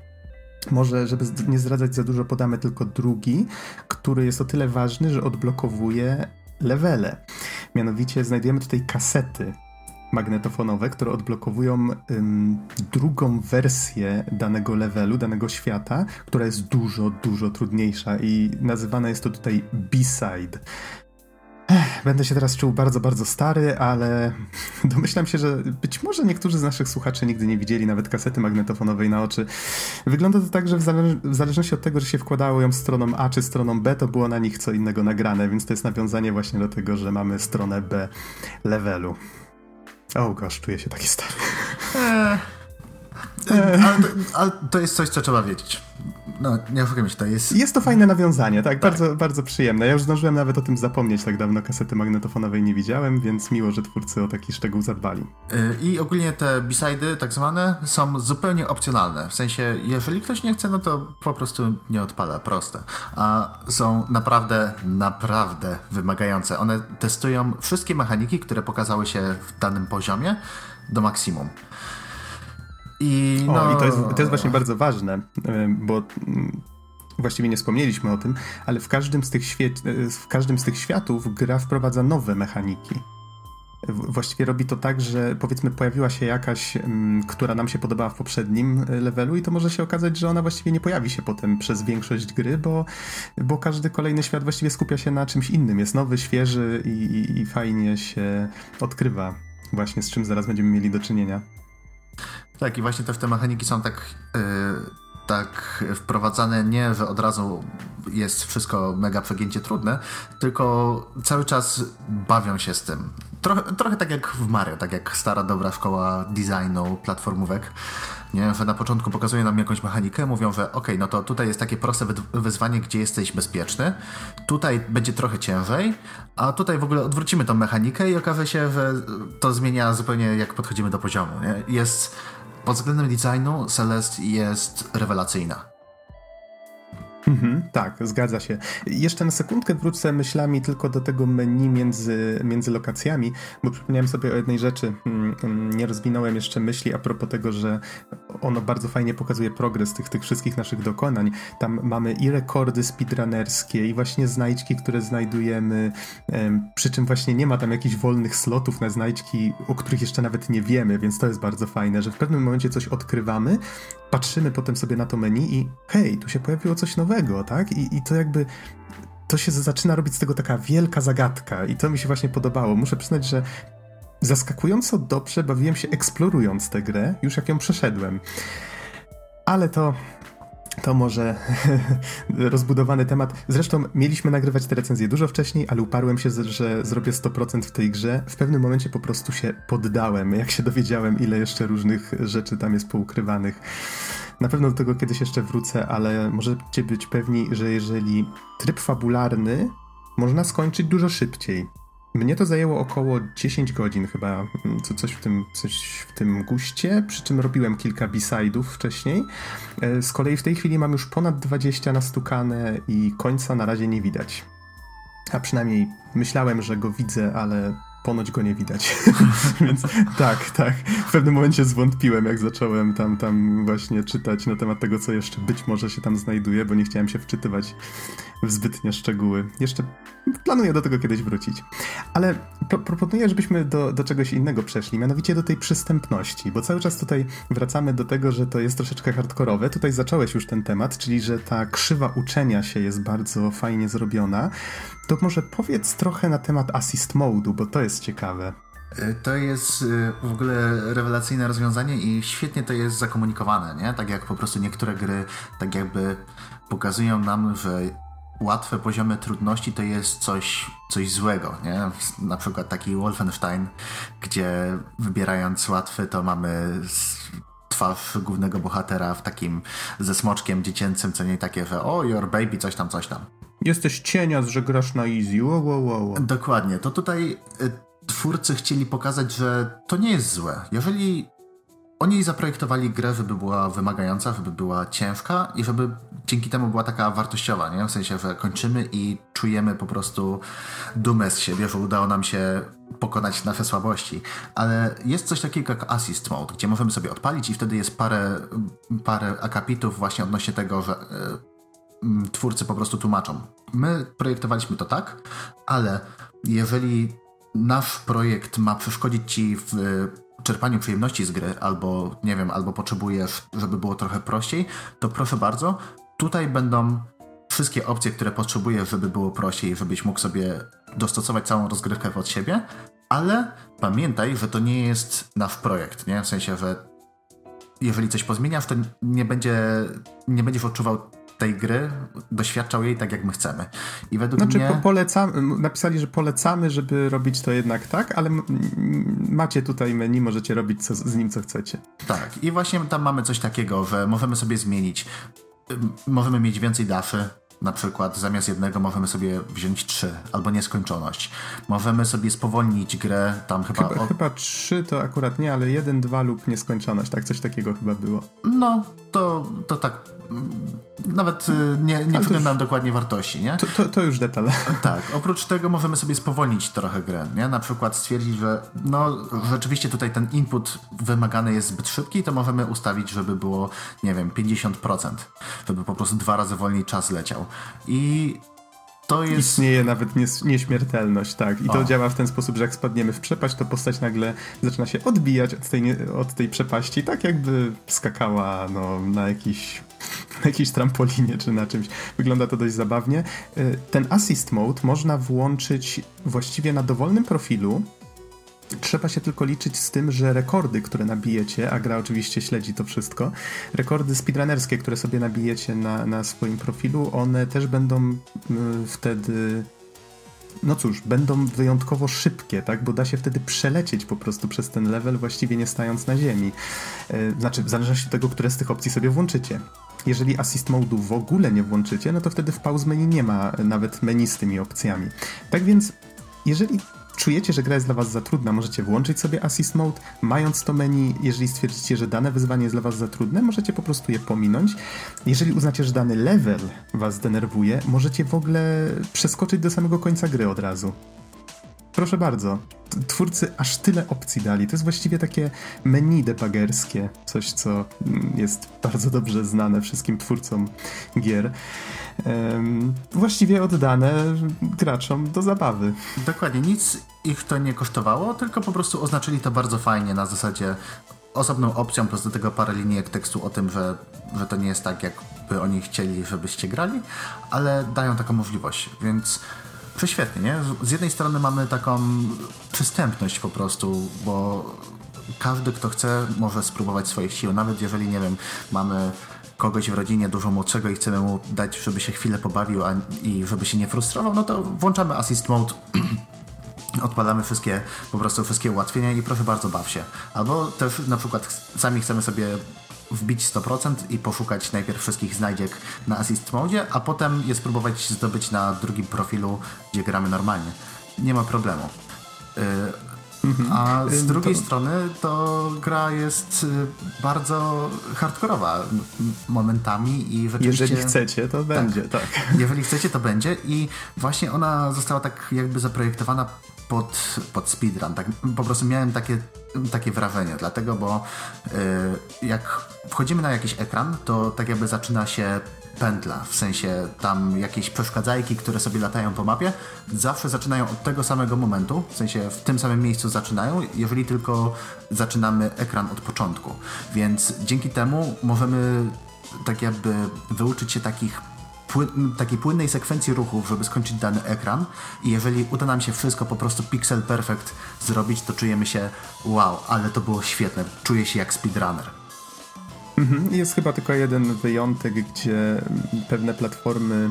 Speaker 1: Może, żeby nie zdradzać za dużo, podamy tylko drugi, który jest o tyle ważny, że odblokowuje levele. Mianowicie znajdujemy tutaj kasety magnetofonowe, które odblokowują ym, drugą wersję danego levelu, danego świata, która jest dużo, dużo trudniejsza i nazywana jest to tutaj B-side. Będę się teraz czuł bardzo, bardzo stary, ale domyślam się, że być może niektórzy z naszych słuchaczy nigdy nie widzieli nawet kasety magnetofonowej na oczy. Wygląda to tak, że w, zale w zależności od tego, że się wkładało ją stroną A czy stroną B, to było na nich co innego nagrane, więc to jest nawiązanie właśnie do tego, że mamy stronę B levelu. O, gosh, czuję się taki stary. Eee.
Speaker 5: Ale, to, ale to jest coś, co trzeba wiedzieć. No, nie oszukujmy się, to jest...
Speaker 1: Jest to fajne nawiązanie, tak, tak, Bardzo, bardzo przyjemne. Ja już zdążyłem nawet o tym zapomnieć, tak dawno kasety magnetofonowej nie widziałem, więc miło, że twórcy o taki szczegół zadbali.
Speaker 5: Y, I ogólnie te b-sidy, tak zwane, są zupełnie opcjonalne. W sensie, jeżeli ktoś nie chce, no to po prostu nie odpada, proste. A są naprawdę, naprawdę wymagające. One testują wszystkie mechaniki, które pokazały się w danym poziomie do maksimum.
Speaker 1: I, no... o, i to, jest, to jest właśnie bardzo ważne, bo mm, właściwie nie wspomnieliśmy o tym, ale w każdym z tych, świe- w każdym z tych światów gra wprowadza nowe mechaniki. właściwie robi to tak, że powiedzmy pojawiła się jakaś, mm, która nam się podobała w poprzednim levelu i to może się okazać, że ona właściwie nie pojawi się potem przez większość gry, bo, bo każdy kolejny świat właściwie skupia się na czymś innym. Jest nowy, świeży i, i, i fajnie się odkrywa właśnie z czym zaraz będziemy mieli do czynienia.
Speaker 5: Tak, i właśnie też te mechaniki są tak, yy, tak wprowadzane, nie, że od razu jest wszystko mega przegięcie trudne, tylko cały czas bawią się z tym. Trochę, trochę tak jak w Mario, tak jak stara dobra szkoła designu platformówek. Nie, że na początku pokazują nam jakąś mechanikę, mówią, że ok, no to tutaj jest takie proste wyzwanie, gdzie jesteś bezpieczny, tutaj będzie trochę ciężej, a tutaj w ogóle odwrócimy tą mechanikę i okaże się, że to zmienia zupełnie jak podchodzimy do poziomu. Nie? Jest pod względem designu Celeste jest rewelacyjna.
Speaker 1: Mhm, tak, zgadza się. Jeszcze na sekundkę wrócę myślami tylko do tego menu między, między lokacjami, bo przypomniałem sobie o jednej rzeczy. Mm, mm, nie rozwinąłem jeszcze myśli a propos tego, że ono bardzo fajnie pokazuje progres tych, tych wszystkich naszych dokonań. Tam mamy i rekordy speedrunnerskie, i właśnie znajdźki, które znajdujemy, przy czym właśnie nie ma tam jakichś wolnych slotów na znajdźki, o których jeszcze nawet nie wiemy, więc to jest bardzo fajne, że w pewnym momencie coś odkrywamy, patrzymy potem sobie na to menu i hej, tu się pojawiło coś nowego, tak? I, i to jakby to się zaczyna robić z tego taka wielka zagadka i to mi się właśnie podobało. Muszę przyznać, że zaskakująco dobrze bawiłem się eksplorując tę grę, już jak ją przeszedłem. Ale to to może rozbudowany temat. Zresztą mieliśmy nagrywać te recenzje dużo wcześniej, ale uparłem się, że zrobię 100% w tej grze. W pewnym momencie po prostu się poddałem, jak się dowiedziałem, ile jeszcze różnych rzeczy tam jest poukrywanych. Na pewno do tego kiedyś jeszcze wrócę, ale możecie być pewni, że jeżeli tryb fabularny można skończyć dużo szybciej, mnie to zajęło około 10 godzin chyba, mm, co, coś, w tym, coś w tym guście, przy czym robiłem kilka b-side'ów wcześniej. E, z kolei w tej chwili mam już ponad 20 nastukane i końca na razie nie widać. A przynajmniej myślałem, że go widzę, ale ponoć go nie widać. Więc tak, tak. W pewnym momencie zwątpiłem, jak zacząłem tam, tam właśnie czytać na temat tego, co jeszcze być może się tam znajduje, bo nie chciałem się wczytywać w zbytnie szczegóły. Jeszcze planuję do tego kiedyś wrócić. Ale pro proponuję, żebyśmy do, do czegoś innego przeszli, mianowicie do tej przystępności, bo cały czas tutaj wracamy do tego, że to jest troszeczkę hardkorowe. Tutaj zacząłeś już ten temat, czyli że ta krzywa uczenia się jest bardzo fajnie zrobiona. To może powiedz trochę na temat assist mode'u, bo to jest ciekawe.
Speaker 5: Y, to jest y, w ogóle rewelacyjne rozwiązanie i świetnie to jest zakomunikowane, nie? Tak jak po prostu niektóre gry tak jakby pokazują nam, że łatwe poziomy trudności to jest coś, coś złego, nie? Na przykład taki Wolfenstein, gdzie wybierając łatwy to mamy twarz głównego bohatera w takim ze smoczkiem dziecięcym, co nie takie, że o, your baby, coś tam, coś tam.
Speaker 1: Jesteś cienias, że grasz na easy, wow, wow, wow.
Speaker 5: Dokładnie, to tutaj y, twórcy chcieli pokazać, że to nie jest złe. Jeżeli oni zaprojektowali grę, żeby była wymagająca, żeby była ciężka i żeby dzięki temu była taka wartościowa, nie? W sensie, że kończymy i czujemy po prostu dumę z siebie, że udało nam się pokonać nasze słabości. Ale jest coś takiego jak assist mode, gdzie możemy sobie odpalić i wtedy jest parę, parę akapitów właśnie odnośnie tego, że yy, twórcy po prostu tłumaczą. My projektowaliśmy to tak, ale jeżeli nasz projekt ma przeszkodzić ci w czerpaniu przyjemności z gry, albo nie wiem, albo potrzebujesz, żeby było trochę prościej, to proszę bardzo, tutaj będą wszystkie opcje, które potrzebujesz, żeby było prościej, żebyś mógł sobie dostosować całą rozgrywkę pod siebie, ale pamiętaj, że to nie jest nasz projekt, nie? W sensie, że jeżeli coś pozmieniasz, to nie, będzie, nie będziesz odczuwał tej gry doświadczał jej tak, jak my chcemy. I według
Speaker 1: znaczy,
Speaker 5: mnie...
Speaker 1: Po, polecam, napisali, że polecamy, żeby robić to jednak tak, ale macie tutaj menu, możecie robić co, z nim, co chcecie.
Speaker 5: Tak, i właśnie tam mamy coś takiego, że możemy sobie zmienić, możemy mieć więcej dafy, na przykład zamiast jednego możemy sobie wziąć trzy, albo nieskończoność. Możemy sobie spowolnić grę, tam chyba...
Speaker 1: Chyba, chyba trzy to akurat nie, ale jeden, dwa lub nieskończoność, tak? Coś takiego chyba było.
Speaker 5: No, to, to tak nawet y, nie, nie przyglądam dokładnie wartości, nie?
Speaker 1: To, to, to, już detal.
Speaker 5: Tak, oprócz tego możemy sobie spowolnić trochę grę, nie? Na przykład stwierdzić, że no rzeczywiście tutaj ten input wymagany jest zbyt szybki, to możemy ustawić, żeby było, nie wiem, 50%, żeby po prostu dwa razy wolniej czas leciał. I
Speaker 1: to jest... Istnieje nawet nies nieśmiertelność, tak. I to o. działa w ten sposób, że jak spadniemy w przepaść, to postać nagle zaczyna się odbijać od tej, od tej przepaści, tak jakby skakała no, na jakiś na jakiejś trampolinie czy na czymś. Wygląda to dość zabawnie. Y, ten assist mode można włączyć właściwie na dowolnym profilu, Trzeba się tylko liczyć z tym, że rekordy, które nabijecie, a gra oczywiście śledzi to wszystko, rekordy speedrunnerskie, które sobie nabijecie na, na swoim profilu, one też będą y, wtedy no cóż, będą wyjątkowo szybkie, tak? Bo da się wtedy przelecieć po prostu przez ten level, właściwie nie stając na ziemi. Y, znaczy, w zależności od tego, które z tych opcji sobie włączycie. Jeżeli assist mode'u w ogóle nie włączycie, no to wtedy w pause menu nie ma nawet menu z tymi opcjami. Tak więc, jeżeli czujecie, że gra jest dla was za trudna, możecie włączyć sobie Assist Mode, mając to menu, jeżeli stwierdzicie, że dane wyzwanie jest dla was za trudne, możecie po prostu je pominąć. Jeżeli uznacie, że dany level was denerwuje, możecie w ogóle przeskoczyć do samego końca gry od razu. Proszę bardzo. Twórcy aż tyle opcji dali. To jest właściwie takie menu debuggerskie, coś co jest bardzo dobrze znane wszystkim twórcom gier właściwie oddane graczom do zabawy.
Speaker 5: Dokładnie, nic ich to nie kosztowało, tylko po prostu oznaczyli to bardzo fajnie na zasadzie osobną opcją, plus do tego parę linijek tekstu o tym, że, że to nie jest tak, jakby oni chcieli, żebyście grali, ale dają taką możliwość, więc prześwietnie, nie? Z jednej strony mamy taką przystępność po prostu, bo każdy, kto chce, może spróbować swoich sił, nawet jeżeli, nie wiem, mamy kogoś w rodzinie dużo młodszego i chcemy mu dać, żeby się chwilę pobawił a, i żeby się nie frustrował, no to włączamy assist mode odpalamy wszystkie, po prostu wszystkie ułatwienia i proszę bardzo baw się. Albo też na przykład sami chcemy sobie wbić 100% i poszukać najpierw wszystkich znajdziek na assist mode, a potem je spróbować zdobyć na drugim profilu, gdzie gramy normalnie. Nie ma problemu. Y, Mhm. A z drugiej to... strony to gra jest y, bardzo hardkorowa momentami i rzeczywiście...
Speaker 1: Jeżeli chcecie, to tak. będzie, tak.
Speaker 5: Jeżeli chcecie, to będzie i właśnie ona została tak jakby zaprojektowana pod, pod speedrun. Tak, po prostu miałem takie, takie wrażenie, dlatego, bo yy, jak wchodzimy na jakiś ekran, to tak jakby zaczyna się pętla, w sensie tam jakieś przeszkadzajki, które sobie latają po mapie, zawsze zaczynają od tego samego momentu, w sensie w tym samym miejscu zaczynają, jeżeli tylko zaczynamy ekran od początku. Więc dzięki temu możemy tak jakby wyuczyć się takich takiej płynnej sekwencji ruchów, żeby skończyć dany ekran i jeżeli uda nam się wszystko po prostu pixel perfect zrobić, to czujemy się wow, ale to było świetne, czuję się jak speedrunner.
Speaker 1: Mhm. Jest chyba tylko jeden wyjątek, gdzie pewne platformy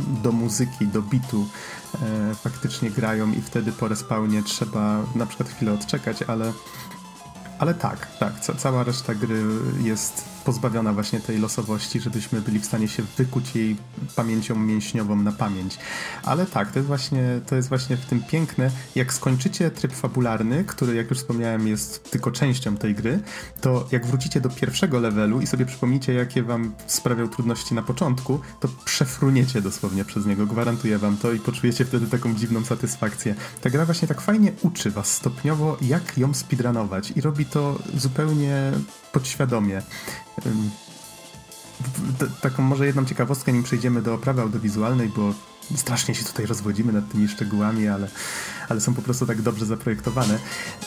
Speaker 1: do muzyki, do bitu e, faktycznie grają i wtedy po respawnie trzeba na przykład chwilę odczekać, ale ale tak, tak, ca cała reszta gry jest pozbawiona właśnie tej losowości, żebyśmy byli w stanie się wykuć jej pamięcią mięśniową na pamięć. Ale tak, to jest właśnie, to jest właśnie w tym piękne. Jak skończycie tryb fabularny, który jak już wspomniałem jest tylko częścią tej gry, to jak wrócicie do pierwszego levelu i sobie przypomnicie, jakie wam sprawiał trudności na początku, to przefruniecie dosłownie przez niego, gwarantuję wam to i poczujecie wtedy taką dziwną satysfakcję. Ta gra właśnie tak fajnie uczy was stopniowo, jak ją speedrunować i robi to zupełnie podświadomie. Taką może jedną ciekawostkę, nim przejdziemy do oprawy audiowizualnej, bo strasznie się tutaj rozwodzimy nad tymi szczegółami, ale, ale są po prostu tak dobrze zaprojektowane.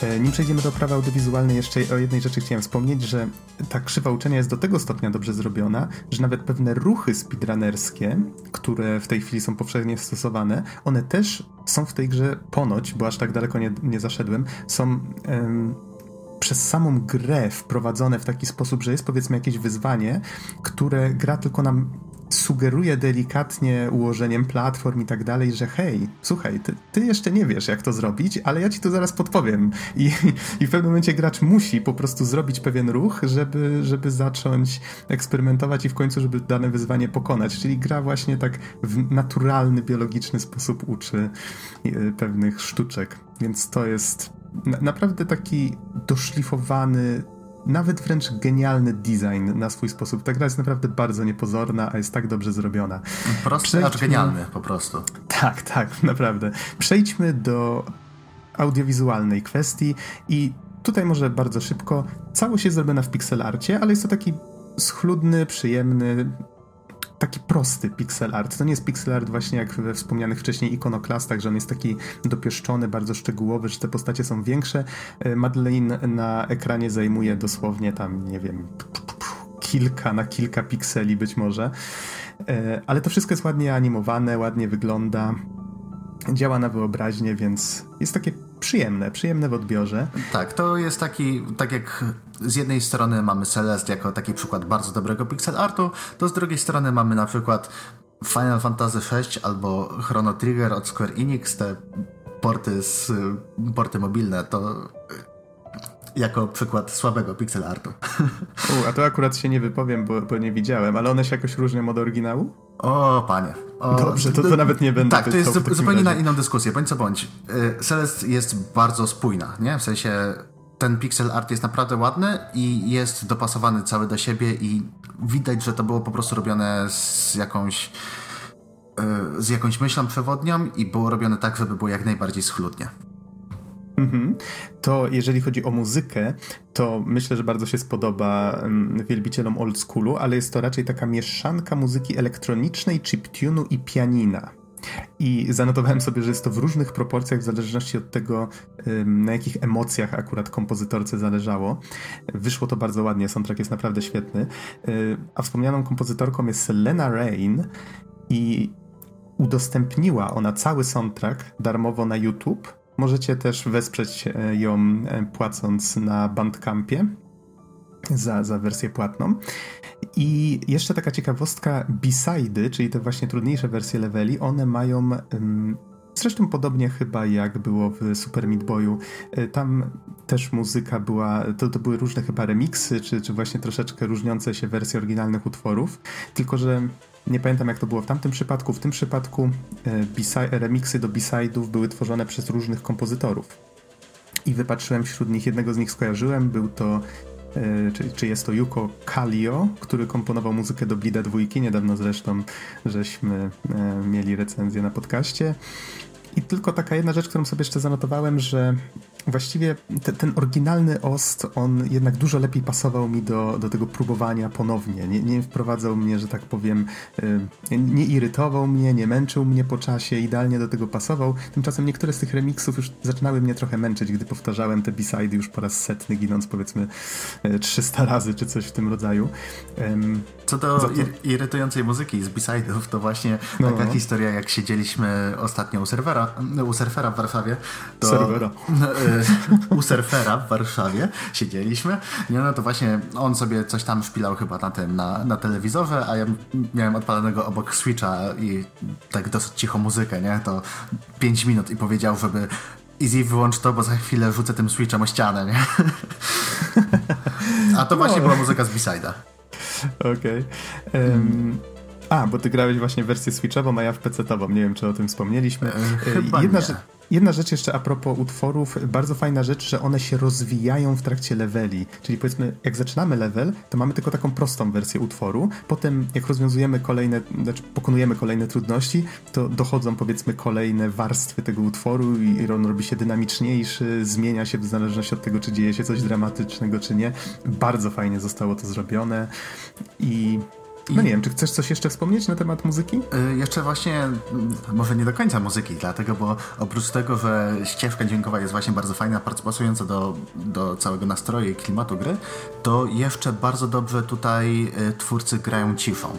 Speaker 1: E, nim przejdziemy do oprawy audiowizualnej, jeszcze o jednej rzeczy chciałem wspomnieć, że ta krzywa uczenia jest do tego stopnia dobrze zrobiona, że nawet pewne ruchy speedrunnerskie, które w tej chwili są powszechnie stosowane, one też są w tej grze ponoć, bo aż tak daleko nie, nie zaszedłem, są przez samą grę wprowadzone w taki sposób, że jest powiedzmy jakieś wyzwanie, które gra tylko nam sugeruje delikatnie ułożeniem platform i tak dalej, że hej, słuchaj, ty, ty, jeszcze nie wiesz, jak to zrobić, ale ja ci to zaraz podpowiem. I, I w pewnym momencie gracz musi po prostu zrobić pewien ruch, żeby, żeby zacząć eksperymentować i w końcu, żeby dane wyzwanie pokonać. Czyli gra właśnie tak w naturalny, biologiczny sposób uczy e, pewnych sztuczek. Więc to jest na, naprawdę taki doszlifowany, nawet wręcz genialny design na swój sposób. Ta gra jest naprawdę bardzo niepozorna, a jest tak dobrze zrobiona.
Speaker 5: Prosty, Przejdźmy... acz genialny po prostu.
Speaker 1: Tak, tak, naprawdę. Przejdźmy do audiowizualnej kwestii i tutaj może bardzo szybko. Całość jest zrobiona w pixelarcie, ale jest to taki schludny, przyjemny, taki prosty pixel art. To nie jest pixel art właśnie jak we wspomnianych wcześniej ikonoklastach, że on jest taki dopieszczony, bardzo szczegółowy, że te postacie są większe. E, Madeleine na ekranie zajmuje dosłownie tam, nie wiem, kilka na kilka pikseli być może. E, ale to wszystko jest ładnie animowane, ładnie wygląda. Działa na wyobraźnię, więc jest takie przyjemne, przyjemne w odbiorze.
Speaker 5: Tak, to jest taki, tak jak z jednej strony mamy Celeste jako taki przykład bardzo dobrego pixel artu, to z drugiej strony mamy na przykład Final Fantasy VI albo Chrono Trigger od Square Enix, te porty, z, porty mobilne, to jako przykład słabego pixel artu.
Speaker 1: U, a to akurat się nie wypowiem, bo, bo nie widziałem, ale one się jakoś różnią od oryginału?
Speaker 5: O, panie. O,
Speaker 1: Dobrze, to, to nawet nie będę
Speaker 5: Tak, to jest zupełnie na inną dyskusję, bądź co bądź. Y, Celeste jest bardzo spójna, nie? W sensie ten pixel art jest naprawdę ładny i jest dopasowany cały do siebie i widać, że to było po prostu robione z jakąś y, z jakąś myślą przewodnią i było robione tak, żeby było jak najbardziej schludnie.
Speaker 1: Mhm. To jeżeli chodzi o muzykę, to myślę, że bardzo się spodoba mm, wielbicielom old schoolu, ale jest to raczej taka mieszanka muzyki elektronicznej, chiptune'u i pianina. I zanotowałem sobie, że jest to w różnych proporcjach, w zależności od tego, na jakich emocjach akurat kompozytorce zależało. Wyszło to bardzo ładnie, soundtrack jest naprawdę świetny. Y, a wspomnianą kompozytorką jest Lena Rain i udostępniła ona cały soundtrack darmowo na YouTube Możecie też wesprzeć e, ją e, płacąc na Bandcampie za, za wersję płatną. I jeszcze taka ciekawostka, B-sidy, czyli te właśnie trudniejsze wersje leveli, one mają um, Zresztą podobnie chyba jak było w Super Meat Boyu. E, tam też muzyka była, to, to były różne chyba remiksy, czy, czy właśnie troszeczkę różniące się wersje oryginalnych utworów. Tylko, że nie pamiętam jak to było w tamtym przypadku. W tym przypadku e, remiksy do B-side'ów były tworzone przez różnych kompozytorów. I wypatrzyłem wśród nich, jednego z nich skojarzyłem, był to czy, czy jest to Yuko Kalio, który komponował muzykę do Blida dwójki, niedawno zresztą żeśmy e, mieli recenzję na podcaście. I tylko taka jedna rzecz, którą sobie jeszcze zanotowałem, że właściwie te, ten oryginalny Ost, on jednak dużo lepiej pasował mi do, do tego próbowania ponownie. Nie, nie wprowadzał mnie, że tak powiem, y, nie irytował mnie, nie męczył mnie po czasie, idealnie do tego pasował. Tymczasem niektóre z tych remixów już zaczynały mnie trochę męczyć, gdy powtarzałem te b-side już po raz setny, ginąc powiedzmy 300 y, razy czy coś w tym rodzaju.
Speaker 5: Co do to... irytującej muzyki z b-side'ów, to właśnie no. taka historia, jak siedzieliśmy ostatnio u serwera, u surfera w Warszawie. To,
Speaker 1: Serwera.
Speaker 5: u surfera w Warszawie siedzieliśmy. Nie, no to właśnie on sobie coś tam szpilał chyba na tym, na, na telewizorze, a ja miałem odpalonego obok Switcha i tak dosyć cicho muzykę, nie? To 5 minut i powiedział, żeby Easy wyłącz to, bo za chwilę rzucę tym Switchem o ścianę, nie? A to właśnie no. była muzyka z B-Side'a.
Speaker 1: Okej. Okay. Um, a, bo ty grałeś właśnie wersję Switchową, a ja w PC-tową. Nie wiem, czy o tym wspomnieliśmy. E,
Speaker 5: chyba Jedna nie. Rzecz,
Speaker 1: Jedna rzecz jeszcze a propos utworów, bardzo fajna rzecz, że one się rozwijają w trakcie leveli. Czyli powiedzmy, jak zaczynamy level, to mamy tylko taką prostą wersję utworu. Potem, jak rozwiązujemy kolejne, znaczy pokonujemy kolejne trudności, to dochodzą powiedzmy kolejne warstwy tego utworu i on robi się dynamiczniejszy, zmienia się w zależności od tego, czy dzieje się coś dramatycznego, czy nie. Bardzo fajnie zostało to zrobione i no nie wiem, czy chcesz coś jeszcze wspomnieć na temat muzyki?
Speaker 5: Yy, jeszcze właśnie, mm, może nie do końca muzyki, dlatego, bo oprócz tego, że ścieżka dźwiękowa jest właśnie bardzo fajna, bardzo pasująca do, do całego nastroju i klimatu gry, to jeszcze bardzo dobrze tutaj y, twórcy grają ciszą.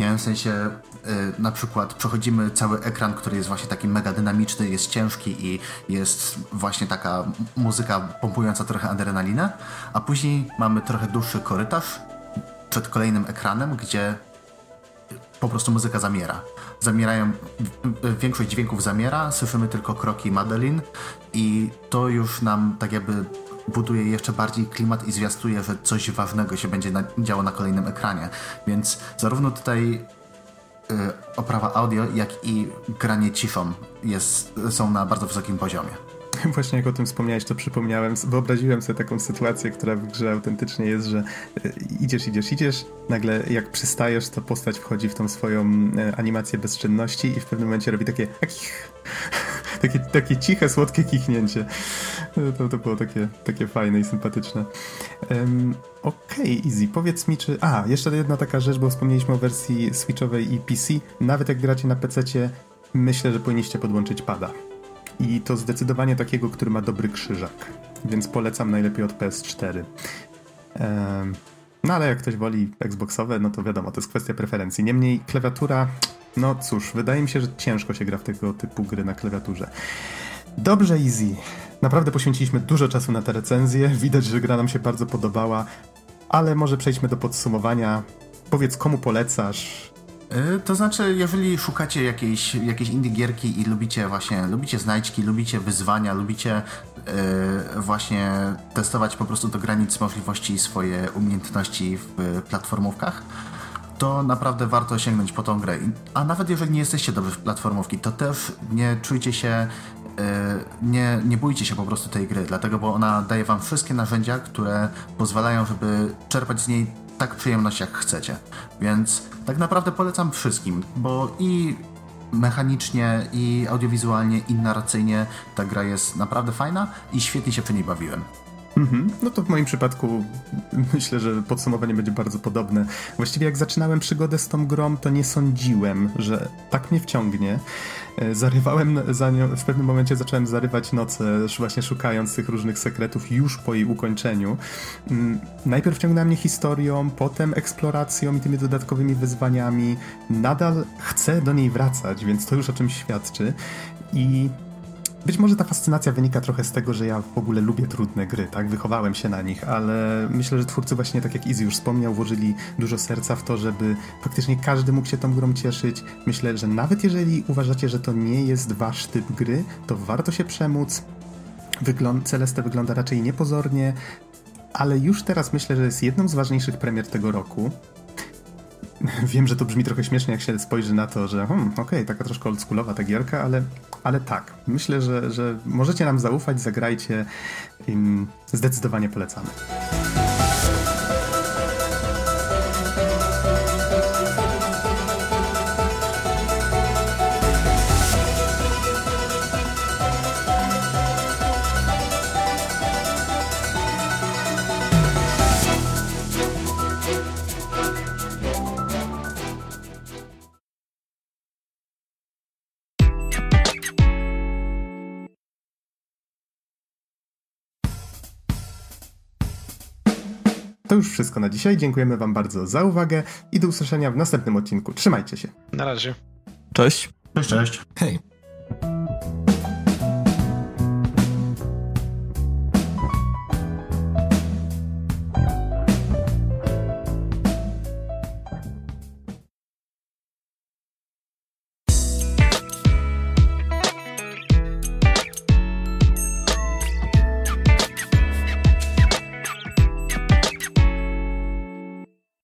Speaker 5: Nie wiem, w sensie y, na przykład przechodzimy cały ekran, który jest właśnie taki mega dynamiczny, jest ciężki i jest właśnie taka muzyka pompująca trochę adrenalinę, a później mamy trochę dłuższy korytarz, przed kolejnym ekranem, gdzie po prostu muzyka zamiera. Zamierają, większość dźwięków zamiera, słyszymy tylko kroki Madeline i to już nam tak jakby buduje jeszcze bardziej klimat i zwiastuje, że coś ważnego się będzie na, działo na kolejnym ekranie. Więc zarówno tutaj y, oprawa audio, jak i granie ciszą jest, są na bardzo wysokim poziomie.
Speaker 1: Właśnie jak o tym wspomniałeś, to przypomniałem, wyobraziłem sobie taką sytuację, która w grze autentycznie jest, że e, idziesz, idziesz, idziesz, nagle jak przystajesz, to postać wchodzi w tą swoją e, animację bezczynności i w pewnym momencie robi takie takie, takie ciche, słodkie kichnięcie. To, to było takie, takie fajne i sympatyczne. Um, Okej, okay, Easy, powiedz mi, czy... A, jeszcze jedna taka rzecz, bo wspomnieliśmy o wersji Switchowej i PC. Nawet jak gracie na PC, myślę, że powinniście podłączyć pada. I to zdecydowanie takiego, który ma dobry krzyżak. Więc polecam najlepiej od PS4. Um, no ale jak ktoś woli Xboxowe, no to wiadomo, to jest kwestia preferencji. Niemniej klawiatura, no cóż, wydaje mi się, że ciężko się gra w tego typu gry na klawiaturze. Dobrze, Easy. Naprawdę poświęciliśmy dużo czasu na tę recenzję. Widać, że gra nam się bardzo podobała. Ale może przejdźmy do podsumowania. Powiedz, komu polecasz?
Speaker 5: E, to znaczy, jeżeli szukacie jakiejś, jakiejś indie gierki i lubicie właśnie, lubicie znajdźki, lubicie wyzwania, lubicie yy, właśnie testować po prostu do granic możliwości swoje umiejętności w platformówkach, to naprawdę warto sięgnąć po tą grę. A nawet jeżeli nie jesteście dobrzy w platformówki, to też nie czujcie się E, nie, nie bójcie się po prostu tej gry, dlatego, bo ona daje wam wszystkie narzędzia, które pozwalają, żeby czerpać z niej tak przyjemność, jak chcecie. Więc tak naprawdę polecam wszystkim, bo i mechanicznie, i audiowizualnie, i narracyjnie ta gra jest naprawdę fajna i świetnie się przy niej bawiłem.
Speaker 1: Mhm. No to w moim przypadku myślę, że podsumowanie będzie bardzo podobne. Właściwie jak zaczynałem przygodę z tą grą, to nie sądziłem, że tak mnie wciągnie. E, zarywałem za nią, w pewnym momencie zacząłem zarywać noce, właśnie szukając tych różnych sekretów już po jej ukończeniu. Mm, najpierw wciągnęła mnie historią, potem eksploracją i tymi dodatkowymi wyzwaniami. Nadal chcę do niej wracać, więc to już o czymś świadczy. I być może ta fascynacja wynika trochę z tego, że ja w ogóle lubię trudne gry, tak? Wychowałem się na nich, ale myślę, że twórcy właśnie, tak jak Izzy już wspomniał, włożyli dużo serca w to, żeby faktycznie każdy mógł się tą grą cieszyć. Myślę, że nawet jeżeli uważacie, że to nie jest wasz typ gry, to warto się przemóc. Wygląd Celeste wygląda raczej niepozornie, ale już teraz myślę, że jest jedną z ważniejszych premier tego roku. Wiem, że to brzmi trochę śmiesznie, jak się spojrzy na to, że hmm, okej, okay, taka troszkę oldschoolowa ta gierka, ale, ale tak, myślę, że, że możecie nam zaufać, zagrajcie. Zdecydowanie polecamy. To już wszystko na dzisiaj. Dziękujemy Wam bardzo za uwagę i do usłyszenia w następnym odcinku. Trzymajcie się.
Speaker 2: Na razie.
Speaker 4: Cześć.
Speaker 5: Cześć, cześć.
Speaker 3: Hej.